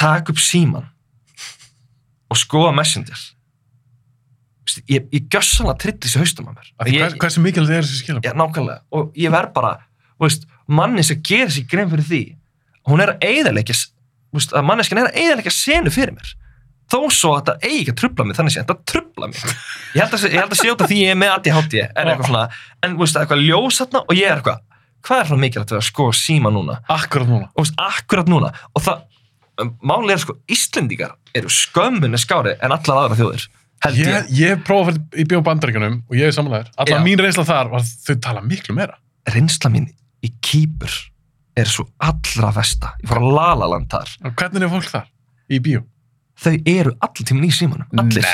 tak upp síman og skoða messenger ég, ég gjössanlega trillis í haustum að mér ég, Hvað, hversu mikilvægt er þessi skilabóð? Já, nákvæmlega. Og ég verð bara, veist, manni sem gerir sér grein fyrir því, hún er að eigðarleikja, þú veist, að manneskin er að eigðarleikja senu fyrir mér. Þó svo að þetta eigi að trubla mig, þannig sé, þetta trubla mig. Ég held að, ég held að sé út af því ég er með ADHD, er eitthvað svona, en þú veist, eitthvað ljós þarna og ég er eitthvað, hvað er svona mikilvægt að sko síma núna? Akkurat núna. Og þú veist, akkurat núna. Og það, málið er sko, Íslendingar eru skömmunni skári en allar aðra þjóðir, held ég. Ég, ég hef prófað að fara í bíó bandaríkjunum og ég er samanlegaður. Alltaf Já. mín reynsla þar var að þau tala miklu meira. reynsla mín í Kýpur er svo allra vesta ég fór að lalaland þar Og hvernig er fólk þar? Í bíó? Þau eru allir tíminn í símanum. Allir,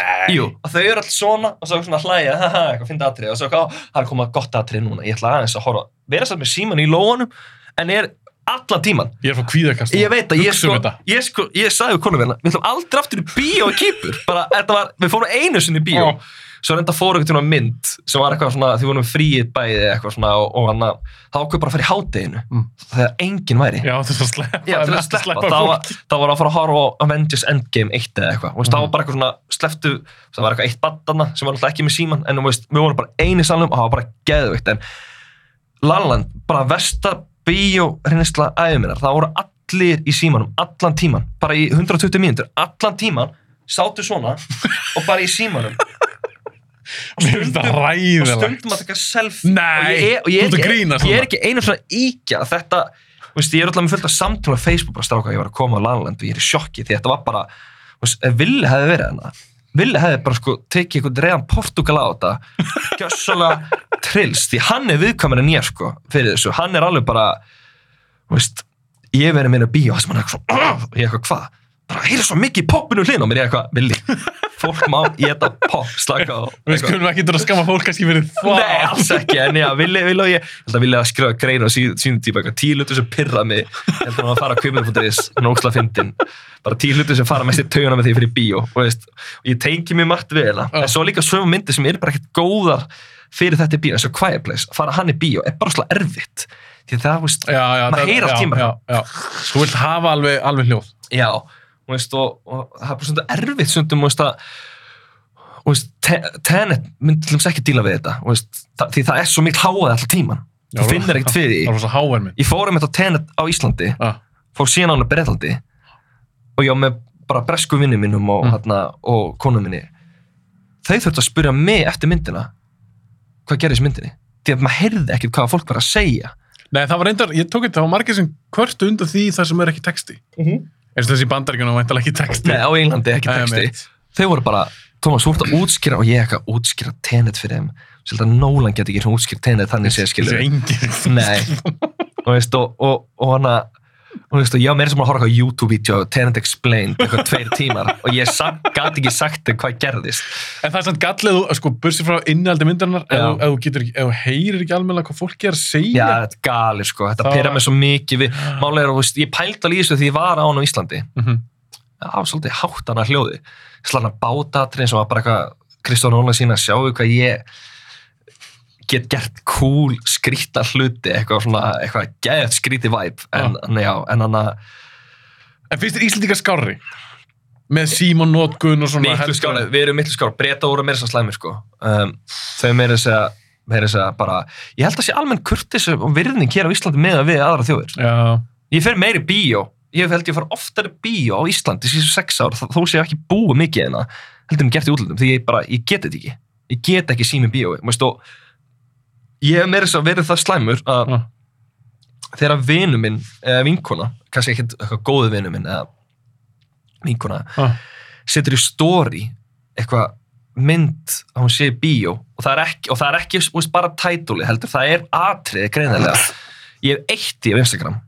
og þau eru allir svona og svo svona hlæja, eitthvað fyndi atrið og svo eitthvað, "Á, það er komað gott atrið núna. Ég ætla aðeins að horfa, vera satt með síman í lóanum en er allan tíman Ég er frá kvíðakast. ég veit að ég sko, ég sko, ég sagði við konum hérna, við ætlum aldrei aftur í bíó í Kýpur, bara, þetta var, við fórum einu sinni í bíó, Já. Svo reynda fóru eitthvað tíma mynd sem var eitthvað svona, því við vorum fríið bæði eitthvað svona og, og hann að, það ákveð bara að fara í hádeginu, Mm. þegar enginn væri. Já, til að sleppa. Já, til að sleppa, það var, það var að fara að horfa á Avengers Endgame 1 eða eitthvað, mm. það var bara eitthvað svona sleftu, það var eitthvað eitt bandana sem var alltaf ekki með síman, en veist, við vorum bara eini salnum og það var bara geðveikt, en Lalland, bara versta bíó reynisla æðuminnar, það voru allir í símanum, allan tíman, bara í 120 mínútur, allan tíman sátu svona og bara í símanum Mér finnst það og ræðilegt. stundum að taka selfie. Nei, og ég, og ég, að er, grínast ekki, ég er ekki einu svona íkja að þetta. Veist, ég er alltaf með fullt af samtala á Facebook bara stráka, ég var að koma á Lalaland og ég er í sjokki því þetta var bara, veist, Villi hefði verið hana Villi hefði bara sko tekið einhvern reyðan Portugal á þetta gjössalega trills, því hann er viðkvæmur en ég sko, fyrir þessu, hann er alveg bara veist, ég verið meina bíó þar sem hann er eitthvað og ég eitthvað hvað bara heyra svo mikið í poppinu hlinn og mér er eitthvað, Villi fólk má geta pop, slaka Við eitthvað. skulum ekki að skamma fólk kannski fyrir það. Nei, alls ekki, en já, vilja, vilja og ég held að vilja að skrifa grein og sín, sínum tíma eitthvað tíu hlutur sem pyrra mig held að maður fara að kvimur.is, nógsla fyndin bara tíu hlutur sem fara mest í tauguna með því fyrir bíó og, veist, og ég tengi mér margt við það, en svo líka sögum myndir sem eru bara ekkert góðar fyrir þetta bíó eins og Quiet Place, að fara hann í bíó er bara slá erfitt því það, veist, Já, já. Maður. Já, já. Þú vilt hafa alveg, alveg hljóð. já og, veist, og, og það er bara svona erfitt stundum, veist, að Te- Tenet myndi til dæmis ekki díla við þetta veist, það, því það er svo mikil háað alltaf tíman þú finnir ekkert fyrir því Það var svo háver minn. ég fór um þetta Tenet á Íslandi Ah. fór síðan á hana Breitlandi og ég var með bara bresku vinni mínum og, Mm. mm. og konu minni þau þurftu að spyrja mig eftir myndina hvað gerðist í myndinni því að maður heyrði ekkert hvað fólk var að segja Nei, það var reyndar, ég tók þetta, það var margir sem kvörtu undan því það sem er ekki texti. mm -hmm. Eins og þessi bandaríkjunum var ekki texti. Nei, á Englandi ekki texti einmitt. þau voru bara, Thomas, þú ert að útskýra og ég ekki að útskýra Tenet fyrir þeim Svolítið að Nolan geti ekki útskýra Tenet þannig sé skilur. Nei, og veist, og, og, og hana og veist, ég var meira sem að horfa á YouTube-vídeó Tenet Explained, eitthvað tveir tímar og ég gæti ekki sagt þeim hvað gerðist. En það er samt gallið, þú- sko, bursið frá innhaldi myndarinnar, ef, þú- heyrir ekki almennilega hvað fólk er að segja. Já, þetta er gali, sko, þetta var- mig svo mikið við, málega er að, ég pældi alveg í þessu því ég var á hann á Íslandi. Mhm. það var svolítið hátt hana hljóði slanna bátatrinn sem var bara eitthvað Kristján Óla sína að sjáu hvað ég get gert cool skrýta hluti, eitthvað svona eitthvað geðt skrýti væp en, en já, en hann að En finnst þér Íslandika skárri? Með Símon Nótgun og svona miklu skára, við erum miklu skára breyta voru meira svo slæmi sko. Um, þau meira þess að meira þess að bara, ég held að sé almenn kurtis og virðning hér á Íslandi með að við aðra þjóðir. Já, ég fer meiri bíó. Ég held ég far oftar bíó á Íslandi síðan sex ár, þó sé ég ekki búið mikið en heldur en gert í útlöndum, því ég bara, ég get þetta ekki. Ég get ekki sími bíó veist, og ég hef meira að verið það slæmur að Já. þegar vinu minn, eða vinkona kannski ekki eitthvað góðu vinu minn eða vinkona, já, setur í story eitthvað mynd að hún sé í bíó og það er ekki, og það er ekki veist, bara tætúli heldur, það er atriði greinilega. Ég hef eitt í Instagram.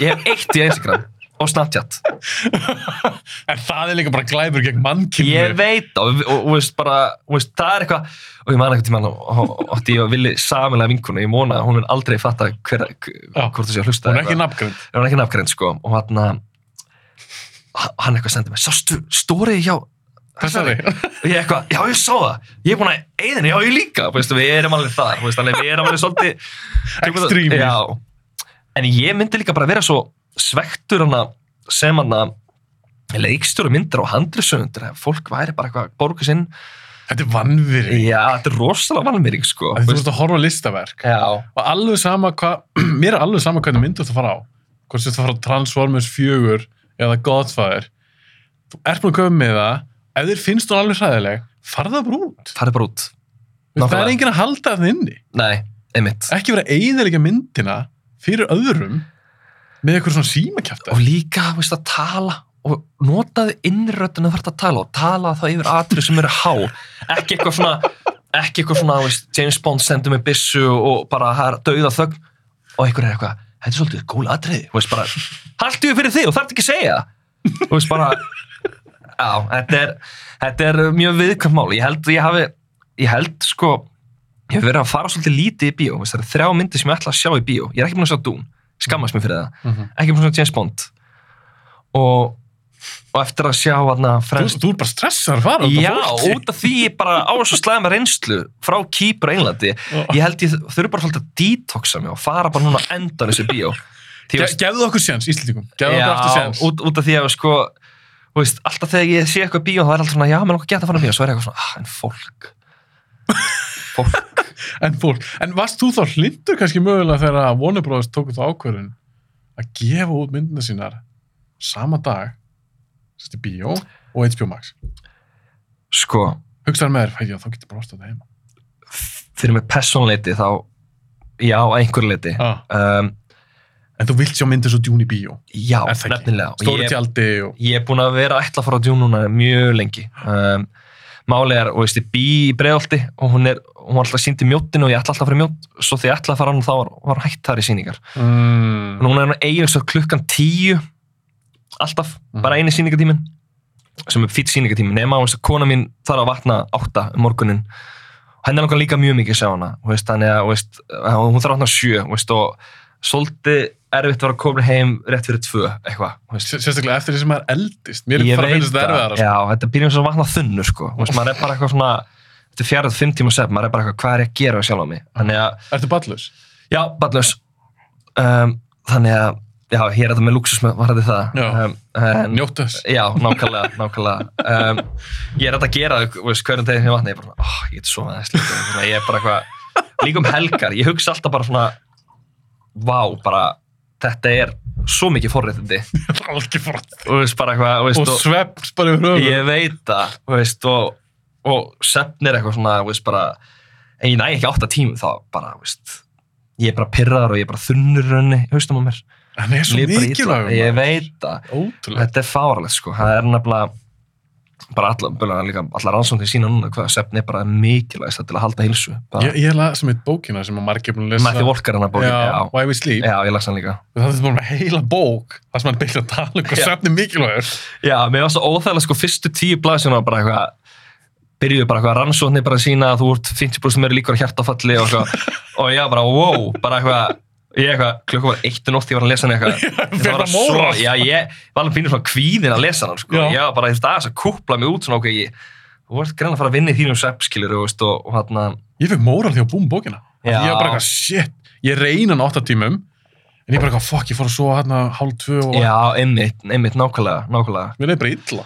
Ég hef eitt í Instagram og Snapchat. En það er líka bara glæpur gegn mannkynni. ég veit og, og, og, veist, bara, og veist, það er eitthvað og ég man eitthvað tíma og ég vilja samilega vinkuna, ég móna að hún er aldrei fatta hver, hvort það sé að hlusta Hún er ekki nafngrind. hún er ekki nafngreind sko og hann hann eitthvað sendir mig sástu stórið hjá Þessari. og ég eitthvað, já ég sá það. Ég er búin að eigðinni, já ég líka. Veistu, við erum alveg þar, veistu, alveg, við erum alveg svolítið já, en ég myndi líka bara vera svo svektur hana sem hana leikstjóru myndir og handrisöndur fólk væri bara eitthvað borgu sinn Þetta er vannviri. já, þetta er rosalega valmýring sko Þú veist að horfa á listaverk. já, Og alveg sama hvað, mér er alveg sama hvernig myndu þú fara á. Hvort þú ert að fara á Transformers 4 eða Godfather. Þú ert búin að köpa með það, ef þér finnst hún alveg hræðileg, farða það bara út. farið bara út Þú Það er enginn að halda það inni. nei, einmitt Ekki vera eiginlega myndina fyrir öðrum með eitthvað svona símakjafta. og líka, veist, að tala og notaði innröddinu þarf að tala og tala þá yfir atrið sem eru há. Ekki eitthvað svona ekki eitthvað svona, veist, James Bond sendur með byssu og bara það er dauða þögn og einhver er eitthvað, þetta er svolítið gól atrið haltu ég fyrir þig og þarf ekki að segja það. Og veist bara já, þetta er þetta er mjög viðkvæmt mál, ég held ég hafi, ég held sko ég hef verið að fara svolítið lítið í bíó. Veist, það er þrjá myndir sem ég ætla að sjá í bíó. Ég er ekki búin að sjá Dune, skammast mér fyrir það. Mhm. ekki með svona James Bond. Og, og eftir að sjá hana Þú, frens, þú er bara stressar að fara já, út af því ég bara á svo slæma reynslu frá Kýpur og Englandi. Ég held ég þurfi bara að detoxa mig og fara bara núna að enda þessu bíó. Gefðu okkur séns, Íslandingum. Gefðu okkur aftur séns. út, út af því að sko þú veist, alltaf þegar ég sé eitthvað bíó þá er alltaf svona, já, mér langar að geta að fara bíó. Svo er eitthvað svona, ah, en fólk fólk, En, fólk, en varst þú þá hlindur kannski mögulega þegar að Warner Bros. tóku þá ákvörðun að gefa út myndina sínar sama dag sérst í bíó og HBO Max? Sko. Hugsaður með þér, fæði þá getur bara ástæða þetta heima. Fyrir mig personleiti þá já, að einhver leiti. Ah. um, en þú vilt sjá myndir svo djún í bíó? Já, nefnilega. Stóri tjaldi og ég er búin að vera að ætla að fara á Dune núna mjög lengi. Um, máli er, og veist, ég bý í breiðolti og hún er, hún var alltaf sínd í mjóttinu og ég ætla alltaf að fara í mjótt, svo þegar ég ætla að fara hann þá var, var hægt þar í síningar mm. núna er hann eigin svo klukkan tíu alltaf, Mhm. bara eini síningatímin sem er fýtt síningatími nema veist, að kona mín þarf að vakna átta um morgunin og henni er langar líka mjög mikið að sjá hana og veist, þannig að veist, hún þarf að vakna sjö veist, og svolítið erfitt var að koma heim rétt fyrir tvö eitthvað sérstaklega eftir því sem maður eldist mér er bara að veit finnst þetta það. erfiðara sko. Já, þetta byrjum svo að vatna þunnu sko. Veist, maður er bara eitthvað svona þetta er fjarað fimm tíma sef, maður er bara eitthvað hvað er ég að gera sjálf á mig ertu ballus? já, ballus um, þannig að já, ég er þetta með luxus með varðið það um, en, njóttu þess já, nákvæmlega, nákvæmlega um, ég er þetta að gera veist, hverjum degi sem ég vatna, ég er bara, oh, ég vá, bara, þetta er svo mikið fórt og veist, bara eitthvað, veist, og svefns bara yfir höfum ég veit það veist, og, og svefnir eitthvað svona veist, bara, en ég næ ekki átta tímum þá bara, ég er bara pyrraður og ég er bara þunnur rauninni, haustum á mér. Hann er svo mikilvægur ég veit það, þetta er fáralegt sko, það er nefnilega bara allar rannsóknir sína núna hvað svefn er bara mikilvægst til að halda hilsu bara, ég, ég las sem eitt bókina sem að margir búin að lesa. Matthew Walker hann að bókin, já, já, Why We Sleep. Já, ég las hann líka. Það er bara heila bók það sem hann byrja að tala um hvað Já. svefn er mikilvægur. Já, mér var svo óþægilega sko fyrstu tíu blaðsjónar bara eitthvað byrjuðu bara eitthvað rannsóknir bara að sína að þú ert 50% meira líkur á hjartafalli og og var bara wow, bara eitthvað ég eitthvað, klukka var eitt og nótt ég var að lesa hann eitthvað. Það var svo, já ég var alveg pínur svona kvíðin að lesa hann sko, Já. ég var bara þetta aðeins að kúpla mig út svona ok, ég, þú vart greina að fara að vinna í þínum sveppskilur og, veist, og, hann ég fekk móral því að búum bókina Já. ég var bara eitthvað shit. Ég reyna hann átta tímum en ég bara eitthvað fuck ég fór að svo hérna hálf tvö og já, einmitt, einmitt, nákvæmlega, nákvæmlega. Mér er bara illa.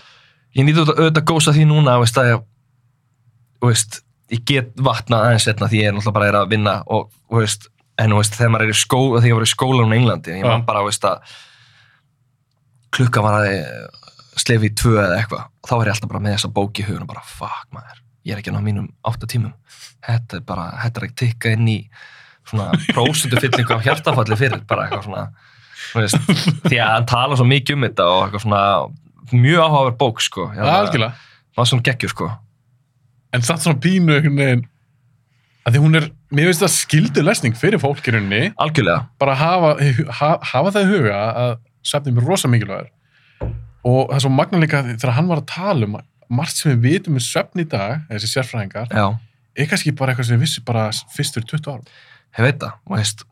Ég nýtti auðvitað gósa því núna að ég, veist, er er en þegar maður er í skóla þegar ég var í skólanum í Englandi ég man bara veist, að klukka var að slefi í tvö eða eitthvað og þá er ég alltaf bara með þessa bók í hugun og bara fuck maður, ég er ekki að ná mínum átta tímum. Þetta er bara, þetta er ekki tikka inn í svona prósundu fyllingu á hjartafalli fyrir bara eitthvað svona þú veist, því að hann tala svo mikið um þetta og eitthvað svona mjög áhugaverð bók sko. Ég var- algjörlega var svona geggjur sko. En satt svona pínu einhvern veginn að því hún er, mér finnst það skildu lesning fyrir fólk í rauninni. Algjörlega, bara hafa, ha, hafa það í huga að svefnum er rosa mikilvægur og það er svo magna líka þegar hann var að tala um margt sem við vitum um svefn í dag, þessi sérfræðingar er kannski bara eitthvað sem við vissi bara fyrst fyrir 20 árum. Ég veit það, og veist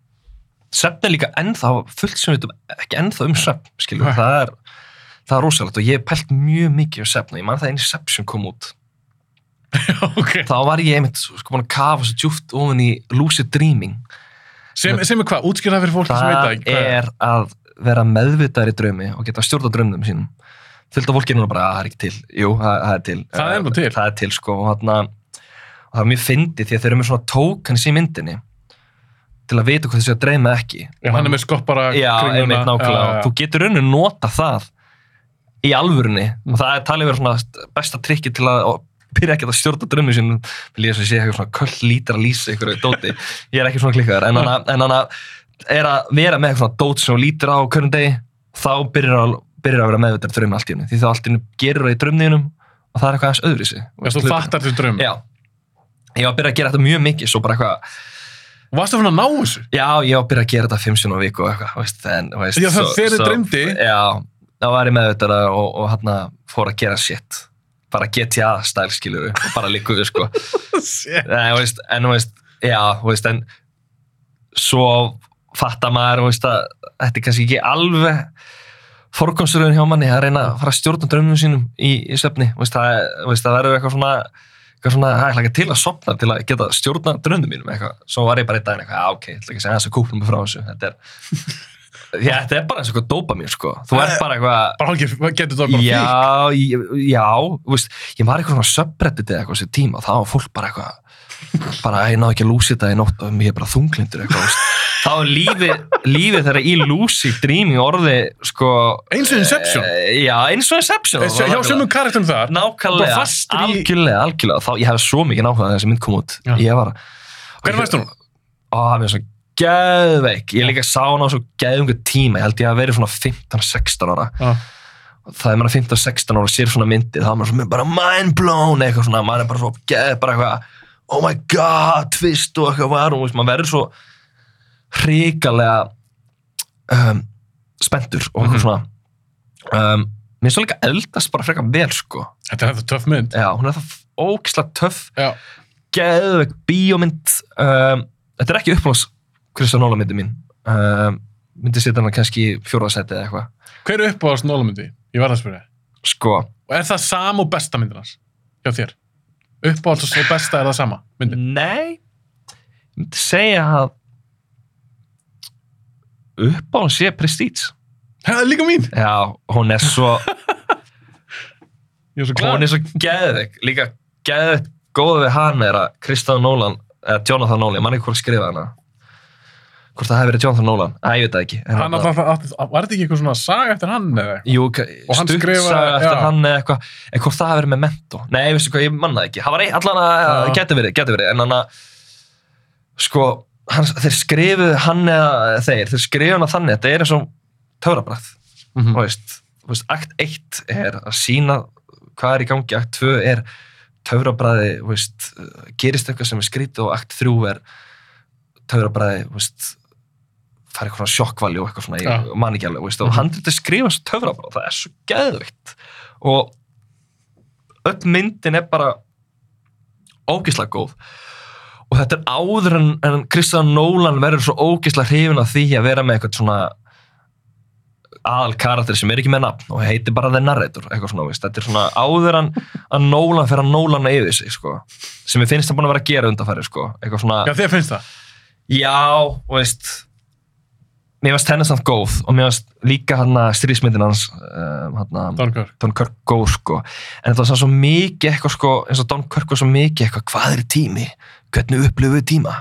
svefn er líka ennþá, fullt sem við veitum ekki ennþá um svefn, Nei. það er, það er rosalegt og ég hef pælt mjög mikið um svefn og ég man það einu svefn sem kom út ok, þá var ég einmitt sko búin að kafa svo djúft ofan í lucid dreaming. Sem, sem er hvað, útskýrða fyrir fólki sem veit það það er? að vera meðvitaður í draumi og geta stjórna draumnum sínum. Fylgta fólki er núna bara að það er ekki til. Jú, það, það er til. Það er nú til. það er til sko og, þarna, og það er mjög fyndið því að þeir eru með svona tokens í myndinni til að vita hvað þessi að dreyma ekki. Já, hann er með skoppara nákvæmlega. Og þú getur rauninu nota það í alvörunni. Og það er talið verið svona besta trikki til að og byrja ekki að stjórna drömmu sínum. Vil ég að sé eitthvað svona köll lítar að lýsa einhverju dóti, ég er ekki svona klikkaður. En hann en hann er að vera með eitthvað svona dót sem þú lítir á hverjum degi þá byrjar að, byrjar að vera meðvitað drömmu allt í hennu, því þá allt í hennu gerur það í drömninum og það er eitthvað aðeins öðru sig Já, þú fattar þessu drömm já, ég var að byrja að gera þetta mjög mikið svo bara eitthvað, og varstu að finna að ná þessu? Já, ég var að byrja að gera þetta fimm sinni á viku og eitthvað, veist, en, veist, Já, það svo- dreymdi? já, þá var ég meðvitað og, og hann fór að gera shit bara GTA stæl skilur og bara við sko. Þú veist, en veist, já, veist, en svo fattar maður, veist, að þetta er kannski ekki alveg forkomsröðun hjá manni að reyna að fara að stjórna drömmum sínum í, í svefni, veist, það, það verður eitthvað svona, eitthvað svona, það er ekki til að sopna til að geta stjórna drömmum mínum, eitthvað, svo var ég bara einn daginn eitthvað, já, ok, ég ætla ekki að segja þess að kúpla mig frá þessu, þetta er, þetta er bara eins og eitthvað dópamin, sko, þú ert bara eitthvað, bara hálfgeir, getur það bara fík já, já, já, þú veist, ég var eitthvað svona subreddit eða eitthvað sér tíma og þá var fólk bara eitthvað bara ég náði ekki að lúsi þetta í nótt og ég er bara þunglindur eitthvað, þú veist. þá er lífið, lífið þeirra í lucid dreaming orði sko Eins og Inception. eh, já, eins og Inception Eh, hjá sumum karakterum þar nákvæmlega, algjörlega, algjörlega þá, ég hef svo mikið náhuga þegar þessi mynd kom út Já. ég var hvernig veist hún? Ó, mér er svo geðveik. Ég líka sá hana á svo geðungu tíma. Ég held ég að verið svona 15-16 ára. Og það er maður 15-16 ára og sér svona myndið, þá er maður svona bara mind blown eitthvað svona, maður er bara svo geð, bara eitthvað, oh my god, twist og eitthvað var, og maður verður svo hrikalega um, spenntur og eitthvað Mhm. svona. Um, mér er svo líka eldast bara frekar vel, sko. þetta er þetta töff mynd Já, hún er það ógislega töff geðveik bíómynd um, þetta er ekki uppláðs Kristján Nóla myndi mín. Um, myndi setja hana kannski í fjórðasæti eða eitthvað. Hver er upp á þessu nólamyndi? ég var að spyrja. Sko, og er það sam og besta myndin hans? hjá þér? uppáhalds og besta er það sama myndin? nei. Ég myndi segja að uppáðan sé Prestige. Það er líka mín. Já, hún er svo ég er svo hún glad er svo geðveik. Líka geðveik góð við hann er að Kristján Nólan eða Jonathan Nolan, ég man ekki hvort skrifa hana hvort það hefði verið Jonathan Nolan, að ég veit það ekki. Hann alltaf, átti- var þetta ekki eitthvað svona saga eftir hann eða? Jú, Og hann skrifaði- eftir já. hann eða eitthvað, en hvort það hafi verið með mento nei, veistu hvað, ég manna það ekki, það var ein, allan að Já. geti verið, geti verið, en hann að sko, hann, þeir skrifuðu hann eða þeir, þeir skrifuðu hann að þannig þetta er eins og töfrabræð Mm þú veist, þú veist, akt 1 er að sína hvað er í gangi, akt 2 er töfrabræði, þú veist fara eitthvað svona sjokkvali og eitthvað svona, Já. ég man ekki alveg, þú veist, og Mhm. hann þetta skrifa svo töfrabræð, það er svo geðvikt og öll myndin er bara ógislega góð og þetta er áður en, en Kristján Nólan verður svo ógislega hrifin af því að vera með eitthvað svona aðal karakter sem er ekki með nafn og heitir bara The Narrator eitthvað svona, veist. þetta er svona áður en að Nólan fer að Nólana yfir sig sko. sem ég finnst það búin að vera að gera undanfæri sko. eitthvað svona, já, þér finnst það? já, veist mér varst henni samt góð og mér varst líka hann að strísmyndin hans hann Don Kirk. Góð sko. En þetta var svona svo mikið eitthvað sko eins og Don Kirk var svo mikið eitthvað hvað er tími, hvernig upplifum við tíma?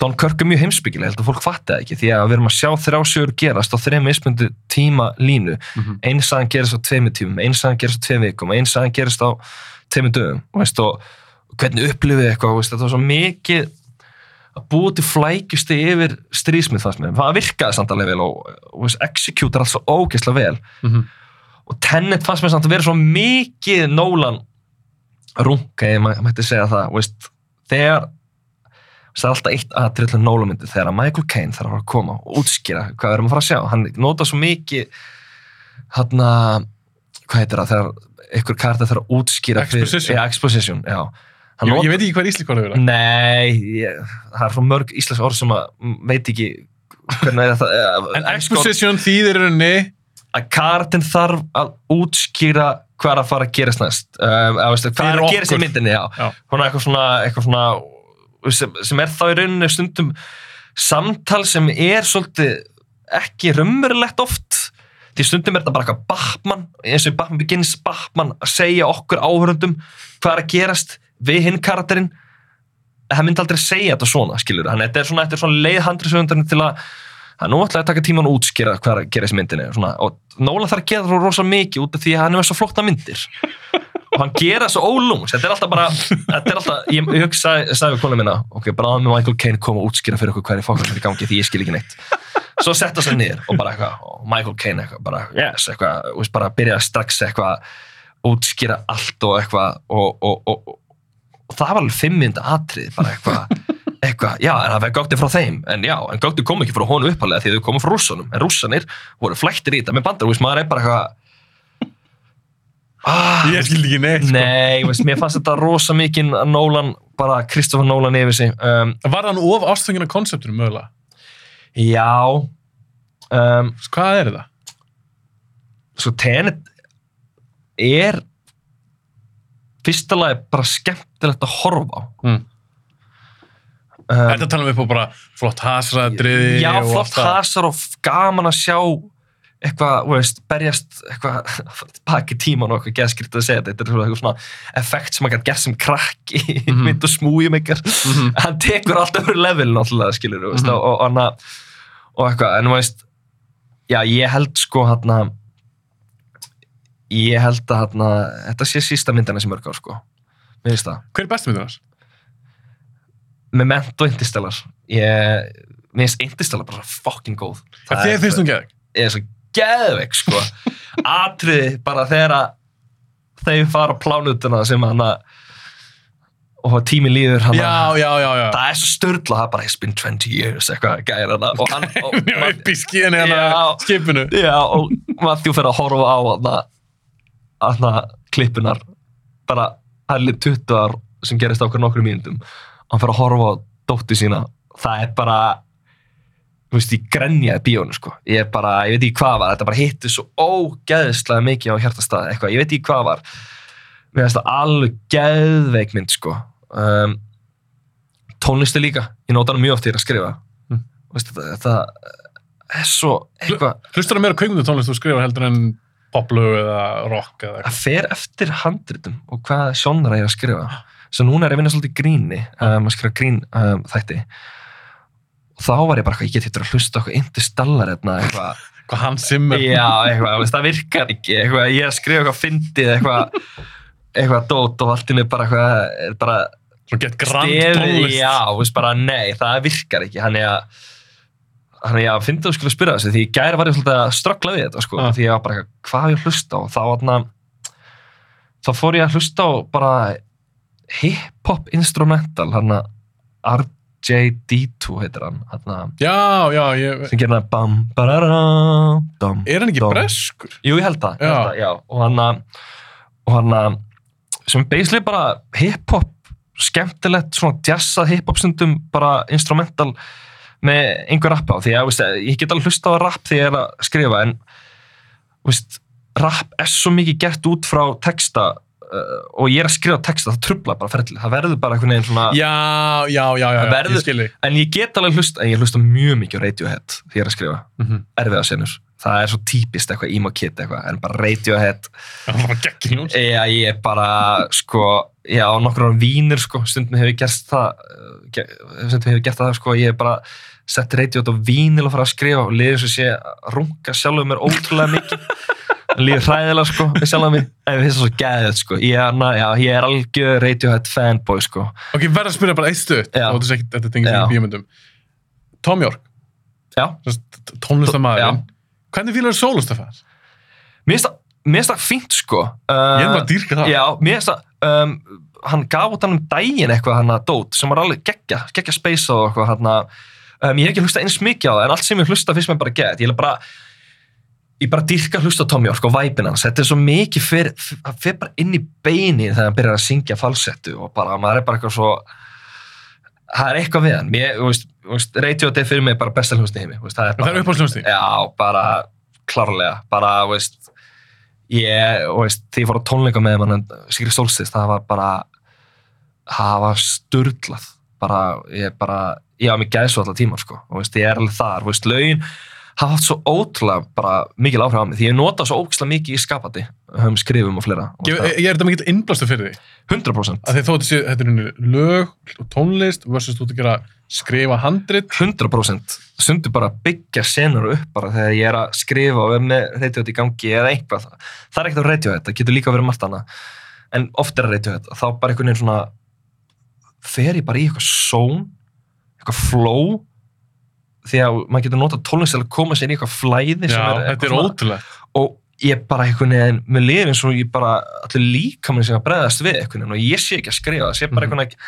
Don Kirk er mjög heimsbyggileg að fólk fatti það ekki því að við erum að sjá þrjásjögur gerast á þreim mismundu tíma línu. Mhm. eins sagan gerist á tveimur tímum, eins sagan gerist á tveim vikum eins sagan gerist á tveimur dögum og, og hvernig upplifið þið eitthvað veist, þetta var svo mikið að búa til flækjusti yfir strísmið fannst mér, það virkaði samt alveg vel og, og execute allt svo ógeðslega vel Mhm. og Tenet fannst mér samt að vera svo mikið Nolan runga, ég mæ- mætti segja það veist, þegar það er alltaf eitt aðrið til Nólamyndi þegar að Michael Caine þarf að að koma og útskýra hvað við erum að fara að sjá hann nota svo mikið hann hvað heitir það þegar ykkur karta þarf að útskýra Exposition. fyrir, ja, exposition já. Ég, ég veit ekki hvað var að vera. Nei, ég, það er svo mörg íslensk orð sem að veit ekki hvernig er það En exposition þýðir rauninni að kartin þarf að útskýra hvað er að fara að gerast næst veistu, hvað er að gerast í myndinni já. Já. Svona eitthvað svona, eitthvað svona sem, sem er þá í rauninni stundum samtal sem er svolítið ekki raunverulegt oft því stundum er þetta bara eitthvað Batman eins og í Batman Begins Batman að segja okkur áhörundum hvað er að gerast við hinn karakterinn hann myndi aldrei segja þetta svona skilur hann, þetta er svona, þetta er svona leið handriðsöfundarinn til að það nú ætlaði að taka tíman að útskýra hvað er að gerast í myndinni svona, og Nólan þarf að gera það rosa mikið út af því að hann er svo flotta myndir. Og hann gera svo ólungs þetta er alltaf bara, þetta er alltaf ég, ég hugsaði, ég sagði við konuna mína ok, bara með Michael Caine koma og útskýra fyrir okkur hverju fókast er í gangi því ég skil ekki neitt. Svo setta sér niður og bara eitthvað og Michael Caine eitthvað, bara yes, eitthvað og bara byrja strax eitthvað útskýra allt og eitthvað og, og, og, og, það var alveg fimm mynda atrið, bara eitthvað eitthvað, já, en það var gögti frá þeim en já, en gögti kom ekki frá honum uppalega því þau komu frá rússunum, en rússanir voru flæktir í þetta með bandar, veist, maður er bara eitthvað ah, Ég skildi ekki neitt sko. Nei, veist, mér fannst þetta rosa mikinn að Nolan, bara Kristoffer Nolan yfir sig um, Var hann of ástfangin af konseptinu mögulega? Já um, Hvað er þetta? Svo Tenet er fyrsta lagi bara skemmtilegt að horfa á Mm. um, Þetta tala við upp á bara flott hasraðriði Já, flott hasar og gaman að sjá eitthvað, þú veist, berjast eitthvað, baki tíman og eitthvað geðskrikt að segja þetta, þetta er eitthvað svona effekt sem gæti gert sem krakki mm Mhm. mynd og smújum ykkar Mhm. hann tekur alltaf fyrir level náttúrulega, skilur mm Mhm. og, og, hana, og eitthvað, en þú veist já, ég held sko hann ég held að hann þetta sé sísta myndina sem mörg á sko mér finnst það, Hver er bestu myndin hans? Memento Interstellar ég, mér finnst Interstellar bara fucking góð Það þér finnst hún geðið? er svo geðveik sko atriði bara þegar að þeir fara á plánutuna sem hann að og tími líður hann Já, já, já, já. það er svo störla, það er bara it's been 20 years eitthvað hana og hann og, Já, upp í skíðinni hann Já. að skipinu. já, og Matthew fyrir að horfa á hann að klippunar bara 20 ár sem gerist á okkur nokkru mínundum og hann fyrir að horfa á dóttu sína. Það er bara þú veist, ég grenjaði bíónu sko. Ég er bara, ég veit ekki hvað var, þetta bara hitti svo ógeðslega mikið á hjartastað eitthvað, ég veit ekki hvað var. Mér finnst það alveg geðveik mynd sko. Um, tónlisti líka, ég nóta hana mjög oft er að skrifa. Mm. veist, þetta, þetta er svo eitthvað Hlustar það meira kveikmyndu tónlist þú skrifar heldur en poplög eða rock eða eitthvað? það fer eftir handritum og hvað sjónara ég er að skrifa svo núna er ég að vinna svolítið gríni um, að skrifa grín um, þætti og þá var ég bara eitthvað, ég get hittur að hlusta okkur interstellar hérna, eitthvað Hvað hann simmer? já, eitthvað, það virkar ekki eitthvað, ég er skrifa eitthvað fyndið eitthvað, eitthvað dót og allt inni bara eitthvað, er bara Svo gett stefið, tónlist. já, veist bara nei, það virkar ekki, hann er að hann er að finna þú skulle spyrja þessu því gæri var ég svolítið að ströggla við þetta sko, Ah. því ég var bara hvað ég að hlusta á þá atna, þá fór ég að hlusta á bara hip-hop instrumental hann að RJD2 heitir hann, hann Já, já, ég... sem hann bam, bararam, dam, Er hann ekki dam. breskur? Jú, ég held það, ég held það og hann að og hann að sem basically bara hip-hop skemmtilegt, svona jazzað hip-hop stundum, bara instrumental með einhver rappa á, því að veist, ég get alveg hlusta á rap þegar ég er að skrifa en veist, rap er svo mikið gert út frá texta uh, og ég er að skrifa texta, það trubla bara ferðli, það verður bara einhvern veginn svona Já, já, já, já, verður- ég skilji. en ég get alveg hlusta, en ég hlusta mjög mikið á Radiohead þegar ég er að skrifa, Mm -hmm. erfiða senur það er svo típist eitthvað emo kid eitthvað en bara Radiohead. Já, ég er bara, sko, já, nokkur ára vínir, sko, stundum hefur gert það, uh, stundum hefur gert það, sko, ég er bara sett reytjótt á vínil og fara að skrifa og liður svo sé að runga sjálfur mér ótrúlega mikið, líður hræðilega, sko, við sjálfur mig, en við það svo gæðið, sko, ég er, na, já, ég er algjör Radiohead fanboy, sko. Ok, verð að spyrja bara eitt. Já. Og þetta er ekki, þetta tengið í bíomöndum. Tom York, Já, tónlistamæðurinn. Hvernig fílar þú sólustafar? mér finnst það, það fínt, sko. Uh, Ég er bara að dýrka það. Já, mér finnst það, um, hann gaf út hann um daginn eitthvað hann að dót sem var alveg geggja, geggja space og eitthvað hann að um, ég hef ekki hlusta eins mikið á það en allt sem ég hlusta fyrst mér bara gett. Ég er bara ég bara dyrka hlusta á Tom York og væpin hans, þetta er svo mikið fyrir, það fyrir bara inn í beini þegar hann byrjar að syngja falsettu og bara, maður er bara eitthvað svo það er eitthvað við hann. Ég, þú veist, Radiohead er fyrir mig bara besta hljóðsni heimi, veist, það er er uppáhaldsljónsti. Já, bara klárlega, bara, þú veist ég, þú veist, því ég fór á tónleika með hann Sigri Solstis, það var bara það var sturglað bara, ég bara ég á mig gæðsvo allar tíma, sko, þú veist, ég er alveg þar, veist, lögin hafa haft svo ótrúlega bara mikil áhrif á mig, því ég nota svo ógislega mikið í skapandi, um skrifum og fleira þú Ég, ég er þetta mikill innblástu fyrir því. það- 100% Að því þó sé, þetta er lög og tónlist versus þú ert að gera skrifa handrit. 100% sundu bara að byggja senur upp bara þegar ég er að skrifa og vera með reytjóð í gangi eða eitthvað. Það er ekkert á reytjóð, það getur líka verið margt annað. En oft er að reytjóð þá bara einhvern veginn svona fer ég bara í eitthvað són eitthvað flow því að maður getur notað tónlist til að koma sér í eitthvað flæði Já, er þetta er ótrúlegt. og ég bara einhvern veginn með lifin eins og ég bara allir líka mér sem að bregðast við einhvern veginn og ég sé ekki að skrifa það sé bara Mhm. einhvern veginn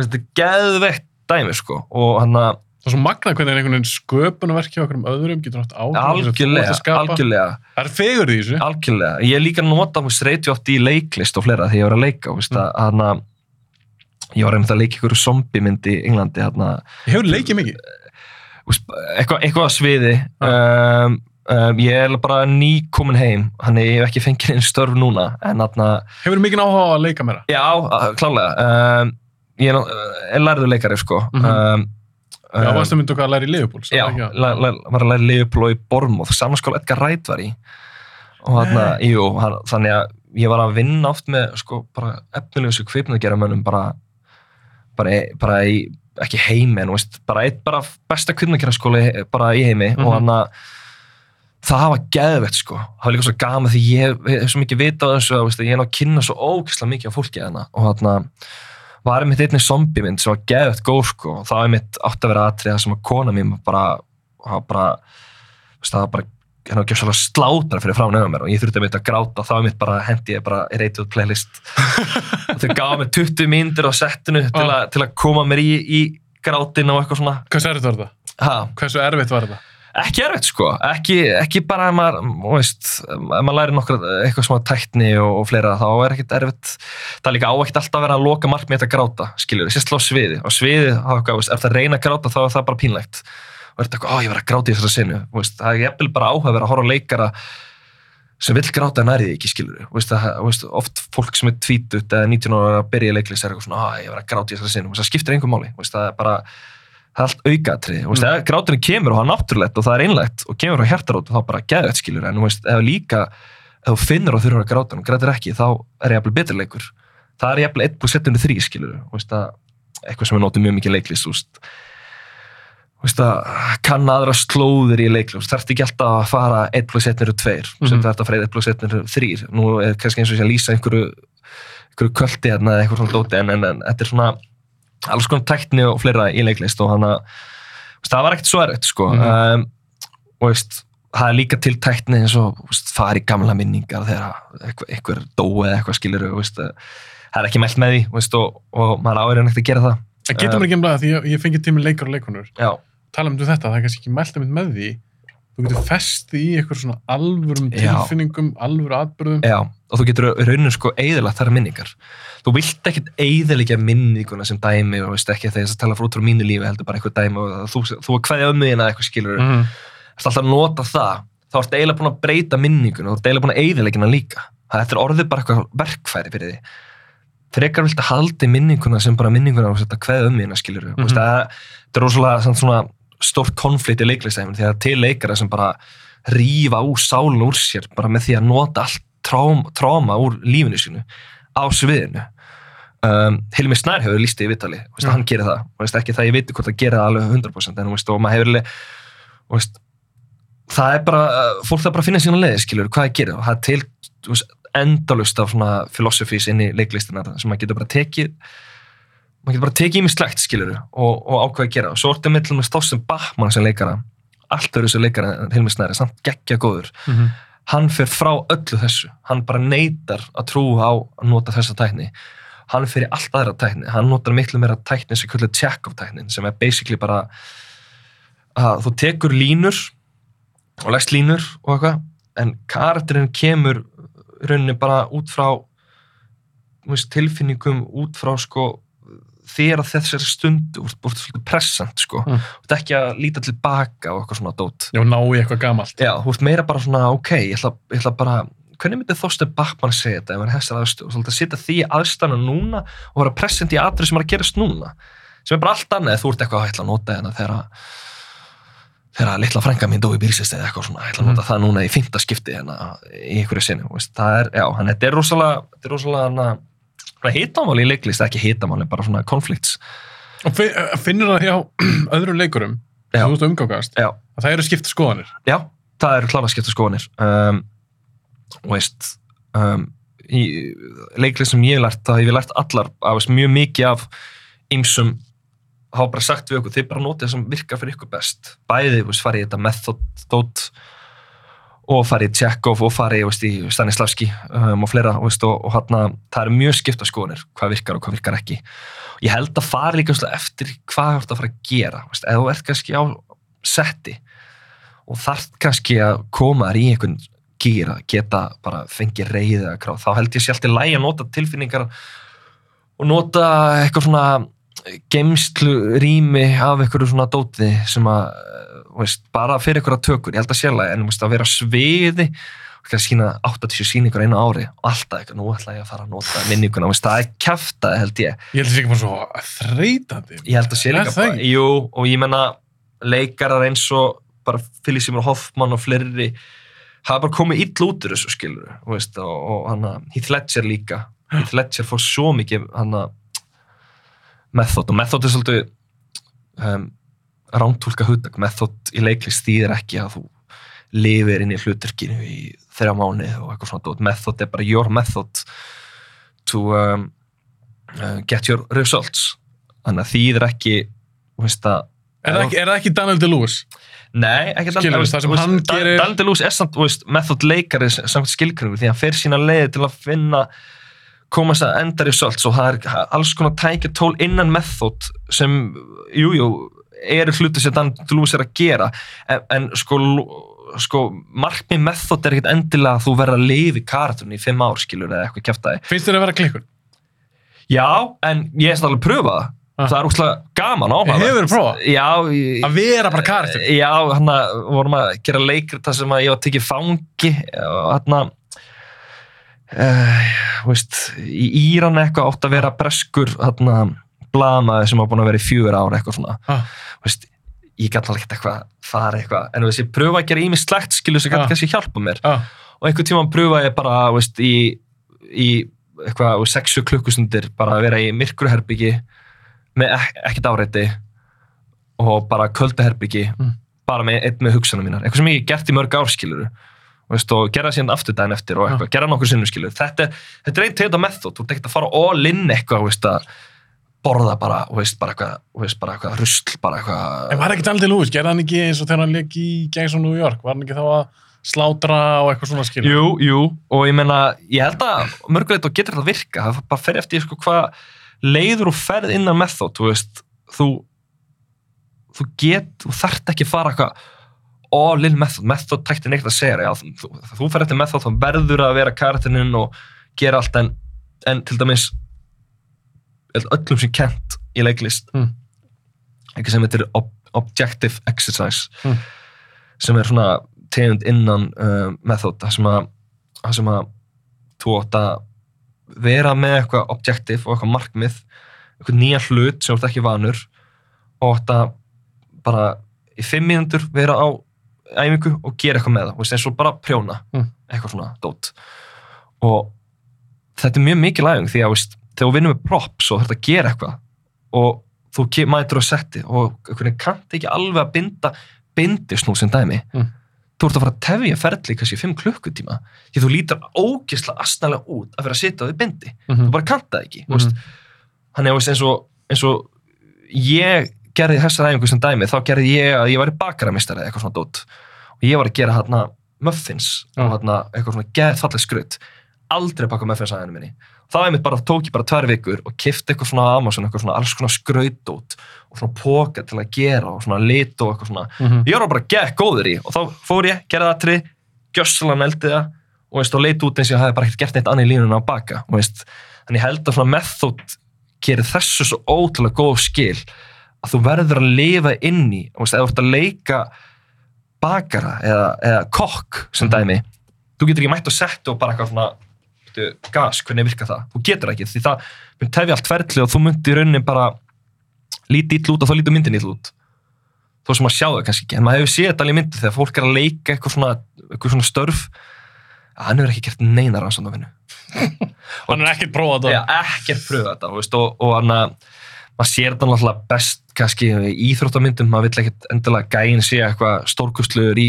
þetta er geðveitt dæmi sko og hann að Það er svo magnað hvernig einhvern veginn sköpunarverki á okkur um öðrum getur haft áhrif á það sem þú ert algjörlega, að algjörlega Það er fegur í þessu. algjörlega, ég er líka að nota streyti oft í leiklist og fleira þegar ég var að leika Mm. að, hana, ég var einmitt að leika ykkur zombie-mynd í Englandi Ég hefur leikið mikið. eitthvað, eitthvað að sviði um, um, ég er bara ný komin heim þannig ég hef ekki fengið einn störf núna en hana, Hefur mikið áhuga að leika meira. já, klálega um, ég er, er lærður leikari sko Mhm. um, Já, um, varstu myndu að læra í Liverpool. svo Já, la, var að læra Leopold í Bormóð, samanskóla Edgar Wright var í og þarna, jú, þannig að ég var að vinna oft með sko bara efnilegu kvipnageramönnum bara, bara, í- bara í, ekki heimi en veist, bara eitt bara besta kvipnageraskóli bara í heimi Mhm. og hann að það var geðvett sko, það var líka svo gaman því ég, hef svo mikið vita á þessu að veist, ég er ná að kynna svo ókvæslega mikið á fólki þarna og þarna var einmitt einnig zombie mynd sem var geðvett góð sko og það var einmitt átt að vera atriða sem að kona mín bara, bara veist, það var bara hérna ekki svolítið slátra fyrir frá nefnum mér og ég þurfti einmitt að gráta þá einmitt bara hendi ég bara í reytið playlist. Og þau gafa mér 20 mínútur á settinu til, Ah. að- til að koma mér í, í grátin og eitthvað svona. Hversu erfitt var þetta? ha, Hversu erfitt var þetta? ekki erfitt sko, ekki, ekki bara ef maður, veist, ef maður læri nokkra eitthvað svona tækni og, og fleira þá er ekkert erfitt, það er líka á ekkert alltaf að vera að loka mark með þetta að gráta, skiljur sérstaklega á sviði, á sviði, þá er það, ef það reyna að gráta þá er það bara pínlegt og er þetta eitthvað, á ég verið að gráta í þessari sinu þú veist, það er jafnvel bara áhuga að vera að horfa á leikara sem vill gráta en nærið ekki, skilur þú veist, það, þú veist, oft fólk sem er tvítut eða 19 ára að byrja í leiklist er eitthvað svona, á ég verið að gráta í þú veist, það skiptir engum máli, það er bara það er allt aukatrið, mm. gráturinn kemur og það er náttúrulegt og það er einlegt og kemur á hjartarót þá bara geðvett skilur, en ef líka ef þú finnur og þurfur að gráta og grætur ekki, þá er ég jafnvel betur leikur kann aðra slóðir í leiklist, þarf ekki alltaf að fara 1 plus 1 eru 2, sem Mhm. þarf að fara 1 plus 1 eru 3, nú er kannski eins og sé að lýsa einhverju, einhverju kvöldi hérna eða eitthvað svona dóti, en, en, en þetta er svona alls konar tækni og fleira í leiklist og hann að það var ekkert svo erfitt sko Mhm. um, og veist, það er líka til tækni eins og veist, fara í gamla minningar þegar eitthvað dói eða eitthvað skilur það er ekki mælt með því veist, og, og maður en ekkert að gera það Það getur mér ekki um það því ég, ég fengi tími leikar og leikonur. já, Tala um þetta, það er kannski ekki mælt um með því. Þú getur festi í eitthvað svona alvörum tilfinningum, alvöru atbyrðum. já, og þú getur rauninu sko eðilagt þar minningar þú vilt ekkert eðilegja minninguna sem dæmi og veist ekki þegar þess að tala frá út frá mínu lífi heldur bara eitthvað dæmi og þú, þú að kveðja um mig eða eitthvað skilur Mm alltaf að nota það þá ertu eiginlega búin að breyta minningun og þú ertu eiginlega búin að eyðileggina líka það er orðið bara eitthvað verkfæri fyrir því frekar vilt að haldi minninguna sem bara minninguna og setja kveð um hérna skilur mm. -hmm. það, það er rosalega svona stórt konflikt í leiklistæmin því að til leikara sem bara rífa úr sálun úr sér bara með því að nota allt trám, tráma úr lífinu sínu á sviðinu. Um, Hilmi Snær hefur líst í viðtali veist, Mm. hann gerir það, veist, ekki það ég veit hvort það gerir það alveg 100% en veist, og maður hefur alveg það er bara, fólk það bara finna sína leiði skilur, hvað það gerir. Og það er til endalust af svona filosofís inn í leiklistina sem maður getur bara tekið maður getur bara tekið í mig slegt skilur og, og ákveða að gera svo orðið með Stórsson Bachmann sem leikara. Allt öðru sem leikara Hilmi Snæri samt geggja góður. Hann fer frá öllu þessu. Hann bara neytar að trúa á að nota þessa tækni. Hann fyrir allt aðra tækni, hann notar miklu meira tækni sem kallar Chekhov tæknin sem er basically bara að þú tekur línur og leggst línur og eitthvað en karakterinn kemur í rauninni bara út frá veist, tilfinningum út frá sko þér að þessari stundu úr svolítið pressant sko. Mm. þú ert ekki að líta tilbaka og eitthvað svona dót. Já, ná í eitthvað gamalt. Já, þú ert meira bara svona, ok, ég ætla, ég ætla bara, hvernig myndi Þorstein Bachmann segja þetta ef hann er þessar aðstöð og svolítið að setja því aðstæðna núna og vera present í atrið sem er að gerast núna? Sem er bara allt annað, þú ert eitthvað að ætla að nota hérna þegar þegar litla frænga mín dói bílsist eða eitthvað svona, ég ætla að nota það núna í fymta skipti hérna í einhverju veist, það er, já, hann, þetta er rosalega, þetta er rosalega hann að hitamáli í leiklist, ekki hitamáli, bara svona konflikts. Og fi- finnur það hjá öðrum leikurum, Já. þú umgangast, Já. að það eru skipta skoðanir. Já, það eru klára skipta skoðanir um, og veist um, í leiklið sem ég hef lært það hef ég lært allar af veist, mjög mikið af ymsum hafa bara sagt við okkur, þið bara notið það sem virkar fyrir ykkur best bæði, veist, farið í þetta method dot, og farið Tjekov og farið veist, Stanislavski um, og fleira veist, og, og hana, það eru mjög skipta skoðanir hvað virkar og hvað virkar ekki. Ég held að fara líka eftir hvað þú ert að fara að gera veist, eða þú ert kannski á setti og þarf kannski að koma í einhvern gýr að geta bara fengið reyðið eða kráð, þá held ég sé alltaf lægi að nota tilfinningar og nota eitthvað svona geimslu rými af einhverju svona dóti sem að veist, bara fyrir einhverja tökur, ég held að sérlega en veist, að vera sviði og sína 80 síningar einu ári og alltaf eitthvað, nú ætla ég að fara að nota minninguna, það er kæftað held ég. Ég held að það sé ekki bara svo þreytandi. ég held að sé líka bara, jú, og ég menna leikarar eins og bara Philip Seymour Hoffman og fleiri hafa bara komið ill út úr þessu skilur veist, og, og hann Heath Ledger líka. Heath Ledger fór svo mikið hann method og method er svolítið um, rántúlka hugdag method í leiklist þýðir ekki að þú lifir inn í hluturkinu í þrjá mánu og eitthvað svona dót. method er bara your method to um, uh, get your results þannig að þýðir ekki þú veist að Er það ekki, er ekki Daniel Day-Lewis? Nei, ekki Skilurðu, það sem hann gerir- Dan DeLuise er samt, þú veist, method leikari samt skilgringu, því hann fer sína leiði til að finna koma þess að enda results og það er alls konar tækja tól innan method sem, jújú jú, eru hluti sem Dan DeLuise er að gera en, en sko, sko markmið method er ekkert endilega að þú verður að lifa í karatun í fimm ár, skilur, eða eitthvað kæftæði Finnst þér að vera klikkun? Já, en ég er alveg að pröfa það Ah. það er úrslega gaman á Hefurðu prófað? Já, ég, Að vera bara karakter? Já, hann vorum að gera leikrið þar sem að ég var að tekið fangi og hann að uh, veist, í Íran eitthvað átt að vera breskur hann að blamaði sem var búin að vera í fjögur ára eitthvað svona Ah. veist, ég gæti alveg eitthvað fara eitthvað, en veist, ég pröfa að gera ími slegt skilu sem Ah. kannski hjálpa mér Já. og einhvern tíma pröfa ég bara veist, í, í eitthvað sexu klukkustundir bara að vera í myrkruherbyggi með ek ekkert áreiti og bara köldaherbyggi Mm. bara með með hugsanum mínar eitthvað sem ég gert í mörg ár skiluru veist, og gera síðan aftur daginn eftir og eitthvað, gera nokkur sinnum skilur þetta, er- þetta er einn tegund af method, þú ert ekkert að fara all in eitthvað, borða bara, veist, bara eitthvað, veist, bara eitthvað rusl, bara eitthvað En var ekki Daniel Day-Lewis? Gerði hann ekki eins og þegar hann leik í Gangs of New York? Var hann ekki þá að slátra og eitthvað svona skilur? Jú, jú, og ég meina, ég held að mörgulegt og getur þetta að virka, það bara fer eftir sko, hvað leiður og ferð innan method, þú veist, þú þú get, þú þarft ekki fara eitthvað all in method, method tækti neitt að segja já, þú, þú, fer eftir method, þá verður að vera karakterinn og gera allt en, en til dæmis öllum sem kent í leiklist Mm. ekki sem er ob objective exercise Mm. sem er svona tegund innan uh, method það sem að, það sem að þú átt að vera með eitthvað objective og eitthvað markmið eitthvað nýja hlut sem þú ert ekki vanur og átt að bara í fimm mínútur vera á æfingu og gera eitthvað með það, þú veist, eins og bara prjóna Mm. eitthvað svona dót og þetta er mjög mikið lægung því að veist, þegar þú vinnur með props og þarf að gera eitthvað og þú mætur á setti og kannt ekki alveg að binda bindisnúl sem dæmi. Mm. þú ert að fara að tefja ferli kannski í 5 klukkutíma því þú lítur ógislega astnælega út að vera að sitja á því bindi. Mhm. þú bara kannt það ekki mm Mhm. þannig að eins, og, eins og ég gerði þessar æfingu sem dæmi þá gerði ég að ég var í bakaramistari eitthvað svona dót. Og ég var að gera hérna muffins og hérna eitthvað svona geðfalleg skrutt aldrei baka muffins aðeinu minni það er mitt bara, tók ég bara tvær vikur og kifti eitthvað svona Amazon, eitthvað svona alls konar skrautót og svona póka til að gera og svona lit og eitthvað svona Mhm. ég var bara gekk góður í og þá fór ég, gerði það trið, gjössalega neldi það og veist, og leit út eins og ég hafi bara ekkert gert neitt annað í línuna á baka og veist, ég held að svona method gerir þessu svo ótrúlega góð skil að þú verður að lifa inn í og veist, eða þú ert að leika bakara eða, eða kokk sem Mhm. dæmi þú getur ekki mætt og sett og bara eitthvað svona veitu, gas, hvernig virkar það? Þú getur ekki því það mun tefja allt ferli og þú myndir í rauninni bara lítið ítl út og þá lítur myndin ítl út þó sem maður sjá það kannski ekki en maður hefur séð þetta alveg í myndi þegar fólk er að leika eitthvað svona, eitthvað svona störf að hann hefur ekki gert neina rannsóknarvinnu Hann er ekkert prófað Já, þetta. ekkert pröfa þetta veist, og, og hann að maður sér þetta náttúrulega best kannski í íþróttamyndum, maður vill ekkert endilega gæin sé eitthvað stórkustluður í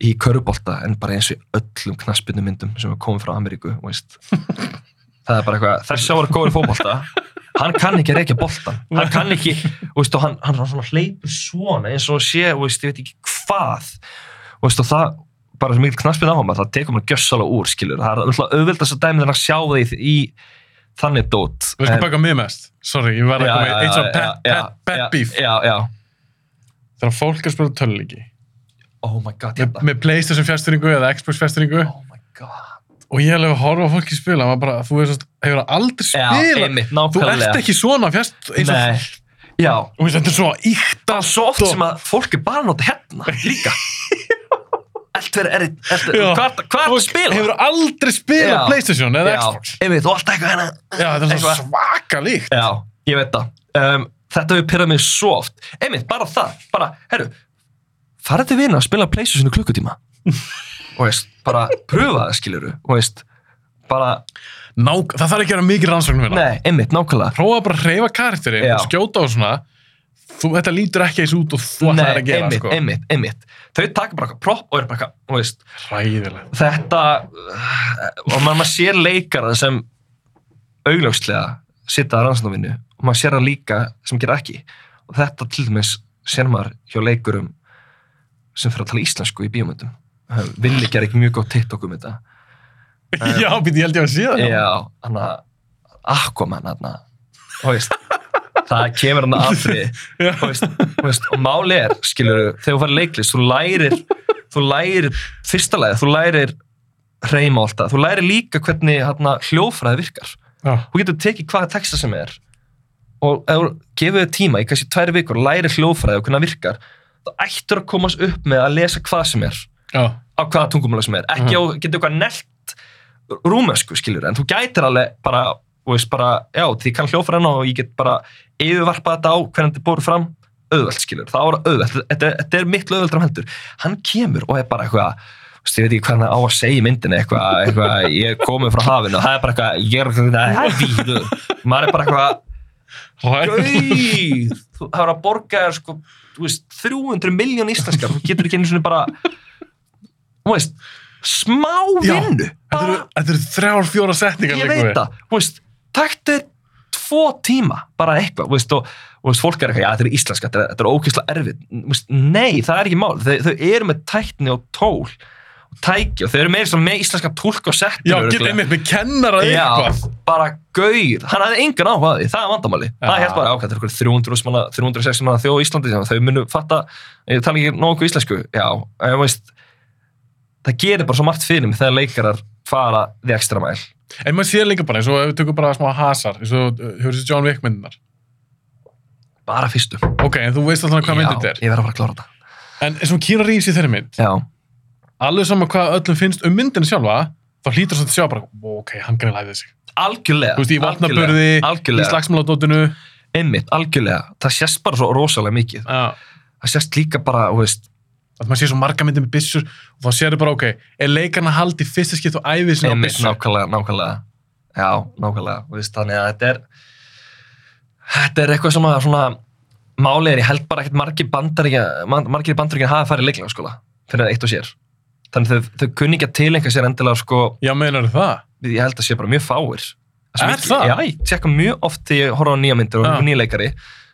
í körubólta en bara eins og öllum knaspinu myndum sem er komið frá Ameríku það er bara eitthvað þessi ára góður í fótbolta. Hann kann ekki að reykja boltan hann kann ekki, veist, og hann, hann svona hleypur svona eins og sé, veist, ég veit ekki hvað. Veist, og það bara sem mikil knaspinu á hann, það tekur maður gjössalega úr skilur, það er náttúrulega auðvildast að dæmi þegar að sjá það í, í þannig dót. Þú veist hvað baka mig mest? Sorry, ég verði að koma í svo pet, pet, pet beef. já, já, Þegar fólk er að spila töluleiki oh my god, með, hérna. með Playstation fjastringu eða Xbox fjastringu oh my god. Og ég hef alveg að horfa fólki spila maður bara, þú veist, hefur aldrei spila einmitt, þú ert ekki svona fjast eins og, já, veist, þetta er svo íkt það er svo oft sem að fólk er bara að nota hérna líka. Allt verið er, er, hvað er að spila? hefur aldrei spila Já. Playstation eða Já, Xbox. Einmitt, þú alltaf eitthvað hérna já, þetta er svo svaka líkt Já, ég veit það. Um, Þetta hefur pyrrað mig svo oft. Einmitt, bara það, bara, herru farið til vina að spila Playstation í klukkutíma. Og veist, bara pröfa það skiluru, og veist bara, Nák, það þarf ekki að vera mikið rannsóknum hérna nei, einmitt, nákvæmlega. Prófa bara að hreyfa karakteri Já. og skjóta og svona. Þú, þetta lítur ekki eins út og þú ætlaðir að gera einmitt, sko. einmitt, einmitt. Þau taka bara eitthvað propp og er bara eitthvað, þú veist hræðilegt. þetta og maður, maður sér leikara sem augljóslega sita að rannsóknarvinnu og maður sér það líka sem gera ekki. Og þetta til dæmis sér maður hjá leikurum sem fyrir að tala íslensku í bíómyndum. Villi gera ekki mjög góð TikTok um þetta. Já, býtti, ég held ég að sé það. Já, hann að Aquaman hann veist það kemur hann aðfrið Já. og, máli er, skilur þegar þú farir leiklist, þú lærir þú lærir, fyrsta lagi, þú lærir hreima alltaf, þú lærir líka hvernig hérna, hljófræði virkar. Já. þú getur tekið hvaða texta sem er og ef þú gefur þér tíma í kannski tværi vikur lærir hljófræði og hvernig það virkar ættur að komast upp með að lesa hvað sem er. Já. á hvaða tungumála sem er. Ekki mm getur eitthvað nelt rúmensku skilur en þú gætir alveg bara veist bara, já, því kann hljófræðina og ég get bara yfirvarpað þetta á hvernig þetta búið fram auðvelt skilur, það ára auðvelt. Þetta, þetta er miklu auðveldra heldur. Hann kemur og er bara eitthvað ég veit ekki hvernig á að segja í myndinni eitthvað, eitthvað ég er komið frá hafinu og það er bara eitthvað, ég er eitthvað maður er bara eitthvað gauð, þú það er að borga sko, þú veist, 300 miljón íslenskar, þú getur ekki einu svona bara þú veist smá vinnu Þetta eru, eru þrjár, fjóra setningar ég veit það, þú veist, taktu tvo tíma, bara eitthvað veist, og, og veist, fólk er eitthvað, já, þetta er íslenska þetta er, þetta er ógeðslega erfið, veist, nei, það er ekki mál, þau, þau eru með tækni og tól tæki og þau eru meira með íslenska tólk og settur Já, get einmitt með kennara Já, eitthvað. bara gauð, hann hafði engan áhuga á því, það er vandamáli. Það er Já. helt bara ákvæmt, það er okkur 300 manna, 360 manna þjóð í Íslandi sem þau munu fatta, ég tala ekki nógu íslensku, já, en þú veist það gerir bara svo margt fyrir mig þegar leikarar fara því ekstra mæl En maður sér líka bara eins og ef við tökum bara smá hasar eins og uh, hefur þessi John Wick myndinar bara fyrstu. Ok, en þú veist alltaf hvað myndið þetta er. ég verð að fara að klára þetta. En eins og Keanu Reeves í þeirri mynd. Já, alveg sama hvað öllum finnst um myndinu sjálfa þá hlýtur það að sjá bara, "Ó, ok, hann greið læðið sig. Algjörlega Þú veist, í vatnaburði, í slagsmáladótinu einmitt, algjörlega. Það sést bara svo rosalega mikið. Já, það sést líka bara, þú veist að maður sé svo marga myndir með byssur og þá sér bara, ok, er leikarna haldi fyrsta skipt og æfið sinni á byssur? nákvæmlega, nákvæmlega. Já, nákvæmlega, veist, þannig að þetta er þetta er eitthvað sem að svona máli er, ég held bara ekkert margir bandaríkja, margir bandaríkja hafa farið leiklega skóla, fyrir eitt og sér þannig þau, þau kunni ekki að tilenga sér endilega sko, Já, meinar það? ég held að sé bara mjög fáir Er ekki- það? Já, ég tjekka mjög oft þegar ég horfa á nýja myndir og Já. ja. nýleikari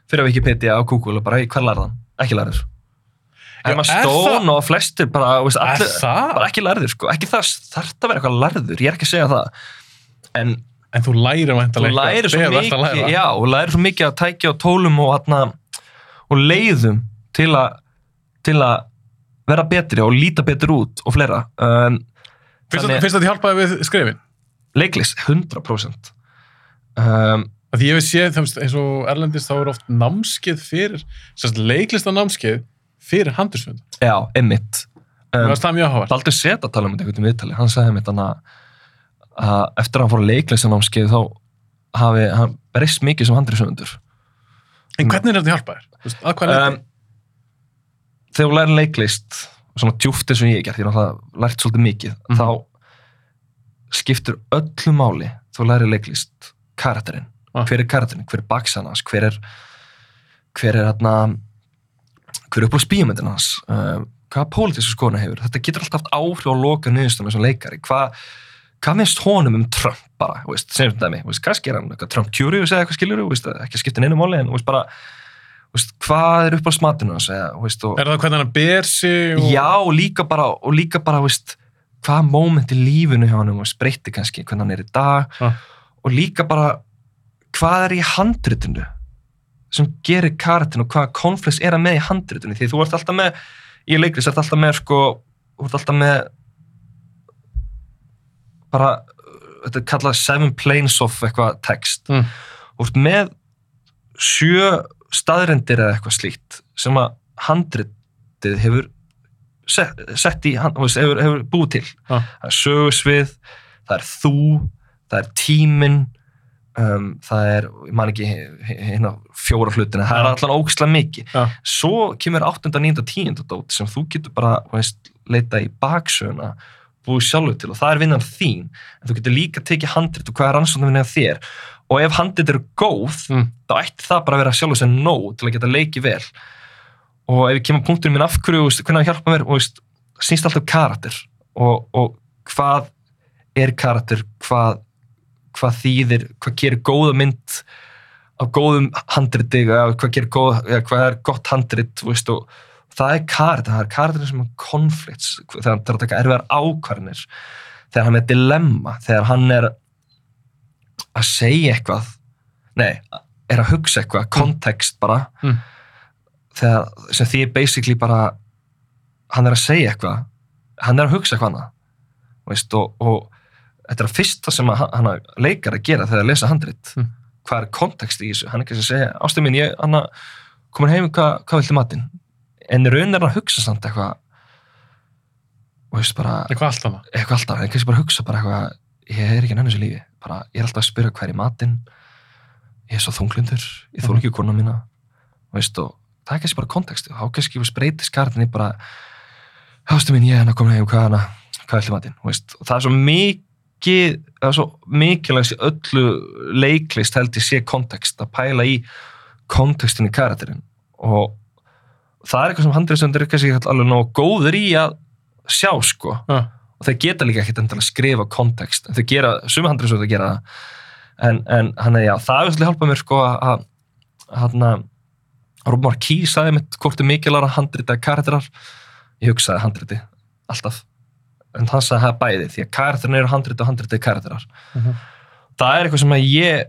fyrir að Wikipedia á Google og bara, "Hey, hver lærðan? Ekki lærður Emma er Stone og flestir bara, þú veist, allir, það? bara ekki lærður sko, ekki það þarf að vera eitthvað lærður, ég er ekki að segja það en, En þú lærir þú væntanlega lærir svo þú mikið já, þú lærir svo mikið að tækja og tólum og, atna, og leiðum til að vera betri og líta betur út og fleira um, Finnst þannig- þetta að hjálpaði við skrifin? leiklist 100% um, Því ég veist, eins og Erlendist, þá er oft námskeið fyrir, leiklista námskeið fyrir handursfund. já, einmitt Um, það er áhverð. Baldur Seta tala um þetta einhvern viðtali hann sagði einmitt hann að, að eftir að hann fór að leiklist námskeið þá hafi hann breyst mikið sem handriðsöndur En hvernig er þetta að hjálpa þér? Þú veist, að hvað er um, þegar þú lærir leiklist svona djúft eins og ég gert, ég er náttúrulega lært svolítið mikið, Mhm. þá skiptur öllu máli þú lærir leiklist karakterinn. Ah. hver er karakterinn, hver er baksan hans? Hver er hver er hérna hver er upp á spíumöndin hans? Um, hvaða pólitísku skona hefur? Þetta getur alltaf haft áhrif á loka niðurstunum sem leikari, hvað hvað minnst honum um Trump bara, veist, segjum þetta mig, þú veist, kannski er hann eitthvað Trump curious eða eitthvað skilur, veist, ekki að skipta neinu máli en veist bara, veist, hvað er upp á smatinu hans, eða, þú veist, og Er það hvernig hann ber sig? Og... já, og líka bara, og líka bara, þú veist, hvaða moment í lífinu hjá hann, þú breytti kannski, hvernig hann er í dag, Ah. og líka bara, hvað er í handritinu sem gerir karatinn og hvaða konflikt er að með í handritinu, því þú ert alltaf með, í leiklist ert alltaf með, sko, þú ert alltaf með bara, þetta er kallað seven planes of eitthvað text, Mm. og ert með sjö staðrendir eða eitthvað slíkt sem að handritið hefur sett, sett í, hand- hefur, hefur búið til Já. það er sögusvið, það er þú það er tíminn um, það er, ég man ekki hérna fjóra hlutina, það er allan ógislega mikið Já. svo kemur 8. 9. 10. dót sem þú getur bara veist, leita í baksöguna búið sjálfur til og það er vinnan þín en þú getur líka tekið handrit og hvað er rannsóknum vinnan þér og ef handrit eru góð Mm. þá ætti það bara að vera sjálfur sem nóg til að geta leikið vel og ef ég kemur punkturinn minn af hverju, hvernig að hjálpa mér og snýst alltaf um karakter og, og hvað er karakter, hvað hvað þýðir, hvað gerir góða mynd af góðum handriti hvað gerir góð, eða hvað er gott handrit veist, og það er karakter það er karakter sem er konflikts þegar hann þarf að taka erfiðar ákvarðinir þegar hann er dilemma þegar hann er að segja eitthvað nei, er að hugsa eitthvað kontekst bara Mm. þegar, sem því er basically bara hann er að segja eitthvað hann er að hugsa eitthvað annað veist, og, og þetta er að fyrsta sem að hann- að leikar að gera þegar að lesa handrit. Mm. hvað er kontekst í þessu, hann er ekki að segja ástum minn, ég, hann að komin heim, hvað, hvað viltu matinn? En raun er að hugsa samt eitthvað og veist bara eitthvað alltaf, en kannski bara hugsa bara eitthvað, ég er ekki nennu þessu lífi. Bara, ég er alltaf að spyrja hvað er í matinn. Ég er svo þunglundur ég þóla ekki kona mína. Veist, og það er kannski bara kontekstu, þá kannski breytist kartinni bara hástu mín, ég er hann að koma heim, hvað er hana? Hvað er í matinn, og það er svo mikið það er svo mikilvægt í öllu leiklist held ég sé kontekst að pæla í kontekstin í karakterinn. Og það er eitthvað sem handriðsöndir er kannski alveg nóg góður í að sjá sko. Já. Og þeir geta líka ekkert endilega að skrifa kontekst þau gera, sumi handriðsöndir gera það. En, en hann er já, það er svolítið hjálpað mér sko að hann að Robin Marquis sagði mitt hvort er mikilvægur að handrita karakterar. Ég hugsaði handriti, alltaf. En hann sagði það bæði því að karakterin eru handriti og handriti karakterar. Mhm. það er eitthvað sem að ég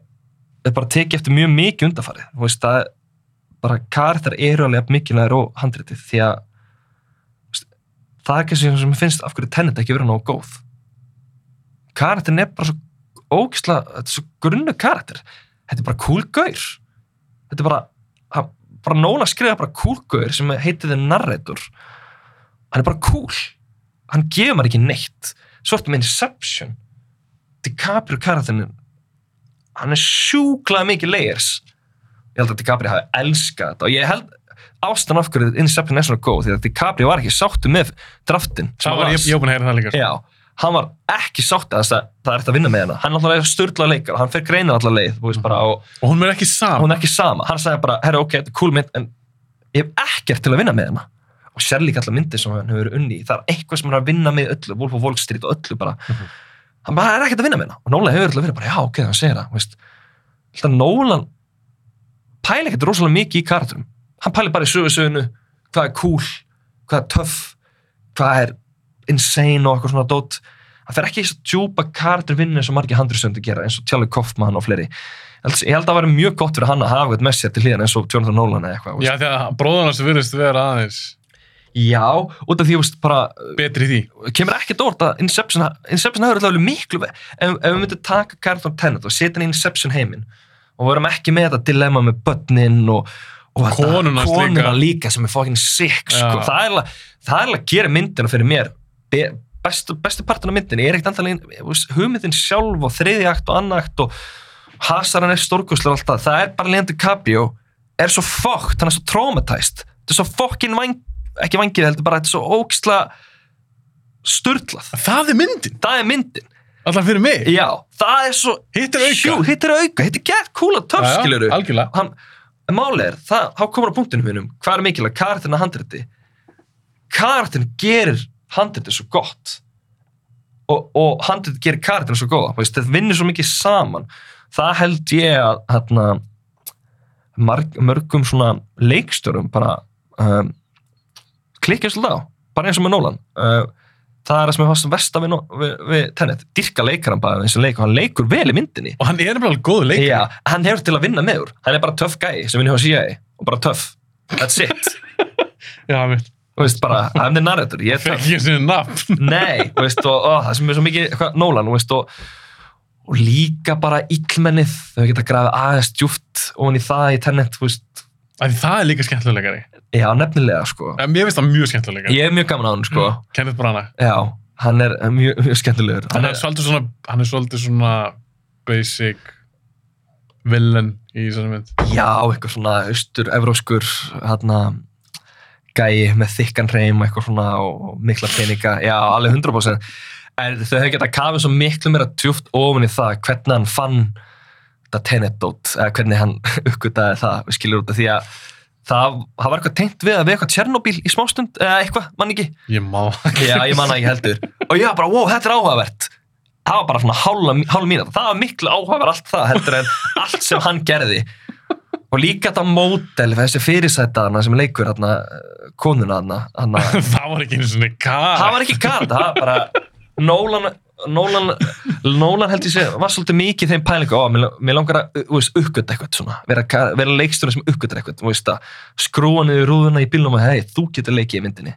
er bara tekið eftir mjög mikið undarfarið þú veist, það er bara karakter eru alveg mikilvægir og handritið því að það er ekki sem sem finnst af hverju tennet ekki vera nógu góð. Karakterin er bara svo ógisla, þetta er svo grunnu karakter. Þetta er bara gaur. Þetta er bara, hann, bara Nóla skrifa bara gaur sem heitir þið narrator. Hann er bara cool. Hann gefur maður ekki neitt. Svo ertu með Inception. DiCaprio karakterin hann er sjúklað mikið layers. Ég held að DiCaprio hafi elskað þetta og ég held ástan af hverju Inception er svona góð því að DiCaprio var ekki sáttu með draftin Það var, búin að heyra það líka. sko. Já, hann var ekki sátt að þess að það er eftir að vinna með hana. Hann er alltaf störla leikar hann fer greina allar leið, veist bara, og Og hún er ekki saman. hún er ekki sama. Hann sagði bara, herra, ok, þetta er cool mynd, en ég hef ekkert til að vinna með hana. Og sér líka allar myndir sem hann hefur unni. Það er eitthvað sem hann er að vinna með öllu, Wolf of Wall Street og öllu bara. Mhm. Hann bara er ekkert að vinna með hana. Og Nólan hefur alltaf verið bara, já, ok, hann segir það. Alltaf Nólan pæli ekkert rosalega mikið í karakterum. Hann pæli bara í sögusögunu, hvað er cool, hvað er töff, hvað er insane og eitthvað svona dót? Hann fer ekki í þess að djúpa karakter vinnu eins og margir handriðsöndu gera eins og Charlie Kaufman og fleiri. Ég held, að það væri mjög gott fyrir hann að hafa eitthvað með sér til hliðan eins og Jonathan Nolan eða eitthvað Já, því að bróðan hans virðist vera aðeins já, út af því, veist, bara betri því. kemur ekkert orð að Inception, Inception hefur alltaf miklu ef, ef við myndum taka Carlton Tennant og setja hann í Inception heiminn og við erum ekki með þetta dilemma með börnin og, og Konuna líka. líka sem er fucking sick sko. Það er alveg það að gera myndina fyrir mér Be, bestu, bestu partin af myndinni. Er ekkert andalinn hugmyndin sjálf og þriði akt og annar akt og hasaran er stórkoslega alltaf það. Er bara Leandro Capio er svo fokkt, hann er svo traumatized. Þetta er svo fokkin vang, ekki vangið heldur bara þetta er svo ógisla sturlað. Það er myndin, það er myndin. Alltaf fyrir mig. já, það er svo Hitt er auka. Hitt er auka, hitt er gett kúla töff Já, já, skiluru algjörlega. En málið er, það, þá komur á punktinu minnum hvað er mikilvægt, karakterina handriti karakterin gerir handriti svo gott. Og, og handriti gerir karakterina svo góða. Þetta vinnur svo mikið saman. Það held ég að hérna, marg, mörgum leikstörum bara um, klikkja svolítið á, bara eins og með Nolan. Uh, það er það sem er fast vest við, við, við Tenet, dyrka leikaran bara eins og leikur, hann leikur vel í myndinni. Og hann er nefnilega alveg góður leikari. Já, hann hefur til að vinna með úr. Hann er bara töff gæi sem vinna hjá CIA og bara töff, that's it. Já, mitt. Þú veist bara, I'm the narrator. Ég Fekk ég sinni nafn. nei þú veist, og, og það sem er svo mikið Nolan, þú veist, og, og líka bara illmennið, þau geta grafið aðeins djúft ofan í það í Tenet, þú veist. Því það er líka skemmtilega leikari. Já, nefnilega, sko. Ja, mér finnst það mjög skemmtilega ég er mjög gaman á hann, sko. Kenneth Branagh. já, hann er mjög, mjög skemmtilegur. Hann er svolítið svona, hann er svolítið svona basic villain í þessari mynd. Já, eitthvað svona austur-evróskur hérna gæi með þykkan hreim og eitthvað svona og mikla peninga, já, alveg 100% en þau hefði getað kafið svo miklu meira djúft ofan í það hvernig hann fann þetta tenetdót eða hvernig hann uppgötaði það, við skilur út af því að það, það var eitthvað tengt við að við eitthvað Tjernobyl í smástund eða eitthvað, mann ekki? Ég má. Já, ég manna ekki heldur. Og ég var bara, wow, þetta er áhugavert. Það var bara svona hálfa mínúta. Það var miklu áhugaverð allt það heldur en allt sem hann gerði. Og líka þetta mótel, þessi fyrirsæta hana sem leikur hana, konuna hana, hana það var ekki einu svona kar. það var ekki kart, það var bara Nolan, Nolan, Nolan held ég sé, var svolítið mikið þeim pælingu, ó, mér, mér langar að uppgöta eitthvað svona, vera, vera leiksturinn sem uppgötar eitthvað, að skrúa niður rúðuna í bílnum og hei, þú getur leikið í myndinni.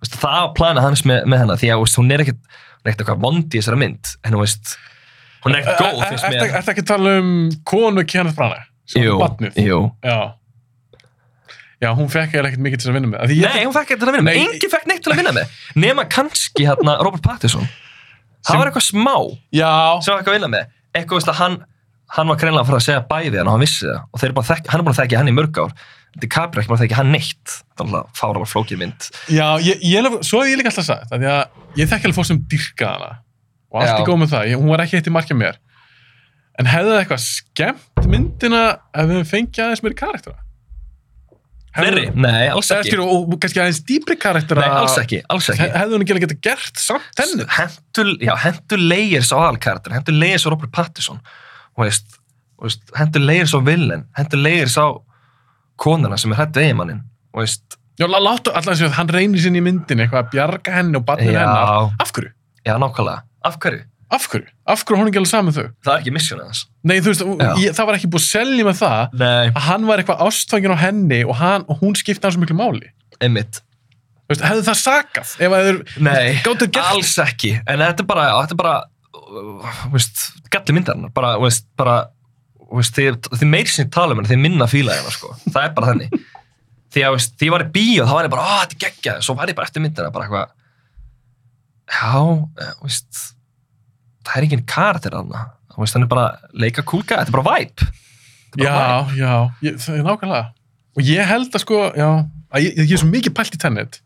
Veist, það var planið hans með, með hennar því að veist, hún er ekkert, er eitthvað vondi í þessara mynd, en veist hún er ekkert góð, mér Ertu ekki að tala um konu Kenneth Branagh? Jú, jú. Já. Já, hún fekk eiginlega ekkert mikið til að vinna með. Nei, hún fekk ekkert til að vinna með, enginn fekk neitt til að vinna með nema kannski hérna Robert Pattinson það var eitthvað smá Já, sem var eitthvað að vinna með. Eitthvað veist að hann hann var greinlega að fara að segja bæði hann og hann vissi það. Og bara þekki, hann er búin að þekki hann í mörg ár. DiCaprio er ekki bara að þekki hann neitt. Það er alltaf fáralega flókið mynd. Já, ég, ég, svo hef ég líka alltaf sagt, ég þekki alveg fólk sem dyrka hana. Og allt er góð með það, ég, hún var ekki eitt í markja mér. En hefði það eitthvað skemmt myndina ef við fengið aðeins meiri karaktera? Fleiri? Nei, alls ekki skilur, og kannski aðeins dýpri karaktera? Nei, alls ekki, alls ekki ekki alveg getað gert samt henni? hendur, já, hendur layers á aðalkarakter hendur layers á Robert Pattinson veist, veist, hendur layers á villain hendur layers á konuna sem er hættu eiginmannin og veist, Já, lá- láttu alltaf að hann reynir sinni í myndinni eitthvað að bjarga henni og Já. hennar. Af hverju? já, nákvæmlega af hverju? Af hverju? Af hverju er hún ekki alveg saman þau? Það er ekki missjónið hans Nei, þú veist, ég, það var ekki búið að selja með það Nei, að hann var eitthvað ástfangin á henni og, hann, og hún skipti hann svo miklu máli. einmitt Þú veist, hefði það sakað? Ef að þeir Nei, gert alls ekki en þetta er bara, þetta er bara uh, veist, galli myndarinnar bara, veist, bara veist, þið, þið meir sem tala um henni, þið minna fíla hennar sko. það er bara þannig því að veist, því ég var í bíó, þá var ég bara, ó, þetta er geggjað svo var ég bara eftir myndina, bara eitthvað já, eh, veist það er enginn karakter Þú veist, hann er bara leika kúlga, þetta er bara bara Já, vibe. já, ég, það er nákvæmlega. Og ég held að sko, já, að ég, ég er svo mikið pælt í tennet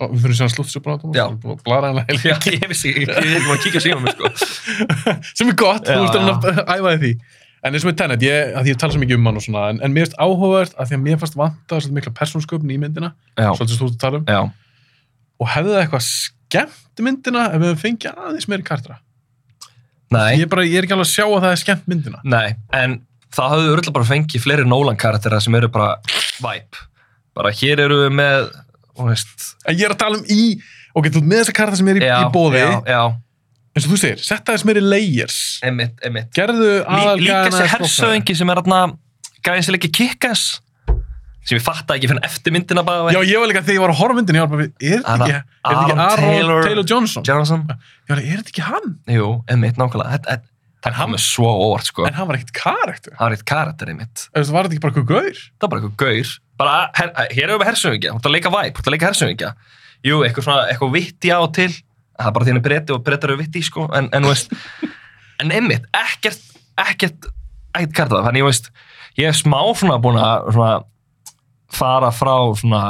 og við fyrir sér að bara á Já. og blara hana heil ég vissi, ég ég er ekki að kíkja síma mig sko. sem er gott, þú Já, veist að æfa því. En eins og með Tenet, ég, að ég tala svo mikið um hann og svona, en, en mér finnst áhugavert að því að mér fannst vanta svolítið mikla persónsköpun í myndina svolítið stúrt að tala um, já. Og hefði það eitthvað skemmt myndina ef við fengið aðeins meiri kartra Nei, ég, er bara, ég er ekki alveg að sjá að það er skemmt myndina. Nei, en það hafðu örgulega bara fengið fleiri Nolan karaktera sem eru bara vibe. Bara hér eru við með, þú veist, en ég er að tala um í, ok, þú með þessa kartra sem er í, í bóði eins og þú segir, setta þess meiri layers. Einmitt, einmitt. gerðu Lí, líka þessi hersöðingi sem er aðna gæðin sem leikir kickass sem ég fatta ekki fyrir eftir myndina bara já, ég var líka þegar ég var að á myndinni ég var bara, er þetta ekki, er þetta ekki Aaron Taylor- Taylor, Johnson? Johnson. Já, er þetta ekki hann? Jú, einmitt, nákvæmlega. Það kom með svo óvart sko. En hann var ekkert karakter. Það var eitt karakter einmitt. Það var þetta ekki bara eitthvað gaur? Það var bara eitthvað gaur. Bara, her, Hér erum við hersöðingja, þú ert að leika væp Þú ert að leika hersöðingja Jú, eitthvað svona, eitthvað vitti á til. Það er bara því hann er breyti og breytar eru vitti sko. En, en, veist, en einmitt, ekkert Ekkert, ekkert karakter Þannig, ég veist, ég er smá svona búin að svona, fara frá svona,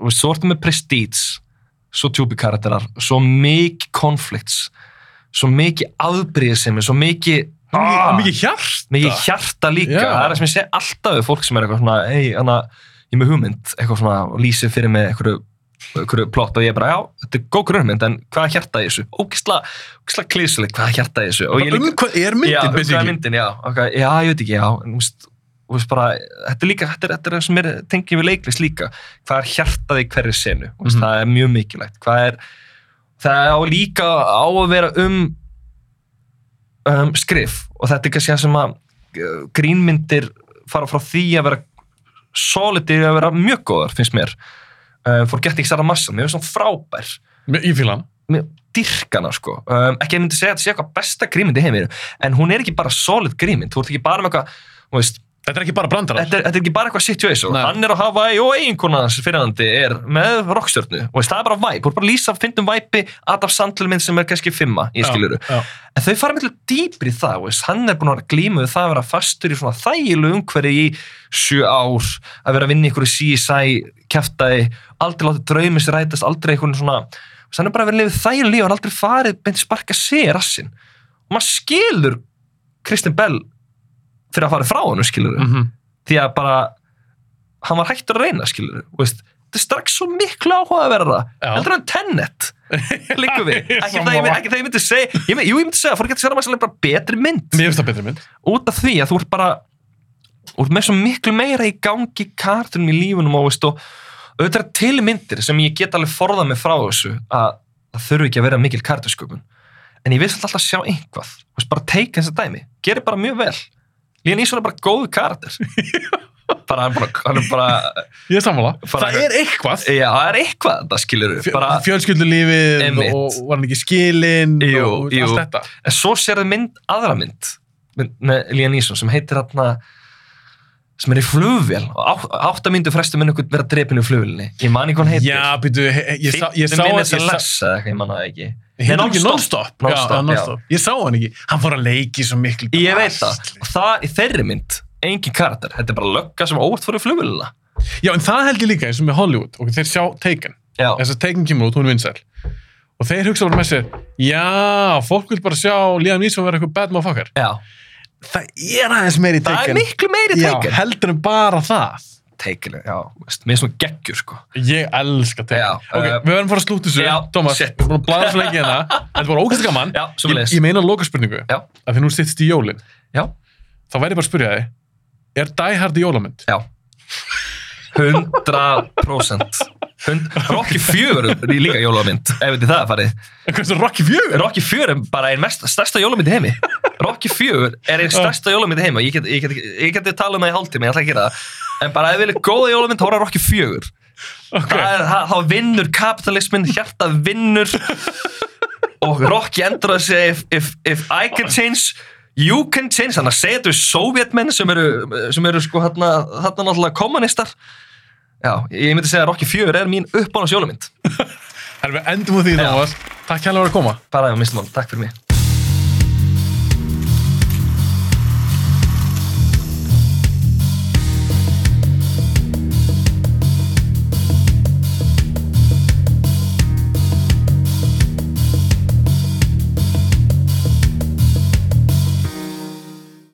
veist, svo ertu með prestige svo tjúpi karakterar svo mikið konflikts svo mikið afbríðisemi svo mikið Ah! mikið hjart mikið hjarta líka, Já. það er það sem ég segi alltaf við fólk sem er eitthvað svona, hei, ég er með hugmynd eitthvað svona, og lýsir fyrir mig eitthvað, eitthvað plott og ég er bara, já, þetta er góð grunnmynd, en hvað hjarta í þessu? Ógisla, ógisla klísulegt, hvað hjarta í þessu? Ég um hvað er já, myndin um hvað er myndin, já, okay, já, ég veit ekki, já, þú veist, bara, þetta er líka, þetta er, þetta er það sem er tengið við leiklist líka, hvað er hjartað í hverju senu, mm Mhm. það er mjög mikilvægt, er, það á líka á að vera um um, skrif. Og þetta er kannski það sem að uh, grínmyndir fara frá því að vera solidir að vera mjög góðar, finnst mér. Uh, Forgetting Sarah Massa, mér finnst svona frábær. Ég fíla hann mér dyrkana sko. Um, ekki að ég myndi segja að þetta sé eitthvað besta grínmynd í heiminu en hún er ekki bara solid grínmynd. Þú ert ekki bara með eitthvað þú veist, þetta er ekki bara brandarar þetta, er, þetta er ekki bara eitthvað situation Nei. hann er á Hawaii og eiginkona hans fyrirhandi er með rockstjörnu og það er bara væp, þú ert bara að lýsa, fyndum væpi Adam Sandler mynd sem er kannski fimma í skiluru já, En þau fara miklu dýpri í það, veist. hann er búin að glíma við það að vera fastur í svona þægilu umhverfi í sjö ár, að vera að vinna í einhverju CSI, kæftæði, aldrei látið draumi sér rætast, aldrei einhvern svona, hann er bara að vera að lifa þægilu líf, hann er aldrei farið beint sparka sig í rassin. Og maður skilur Kristinn Bell fyrir að fara frá hann, skilur mm -hmm. því að bara, hann var hættur að reyna, skilur. Þetta er strax svo miklu áhuga að vera það, heldur hann Tenet líka við, er ekki það, ég, ekki það ég myndi segja ég, myndi- jú, ég myndi segja, fór ekki að segja að bara betri mynd. Mér finnst það betri mynd. Út af því að þú ert bara ert með svo miklu meira í gangi kartunum í lífunum og auðvitað er til myndir sem ég get alveg forðað mig frá þessu að það þurfi ekki að vera mikil kartusköpun en ég vil alltaf sjá einhvað veist, bara teika þessa dæmi, gerir bara mjög vel Líðan Ísson er bara góðu karakter. Bara, hann, bara, hann er bara ég er sammála. Bara- það er eitthvað. Já, það er eitthvað þetta skilur bara, fjölskyldulífið og var hann ekki skilinn og allt þetta? En svo sér það mynd, aðra mynd með, Líðan Ísson sem heitir hérna sem er í flugvél. Og áttamyndu frestu minn einhvern vera drepinu í flugvélni ég man ekki hvað hann heitir. Já, býtu, ég sá ég man það ekki. Non-Stop. Ég sá hann ekki. Hann fór að leiki svo miklu ég veit það, það í þeirri mynd engin karakter, þetta er bara lögga sem óvart fór í flugvélina. Já, en það held ég líka eins og með Hollywood. Og þeir sjá Taken. Þess að Taken kemur út, hún vinsæl. Og þeir hugsa bara með sér, já, fólk vil bara sjá Liam Neeson vera eitthvað bad motherfucker. já, Það er aðeins meiri það er Taken. miklu meiri Já, teikinn heldur en bara það. teikinn, já, er svona geggjur sko Ég elska Taken. Já, ok, uh, við verðum að fara að slúta þessu. já, Thomas, shit. við erum að blæða svo lengi hérna. Þetta var ógæst gaman. já, Ég, ég meina loka spurningu. Já. Að því nú sittst í jólinn. já, Þá væri ég bara að spyrja þig, er Die Hard í jólamynd? já 100% Hund, Rocky 4 er líka jólamynd. Ef þetta það er farið. Hvað er það Rocky 4? Rocky 4 er bara einn mest, stærsta jólamynd í heimi. Rocky 4 er einn stærsta jólamynd í heimi ég get, ég get, get talað með í hálftíma, ég ætla ekki að gera það. En bara ef við viljum góða jólamynd, það Rocky 4 Ok. það er, það, þá vinnur kapitalismin, hjarta vinnur. Og Rocky endur að segja if, if, if I can change you can change, þannig að segja þetta við sovjetmenn sem eru, sem eru sko hérna, hérna náttúrulega kommunistar já, ég myndi segja að Rocky 4 er mín uppbána sjólumynd Herra, við endum á því. Thomas. Takk hérlega fyrir að koma. bara að mistum hann, takk fyrir mig